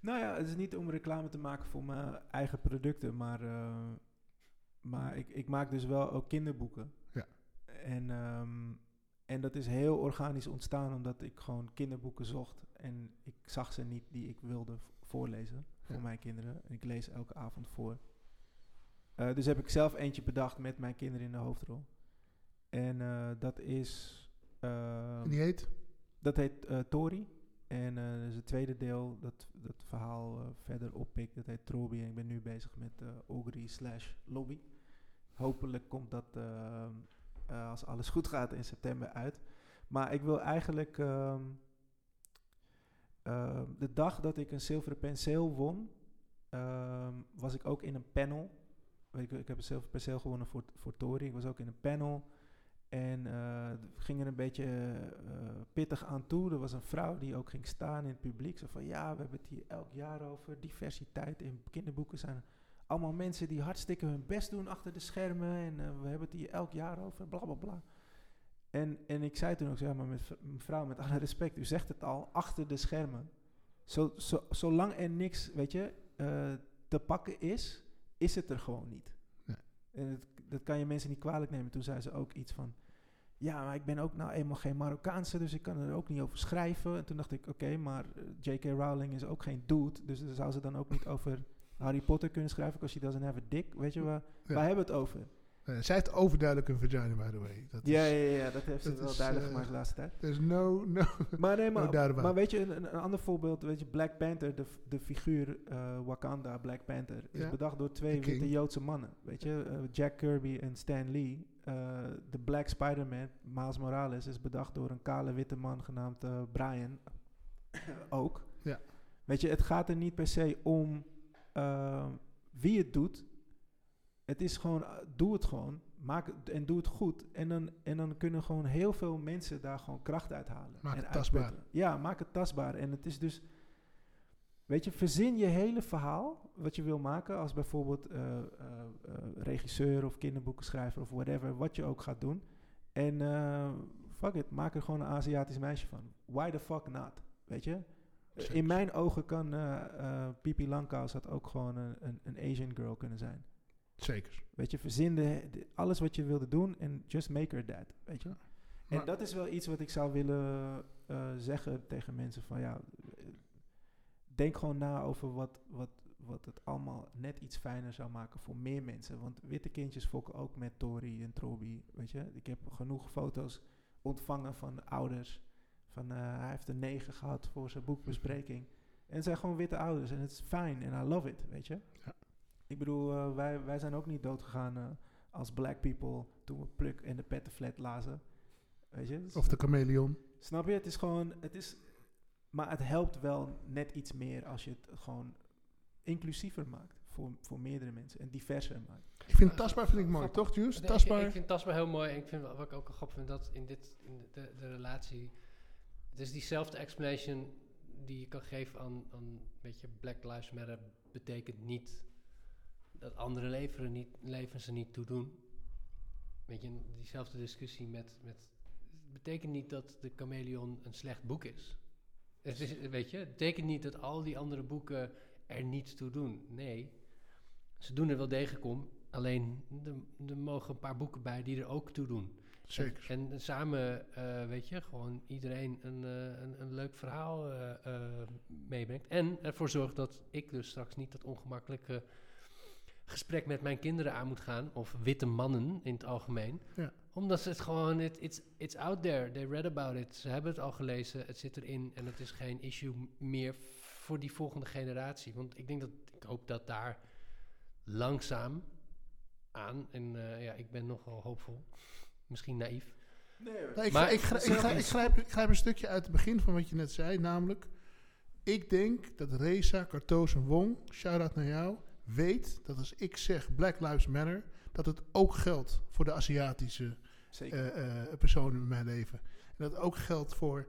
Nou ja, het is niet om reclame te maken voor mijn eigen producten, maar, maar ik, ik maak dus wel ook kinderboeken. Ja. En, ehm, en dat is heel organisch ontstaan omdat ik gewoon kinderboeken zocht en ik zag ze niet die ik wilde voorlezen voor Ja. mijn kinderen. En ik lees elke avond voor. Eh, dus heb ik zelf eentje bedacht met mijn kinderen in de hoofdrol. En eh, dat is... ehm, En die heet? dat heet eh Tori. En is het tweede deel dat dat verhaal verder oppikt. Dat heet Trobi. En ik ben nu bezig met Ogri slash Lobby. Hopelijk komt dat, eh, als alles goed gaat, in september uit. Maar ik wil eigenlijk... ehm, ehm, de dag dat ik een zilveren penseel won... ehm, was ik ook in een panel. Je, ik heb een zilveren penseel gewonnen voor, voor Tori. Ik was ook in een panel... En het ging er een beetje eh, pittig aan toe. Er was een vrouw die ook ging staan in het publiek. Zo van, ja, we hebben het hier elk jaar over. Diversiteit in kinderboeken zijn allemaal mensen die hartstikke hun best doen achter de schermen. En eh, we hebben het hier elk jaar over, bla bla bla. En, en ik zei toen ook, zeg maar, met mevrouw, met alle respect, u zegt het al, achter de schermen. Zo, zo, zolang er niks, weet je, eh, te pakken is, is het er gewoon niet. Nee. En het, dat kan je mensen niet kwalijk nemen. Toen zei ze ook iets van, ja, maar ik ben ook nou eenmaal geen Marokkaanse, dus ik kan er ook niet over schrijven. En toen dacht ik, oké, maar eh, J.K. Rowling is ook geen dude, dus daar zou ze dan ook niet over Harry Potter kunnen schrijven, because she doesn't have a dick. Weet je, waar, Ja. waar hebben we het over? Zij heeft overduidelijk een vagina, by the way. Dat Ja, is, ja, ja, ja, dat heeft ze dat wel is, duidelijk eh, gemaakt de laatste tijd. There's no, no... Maar nee, maar, maar weet je, een, een ander voorbeeld, weet je, Black Panther, de, de figuur eh, Wakanda, Black Panther, is Ja. bedacht door twee king. witte Joodse mannen. Weet je, eh, Jack Kirby en Stan Lee. De Black Spider-Man, Miles Morales, is bedacht door een kale witte man genaamd Brian. ook. Ja. Weet je, het gaat er niet per se om eh, wie het doet. Het is gewoon, eh, doe het gewoon. Maak het, en doe het goed. En dan, en dan kunnen gewoon heel veel mensen daar gewoon kracht uithalen. Maak en het tastbaar. uitputten. Ja, maak het tastbaar. En het is dus... Weet je, verzin je hele verhaal wat je wil maken. Als bijvoorbeeld eh, eh, regisseur of kinderboekenschrijver of whatever. Wat je ook gaat doen. En fuck it, maak er gewoon een Aziatisch meisje van. Why the fuck not? Weet je? In mijn ogen kan eh eh, Pipi Langkous had ook gewoon een, een, een Asian girl kunnen zijn. Zeker. Weet je, verzin de, de- alles wat je wilde doen en just make her that. Weet je? En dat is wel iets wat ik zou willen eh, zeggen tegen mensen van ja, denk gewoon na over wat, wat, wat het allemaal net iets fijner zou maken voor meer mensen. Want witte kindjes fokken ook met Tori en Trobi, weet je. Ik heb genoeg foto's ontvangen van ouders. Van eh, hij heeft een negen gehad voor zijn boekbespreking. En het zijn gewoon witte ouders en het is fijn en I love it, weet je. Ja. Ik bedoel, eh, wij, wij zijn ook niet doodgegaan eh, als black people toen we Pluk en de Pettenflat lazen. Weet je? Of de chameleon. Snap je? Het is gewoon, het is, maar het helpt wel net iets meer als je het gewoon inclusiever maakt voor, voor meerdere mensen en diverser maakt. Ik vind tastbaar vind ik mooi, toch Juice? Nee, ik- Tastbaar. Ik, vind tastbaar heel mooi. En ik vind wat wat ik ook al grappig vind dat in, dit, in de, de, de relatie. Het is diezelfde explanation die je kan geven aan, aan weet je, Black Lives Matter betekent niet dat andere leveren, niet, levens er niet toe doen. Weet je, diezelfde discussie met, met. Het betekent niet dat de chameleon een slecht boek is. Het is weet je, betekent niet dat al die andere boeken er niets toe doen. Nee, ze doen er wel degelijk om. Alleen er, er mogen een paar boeken bij die er ook toe doen. Zeker. En, en samen, eh, weet je, gewoon iedereen een, eh, een, een leuk verhaal eh, meebrengt. En ervoor zorgt dat ik dus straks niet dat ongemakkelijke gesprek met mijn kinderen aan moet gaan. Of witte mannen in het algemeen. Ja. Omdat ze het gewoon, it, it's, it's out there. They read about it. Ze hebben het al gelezen. Het zit erin. En het is geen issue meer voor die volgende generatie. Want ik denk dat, ik hoop dat daar langzaam aan. En ja, ik ben nogal hoopvol. Misschien naïef. Nou, ik, Maar ik, grijp, ik, grijp, ik, grijp, ik grijp een stukje uit het begin van wat je net zei. Namelijk, ik denk dat Reza, Cartoos en Wong, shout-out naar jou, weet dat als ik zeg Black Lives Matter, dat het ook geldt voor de Aziatische eh, eh, personen in mijn leven. En dat ook geldt voor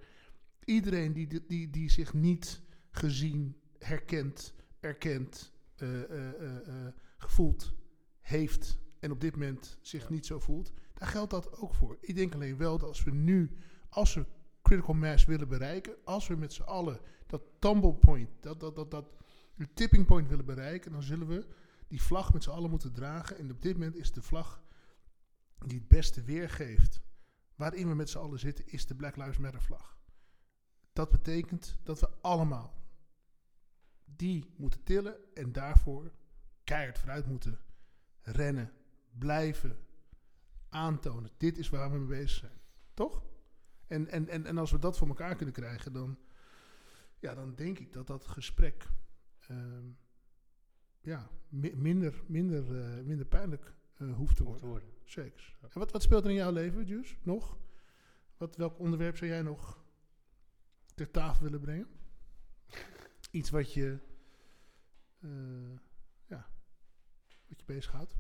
iedereen die, die, die, die zich niet gezien, herkend, erkend, eh, eh, eh, eh, gevoeld heeft en op dit moment zich niet zo voelt. Daar geldt dat ook voor. Ik denk alleen wel dat als we nu, als we critical mass willen bereiken, als we met z'n allen dat tumble point, dat, dat, dat, dat tipping point willen bereiken, dan zullen we die vlag met z'n allen moeten dragen. En op dit moment is de vlag die het beste weergeeft waarin we met z'n allen zitten, is de Black Lives Matter vlag. Dat betekent dat we allemaal die moeten tillen en daarvoor keihard vooruit moeten rennen, blijven, aantonen. Dit is waar we mee bezig zijn. Toch? En, en, en, en als we dat voor elkaar kunnen krijgen, dan, ja, dan denk ik dat dat gesprek ehm, ja, mi- minder, minder, eh, minder pijnlijk eh, hoeft te worden. worden. Zeker. En wat, wat speelt er in jouw leven, Juice? Nog? Wat, welk onderwerp zou jij nog ter tafel willen brengen? Iets wat je, eh, ja, wat je bezighoudt?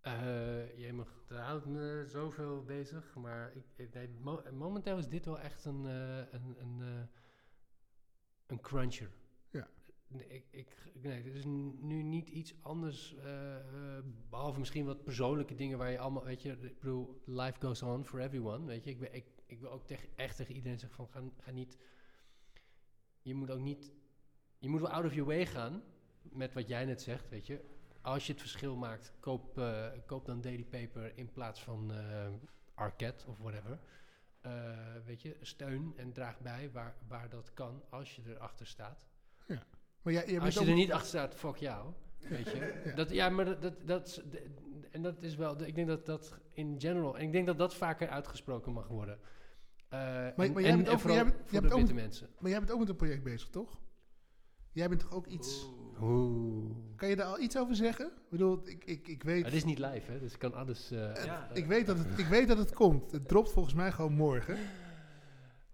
Eh je mag, daar houdt me zoveel bezig, maar ik, ik- nee, mo- momenteel is dit wel echt een, eh, een, een, eh, een cruncher. Ja. Nee, ik, ik, nee, dit is nu niet iets anders, eh, eh, behalve misschien wat persoonlijke dingen waar je allemaal, weet je, ik bedoel, life goes on for everyone, weet je. Ik, ben, ik, ik wil ook tegen, echt tegen iedereen zeggen van, ga, ga niet, je moet ook niet, je moet wel out of your way gaan met wat jij net zegt, weet je als je het verschil maakt, koop, eh, koop dan Daily Paper in plaats van eh Arquette of whatever. Eh, weet je, steun en draag bij waar, waar dat kan, als je erachter staat. Maar jij, als je er niet achter staat, fuck jou. Weet je. Ja. Dat, ja, maar dat, dat, en dat is wel, ik denk dat dat in general, en ik denk dat dat vaker uitgesproken mag worden. Eh, maar en, jij en, bent en ook- jij bent- voor jij de bent ook- witte mensen. Maar jij bent ook met een project bezig, toch? Jij bent toch ook iets... Oeh. Kan je daar al iets over zeggen? Ik bedoel, ik, ik, ik weet... Het is niet live, hè, dus ik kan alles... eh, Ja. Ik weet, dat het, ik weet dat het komt. Het dropt volgens mij gewoon morgen.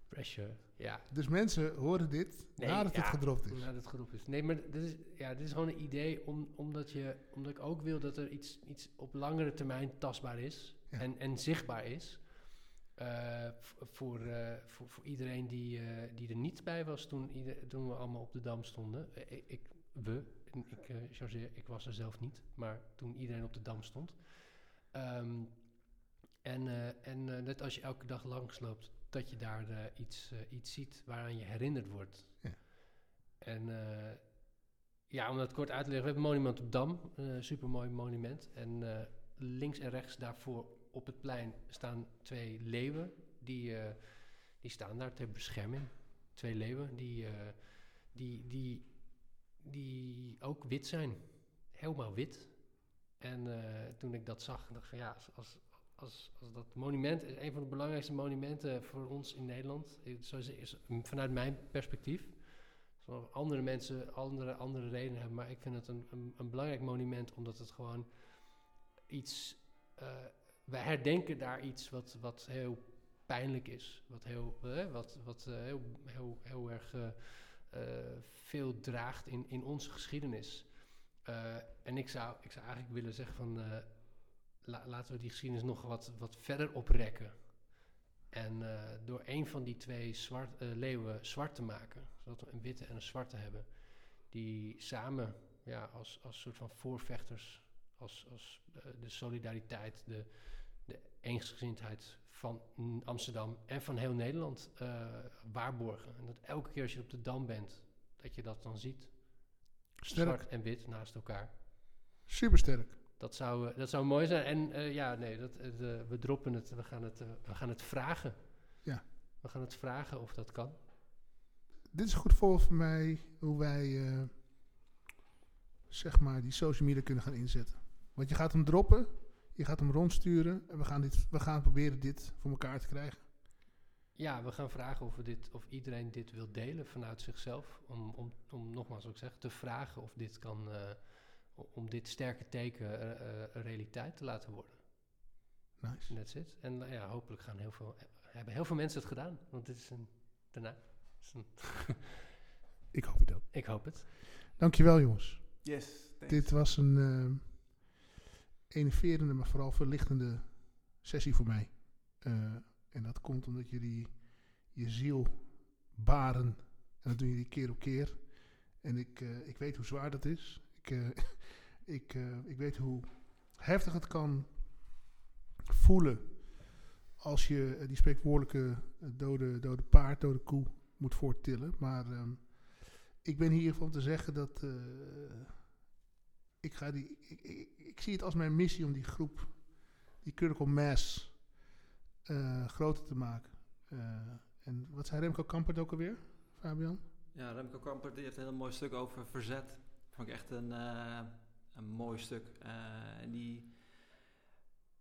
Pressure, ja. Dus mensen horen dit Nee, nadat het gedropt is. Nadat het geroepen is. Nee, maar dit is, ja, dit is gewoon een idee om, omdat, je, omdat ik ook wil dat er iets, iets op langere termijn tastbaar is Ja. en, en zichtbaar is. Eh, voor, eh, voor, voor iedereen die, eh, die er niet bij was toen, ieder, toen we allemaal op de dam stonden. Ik, ik- we, ik eh, chargeer, ik was er zelf niet, maar toen iedereen op de dam stond. Ehm, en eh, en eh, net als je elke dag langsloopt, dat je daar eh, iets, eh, iets ziet waaraan je herinnerd wordt. Ja. En eh, ja, om dat kort uit te leggen, we hebben een monument op Dam, een supermooi monument. En eh, links en rechts daarvoor op het plein staan twee leeuwen, die, eh, die staan daar ter bescherming. Twee leeuwen die, eh, die, die, die ook wit zijn, helemaal wit. En eh, toen ik dat zag, dacht ik van ja, als, als, als, dat monument is een van de belangrijkste monumenten voor ons in Nederland. Eh, Zo is, vanuit mijn perspectief. Zoals andere mensen andere, andere redenen hebben, maar ik vind het een, een, belangrijk monument omdat het gewoon iets. eh, wij herdenken daar iets wat, wat heel pijnlijk is. Wat heel, eh, wat, wat heel, heel, heel erg veel draagt in, in onze geschiedenis. Eh, en ik zou, ik zou eigenlijk willen zeggen van eh, la- laten we die geschiedenis nog wat, wat verder oprekken. En eh, door een van die twee zwart, eh, leeuwen zwart te maken, zodat we een witte en een zwarte hebben, die samen ja, als, als soort van voorvechters, als, als eh, de solidariteit, de, de eensgezindheid van Amsterdam en van heel Nederland eh, waarborgen. En dat elke keer als je op de Dam bent, dat je dat dan ziet. Sterk. Zwart en wit naast elkaar. Supersterk. Dat zou, eh, dat zou mooi zijn. En eh, ja, nee, dat, we droppen het. We gaan het, we gaan het vragen. Ja. We gaan het vragen of dat kan. Dit is een goed voorbeeld voor mij hoe wij zeg maar die social media kunnen gaan inzetten. Want je gaat hem droppen, je gaat hem rondsturen en we gaan, dit, we gaan proberen dit voor elkaar te krijgen. Ja, we gaan vragen of, we dit, of iedereen dit wil delen vanuit zichzelf. Om, om, om nogmaals, wat ik zeg, te vragen of dit kan, eh, om dit sterke teken een realiteit te laten worden. Nice. That's it. En ja, hopelijk gaan heel veel, hebben heel veel mensen het gedaan. Want dit is een, daarna. is een- Ik hoop het ook. ik hoop het. Dankjewel jongens. Yes, thanks. Dit was een eh enerverende, maar vooral verlichtende sessie voor mij. Eh, en dat komt omdat jullie je ziel baren. En dat doen jullie keer op keer. En ik, eh, ik weet hoe zwaar dat is. Ik, eh, ik, ik weet hoe heftig het kan voelen als je die spreekwoordelijke dode, dode paard, dode koe moet voorttillen. Maar ehm, ik ben hier om te zeggen dat ik, ga die, ik, ik, ik zie het als mijn missie om die groep, die critical mass, eh, groter te maken. Eh, en wat zei Remco Kampert ook alweer, Fabian? Ja, Remco Kamper die heeft een heel mooi stuk over verzet. Vond ik echt een, eh, een mooi stuk. En die,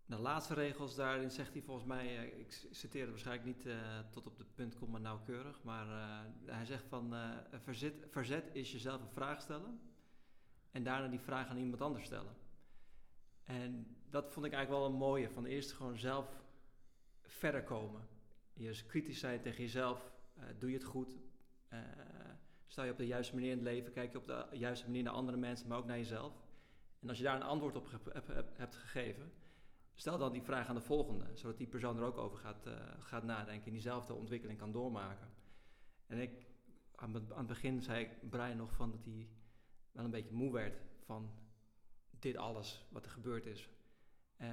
de laatste regels daarin zegt hij volgens mij, ik citeer het waarschijnlijk niet tot op de punt komma nauwkeurig, maar hij zegt van verzet, verzet is jezelf een vraag stellen en daarna die vraag aan iemand anders stellen. En dat vond ik eigenlijk wel een mooie, van eerst gewoon zelf verder komen. Is kritisch zijn tegen jezelf, eh, doe je het goed, eh, sta je op de juiste manier in het leven, kijk je op de juiste manier naar andere mensen, maar ook naar jezelf. En als je daar een antwoord op hebt gegeven, stel dan die vraag aan de volgende, zodat die persoon er ook over gaat, eh, gaat nadenken en diezelfde ontwikkeling kan doormaken. En ik, aan het, aan het begin zei ik Brian nog van dat hij wel een beetje moe werd van dit alles wat er gebeurd is. Eh,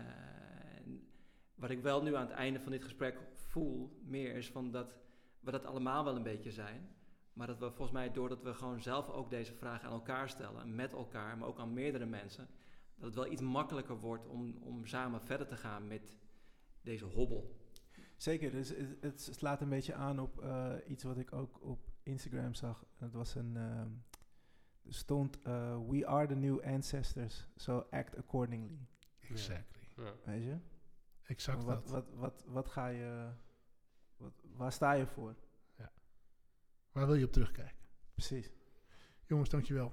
wat ik wel nu aan het einde van dit gesprek voel, meer is van dat we dat allemaal wel een beetje zijn. Maar dat we volgens mij, doordat we gewoon zelf ook deze vragen aan elkaar stellen, met elkaar, maar ook aan meerdere mensen, dat het wel iets makkelijker wordt om, om samen verder te gaan met deze hobbel. Zeker, dus het, slaat een beetje aan op eh, iets wat ik ook op Instagram zag. Het was een, ehm, stond, eh, we are the new ancestors, so act accordingly. Exactly. Ja. Weet je? Exact wat, dat. wat, wat, wat ga je, wat, waar sta je voor? Waar wil je op terugkijken? Precies. Jongens, dankjewel.